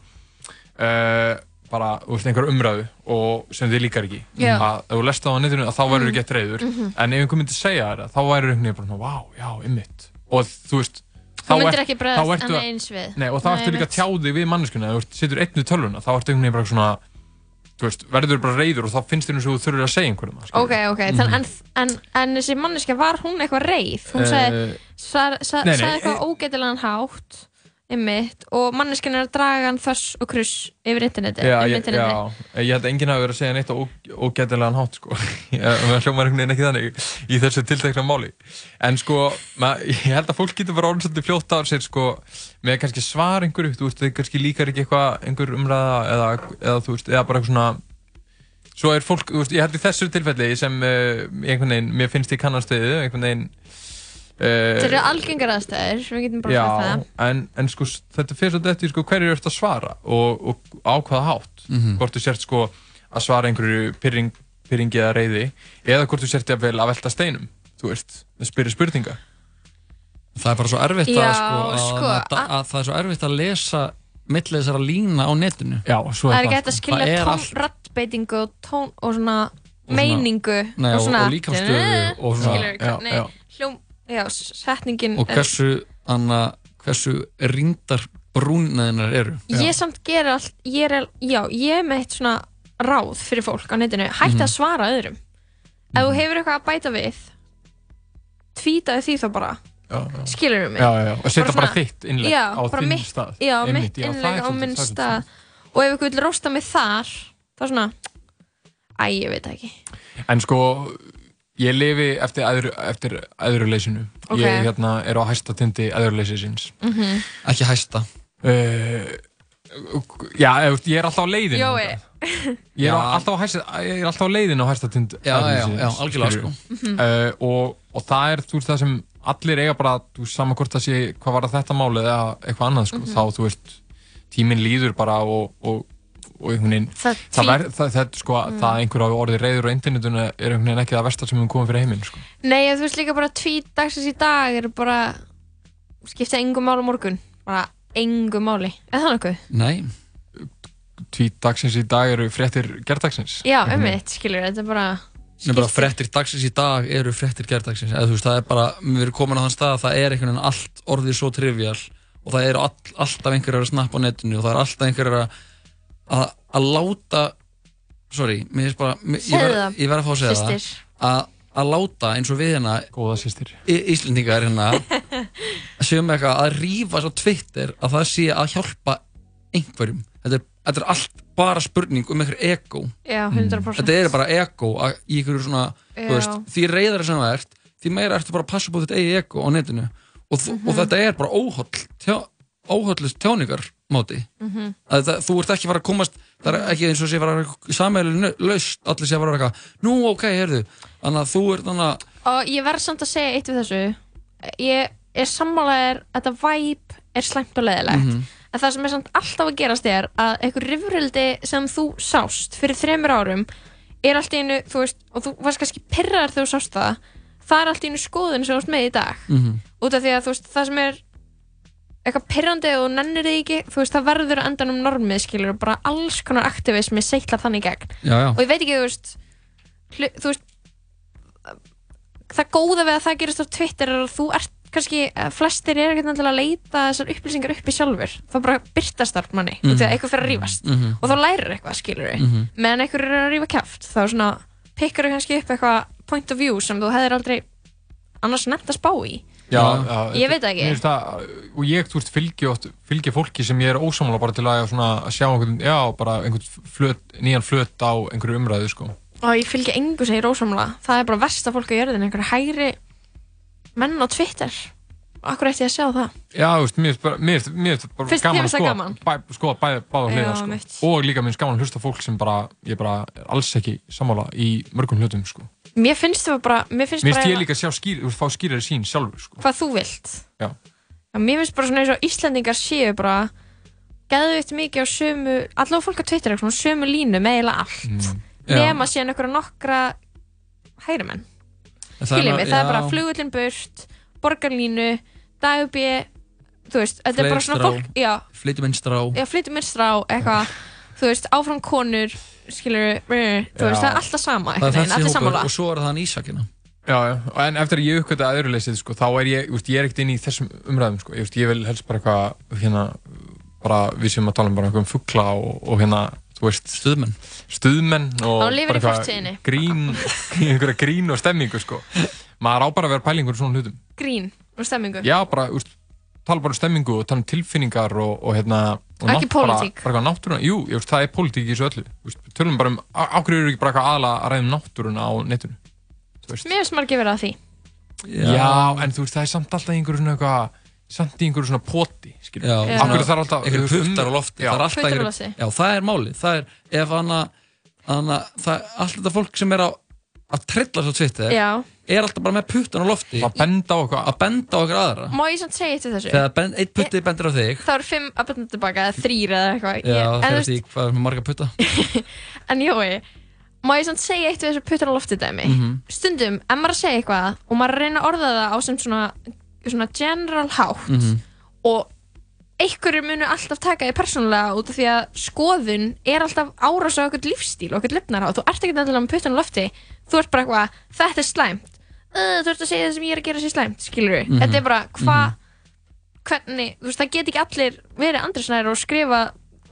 uh, bara, þú veist, einhver umræðu og sem þið líkar ekki, Já. að ef þú lest það á netinu, þá verður þú Mhm. gett reyður, Mhm. en ef einhver myndi segja það, þá verður einhvern veginn vá, já, ymmit, og þú veist, Þú myndir ekki bregðast þá að- eins við. Nei, og þá ertu líka einmitt. að tjá þig við manneskuna, ef þú setur einn við tölvuna, þá ertu einhvern veginn bara svona, þú veist, verður bara reyður og þá finnst þér eins og þú þurfur að segja einhverjum það. ok, ok, þannig en, en, en þessi manneska var hún eitthvað reið hún Eh, sagði, sa, sa, nei, nei, sagði eitthvað ógætilegan hátt einmitt, og manneskin er að draga hann þess og kruss yfir interneti Já, um ég, interneti. já, ég held að enginn hafi verið að segja neitt á ó- ógætilegan hátt, sko. Hljómar einhvern veginn ekki þannig í þessu tiltekna máli. En sko, ma, ég held að fólk getur bara orðin svolítið fljótt á sér, sko, með kannski svar einhverju, þú veist, þau kannski líkar ekki eitthvað, einhver umræða eða, eða þú veist, eða bara eitthvað svona, Svo er fólk, þú veist, ég held í þessu tilfelli sem uh, einhvern veginn, mér finnst í kannarstöðu, einhvern veginn þetta eru algengar aðstæður við getum bara sagt Já, það. en, en sko, þetta fyrir svolítið eftir sko, hverju ert að svara og, og á hvaða hátt. Mhm. hvort þú sért sko að svara einhverju pyrring, pyrringi eða reyði eða hvort þú sért jafnvel að velta steinum þú veist, að spyrja spurninga. Það er bara svo erfitt Já, að, sko, að, sko, að, að, að það er svo erfitt að lesa milli þessara lína á netinu. Já, svo það er ekki hægt að skilja Það er tón, allt- rattbeitingu og tón og svona svona- meiningu og- svona og líkamsstöðu og svona- skilur, já, já. já, setningin og hversu, anna, hversu rindar brúnaðinar eru ég samt gera allt ég er, já, ég er með eitt svona ráð fyrir fólk á netinu, hætti Mhm. að svara öðrum ef þú hefur eitthvað að bæta við tvítaði því þá bara já, já. skilur mig Já, já, já. Og setja bara svona- þitt innlegg já, á bara þinn mitt, stað. já, Einmitt, mitt já, það er innlegg á minn stað og ef ykkur vil rosta mig þar þá svona æ, ég veit ekki En sko, ég lifi eftir, æðru, eftir æðruleysinu. Ok. Ég hérna, er á hæsta tindi æðruleysisins. Mhm. Ekki hæsta. Uh, já, ég er alltaf á leiðinu. Jói Ég er, alltaf á hæsta, ég er alltaf á leiðinu á hæsta tind Já, já, já, algjörlega, sko. Mhm. uh, og, og það er þú veist það sem allir eiga bara þú veist, sama hvort það sé hvað var þetta máli eða eitthvað annað sko. Mhm. þá þú veist tíminn líður bara og, og, veginn Það það, ver, það, það, sko, Mm. það einhver á orðið reyður á internetinu er einhvern veginn ekki það versta sem við komum fyrir heiminn sko. Nei, þú veist líka bara tvít dagsins í dag eru bara skipta engum máli á morgun bara engum máli, er það nokkuð? Nei tvít dagsins í dag eru fréttir gerdagsins Já, um veginn. eitt, skilur, þetta er bara Nei, bara fréttir dagsins í dag eru fréttir gerðdagsins eða þú veist, það er bara, við erum komin á þann stað að það er einhvern veginn allt orðið svo trivial og það eru all, alltaf einhverjar að snappa á netinu og það er alltaf einhverjar að að, að láta sorry, mér finnst bara mér, ég það, ég verð að fá að segja systir. það að, að láta eins og við hérna Íslendingar hérna að séum eitthvað að rífa svo Twitter að það sé að hjálpa einhverjum þetta er, þetta er allt bara spurning um einhver ego Já, 100%. þetta er bara ego í einhverju svona Já. þú veist, því reyðar sem það ert því meira ertu bara að passa búið þitt eigi ego á netinu og, mm Mhm. og þetta er bara óhóll tjá, óhóllist tjáningar móti Mhm. að það, þú ert ekki fara að komast það er ekki eins og sé fara samæli laust allir sé að fara eitthvað nú ok, heyrðu þannig að þú ert þannig að Og ég verð samt að segja eitt við þessu Ég er sammálaðir að þetta væp er slæmt og leðilegt Mhm. En það sem er samt alltaf að gerast er að einhver rifrildi sem þú sást fyrir þremur árum er allt í einu, þú veist, og þú varst kannski pyrrar þegar þú sást það það er allt í einu skoðun sem þú varst með í dag Mhm. út af því að þú veist, það sem er eitthvað pyrrandi og nennir þig ekki þú veist, það verður að endan um normið skilur og bara alls konar aktivismi seitlar þannig gegn Já, já. og ég veit ekki, þú veist hlu, þú veist það góða við að það gerist á Twitter er að þú ert kannski, eh, flestir er ekki til að leita þessar upplýsingar uppi sjálfur það bara byrtast þar manni, mm. -hmm. að eitthvað fyrir að rífast Mhm. og þá lærir eitthvað, skilur við Mhm. meðan eitthvað er að rífa kæft þá svona pikkar kannski upp eitthvað point of view sem þú hefðir aldrei annars nefnt að spá í Já, Já. Ég veit ekki. það, og ég, þú veist, fylgi oft, fylgi fólki sem ég er ósammála bara til að, svona, að sjá einhvern, já, bara einhvern flöt, nýjan flöt á einhverju umræðu, sko. og ég fylgi engu sem ég rósamlega það er bara versta fólk á jörðin einhverja hægri menn á Twitter Akkur ég að sjá það Já, þú veist, mér mér finnst bara Finnst- gaman að skoða, gaman? bæ, skoða bæ, báða Já, hliða, sko. Og líka mér finnst gaman að hlusta fólk sem bara, ég bara er alls ekki sammála í mörgum hlutum, sko. Mér finnst það bara Mér finnst Mér finnst ég líka að skýr, fá skýrari sín sjálfur, sko. hvað þú vilt Já. Já, Mér finnst bara svona eins og Íslandingar séu bara geðvitt mikið á sömu allavega fólk á Twitter er svona sömu línu með eiginlega allt Mm. Já. nema síðan einhverja nokkra hægri menn En það er Skiljið mig, það er já. bara flugullin burt borgarlínu, dagbí þú veist, þetta er bara svona fólk já, Flytjum einn strá já, flytjum mér strá eitthvað, þú veist, áfram konur skilur, þú veist, það er alltaf sama Það er þessi hópur sammála. og svo er það hann Ísakina Já, já, en eftir að ég uppgöta að öðruleysið, sko, þá er ég, þú veist, ég er ekkert inn í þessum umræðum, sko, ég, veist, ég vil helst bara eitthvað, hérna, bara við sem að tala um bara eitthvað um fugla og, og hérna, þú veist, stuðmenn, stuðmenn og bara í fortíðinni. grín, einhverja grín og stemmingu, sko, maður á bara að vera pælingur í svona hlutum. grín og stemmingu Já, bara, þú veist, tala bara um stemmingu og tala um tilfinningar og, og hérna, og Ekki pólitík. bara eitthvað náttúruna, jú, ég veist, það er pólitík í þessu öllu, þú veist, tölum bara um, á- á hverju eru ekki bara eitthvað aðla að ræða um náttúruna á netinu. mér finnst margir verið að því Já. en þú veist, það er samt alltaf einhverju svona eitthvað, samt í einhverju svona poti. Já, alltaf, einhverju puttar á lofti Já. það er alltaf einhverju- já, það er málið það er, ef hana, hana það, allt þetta fólk sem er á að trilla svo Twitter Já. Er alltaf bara með puttan á lofti. Að benda á okkur að benda á okkur aðra? Má ég samt segja eitt við þessu? Þegar ben, eitt putti bendir á þig. Þá eru fimm að benda tilbaka eða þrýr eða eitthvað. Já, Ég- en, fer þú eftir því hvað er með marga putta. En jói, má ég samt segja eitt við þessu puttar á lofti dæmi? Mhm. stundum, ef maður er að segja eitthvað og maður er að reyna að orða það á sem svona, svona general hátt Mhm. og einhverjur munu alltaf taka því persónulega út af því að skoðun er alltaf árás á okkur lífstíl okkur lifnar á þú ert ekki endilega með puttan á lofti. Þú ert bara eitthvað, þetta er slæmt þú ert að segja það sem ég er að gera sér slæmt skilur Mhm. þetta er bara, hvað hvernig, þú veist, það get ekki allir verið andrisnæður og skrifa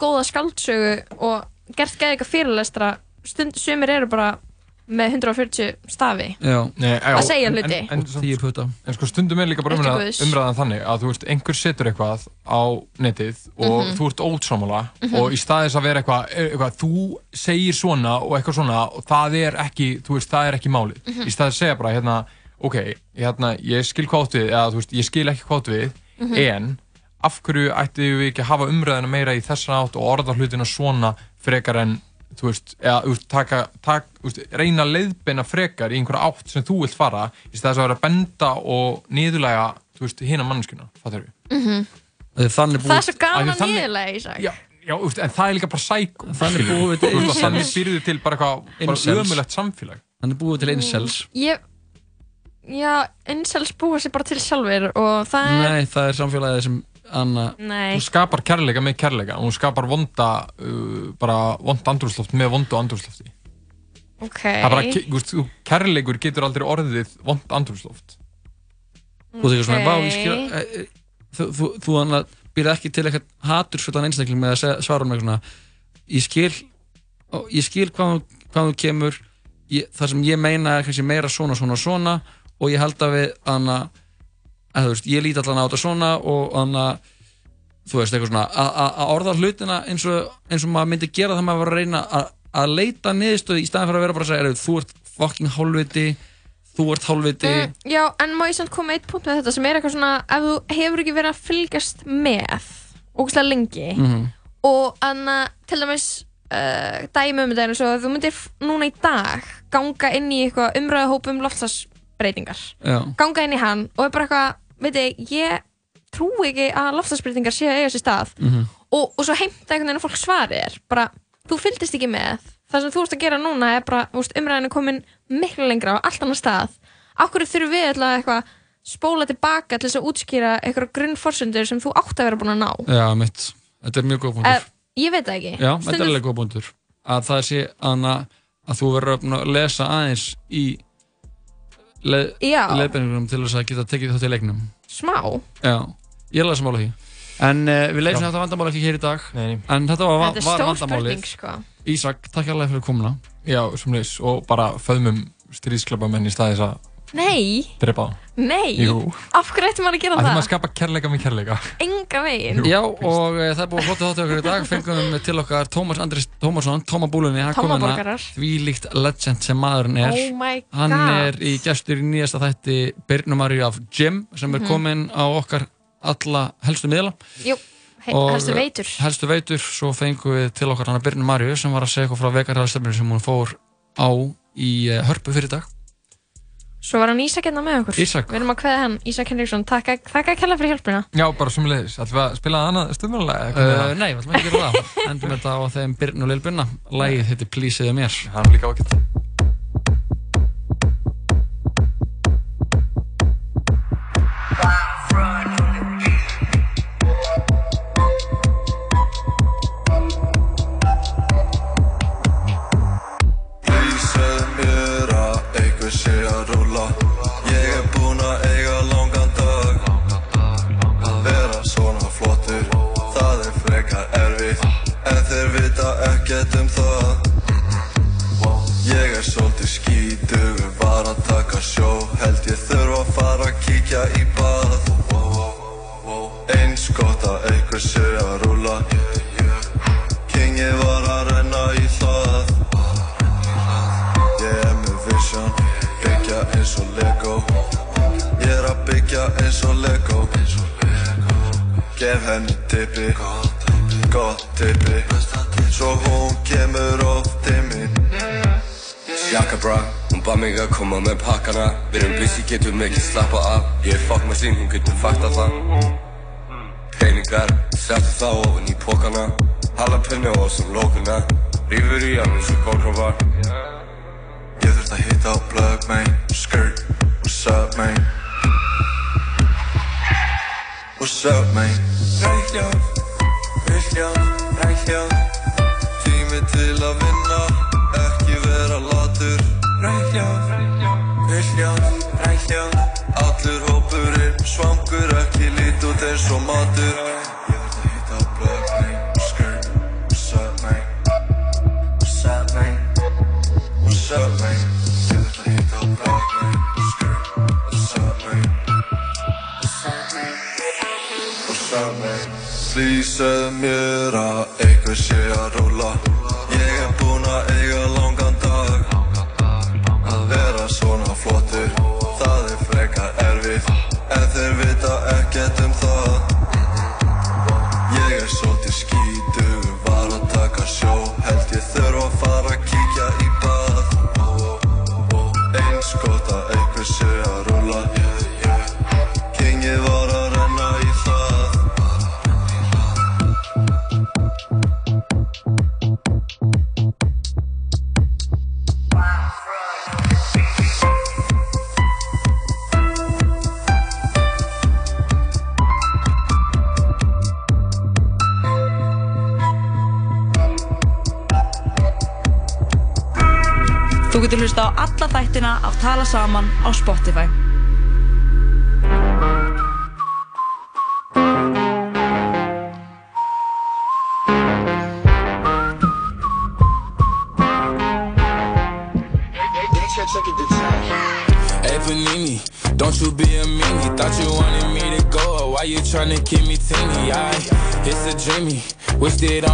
góða skaldsögu og gert geða eitthvað fyrirlestra. Stund, sumir eru bara með 140 stafi já. Nei, já, Að segja en- hluti. en, en, en sko stundum er líka bara umræðan, umræðan þannig að þú veist, einhver setur eitthvað á netið og Mhm. þú ert ótsámála Mhm. og í staðis að vera eitthvað, eitthvað þú segir svona og eitthvað svona og það er ekki, þú veist, það er ekki málið Mhm. í staðis að segja bara, hérna, ok hérna, ég skil hvað átt við, eða þú veist, ég skil ekki hvað átt við, Mhm. en af hverju ættum við ekki að hafa umræðina meira í þessan átt og orða hlutina svona frekar en þú veist, eða, þú veist, taka, tak, þú veist, reyna að leiðbeina frekar í einhverja átt sem þú vilt fara í staðis að vera að benda og niðurlega þú veist, hina manneskuna, fattar við Mhm. þannig það er svo gaman því þannig- nýðilega Ísak. Já, já, þú veist, en það er líka bara sæk Þannig búum við til incels. Þannig byrjuðu til bara eitthvað bara ömulegt samfélag. Þannig búið til incels. ég, já, incels búa sér bara til sjálfur og það er Nei, það er samfélagið sem Anna. Hún skapar kærleika með kærleika og hún skapar vonda uh, bara vonda andrúrsloft með vondu andrúrslofti ok Það er bara, þú veist, þú- kærleikur getur aldrei orðið vond andrúrsloft Þú tekur svona, Ok. vá, ég skil e, e, Þú, þú, þú hann að býrð ekki til eitthvað hatursvöldan einstakling með að segja- svara um eitthvað svona Ég skil ó, Ég skil hvað, þú- hvað þú kemur ég, Það sem ég meina er kannski meira svona, svona, svona Og ég held að við Anna, að þú veist, ég líti allan á þetta svona Og Anna Þú veist, eitthvað svona Að orða hlutina eins og, eins og maður myndi gera það maður var að reyna að, að leita niðurstöð Í staðan fyrir að vera bara að segja "Heyrðu, Þú ert fucking hálfviti Þú ert hálfviti Mm, já, en má ég samt koma eitt punkt með þetta sem er eitthvað svona, ef þú hefur ekki verið að fylgjast með ógæslega lengi Mhm. og anna, til dæmis uh, dæmi um þetta eins og þú myndir núna í dag ganga inn í eitthvað umræðahóp um loftslagsbreytingar Já. ganga inn í hann og er bara eitthvað veit ég, ég trú ekki að loftslagsbreytingar séu að eiga sér stað. Mhm. og, og svo heimta einhvern veginn að fólk svari er bara, þú fylgdist ekki með. Það sem þú ert að gera núna er bara, þú veist, umræðin er komin miklu lengra á allt annar stað. Akkur þurfum við alltaf eitthvað spóla tilbaka til þess að útskýra eitthvað grunnforsendur sem þú átt að vera búin að ná? Já, mitt, þetta er mjög góð punktur. Uh, Ég veit það ekki. Já, þetta er Stundum- alveg góð punktur. Að það sé Anna, að þú verður að búin að lesa aðeins í. Leiðbeiningum til þess að geta tekið þátt í leiknum. Smá. Já, ég alveg sammála því En uh, við leysum þetta vandamál ekki hér í dag. Nei. En þetta var, Þetta er var stór vandamálið. sko. Ísak, takk alveg fyrir komuna. Já, sem leys og bara föðmum stríðsklapamenn í staðis að Nei, Drepa á. nei Jú. Af hverju ætti maður að gera Ætlum að það? skapa kærleika með kærleika. Enga veginn Já, og e, það er búið að flottu þáttu okkur í dag fengum til okkar Tómas Andris Tómasson Tóma Búlunni, hann hérna Tómaborgarar. því líkt legend sem maðurinn er Oh my Hann god. er í gestur í nýjasta þætti Birnumari af Jim sem er Mhm. kominn á okkar alla helstu miðla Jú, he- Og, helstu veitur helstu veitur, svo fengum við til okkar hana Birnu Marju sem var að segja eitthvað frá vegarhæðastöfnir sem hún fór á í eh, hörpu fyrir í dag Svo var hann Ísak hérna með okkur Ísak. Við erum að kveða hann, Ísak Henriksson Takk að kella fyrir hjálpina Já, bara sem leiðis. Ætlum við að spila annað stöðmjölulega? Uh, nei, við ætlum ekki að gera það Endum þetta á þeim Birnu og Lil Bunna Lægið heitir Please eða mér Það er líka ágætt vita ekkert um það. Ég er svolítið skítugur Var að taka sjó. Held ég þurfa að fara að kíkja í bað Eins gott að einhver sé að rúla Kingið var að renna í hlað. Ég er með vision, byggja eins og Lego. Ég er að byggja eins og Lego. Gef henni tippi, gott tippi Svo hún kemur oft til mín. Jakka bra, hún bað mig að koma með pakkana. Við erum busy, getum ekki slappa af. Ég er fuck með sín, hún getur fakt það. Peningar, settu þá ofan í pókana Jalapeno og sem lókuna Rífur í hann eins og gólkrófar Ég þurft að hitta á plug, man Skirt, what's up, man What's up, man Rækjaf, vilja, rækjaf Tími til að vinna Ekki vera latur Rækjaf, vilja, rækjaf Allur hópurinn svangur Ekki lít út eins og matur Ég þurft að hitta á plug, man Skirt, what's up, man What's up, man What's up, man? Ég ætla að Saman á Spotify. Hey Panini, don't you be a meanie. Thought you wanted me to go, or why you tryna keep me teeny? I, it's a dreamy, wished it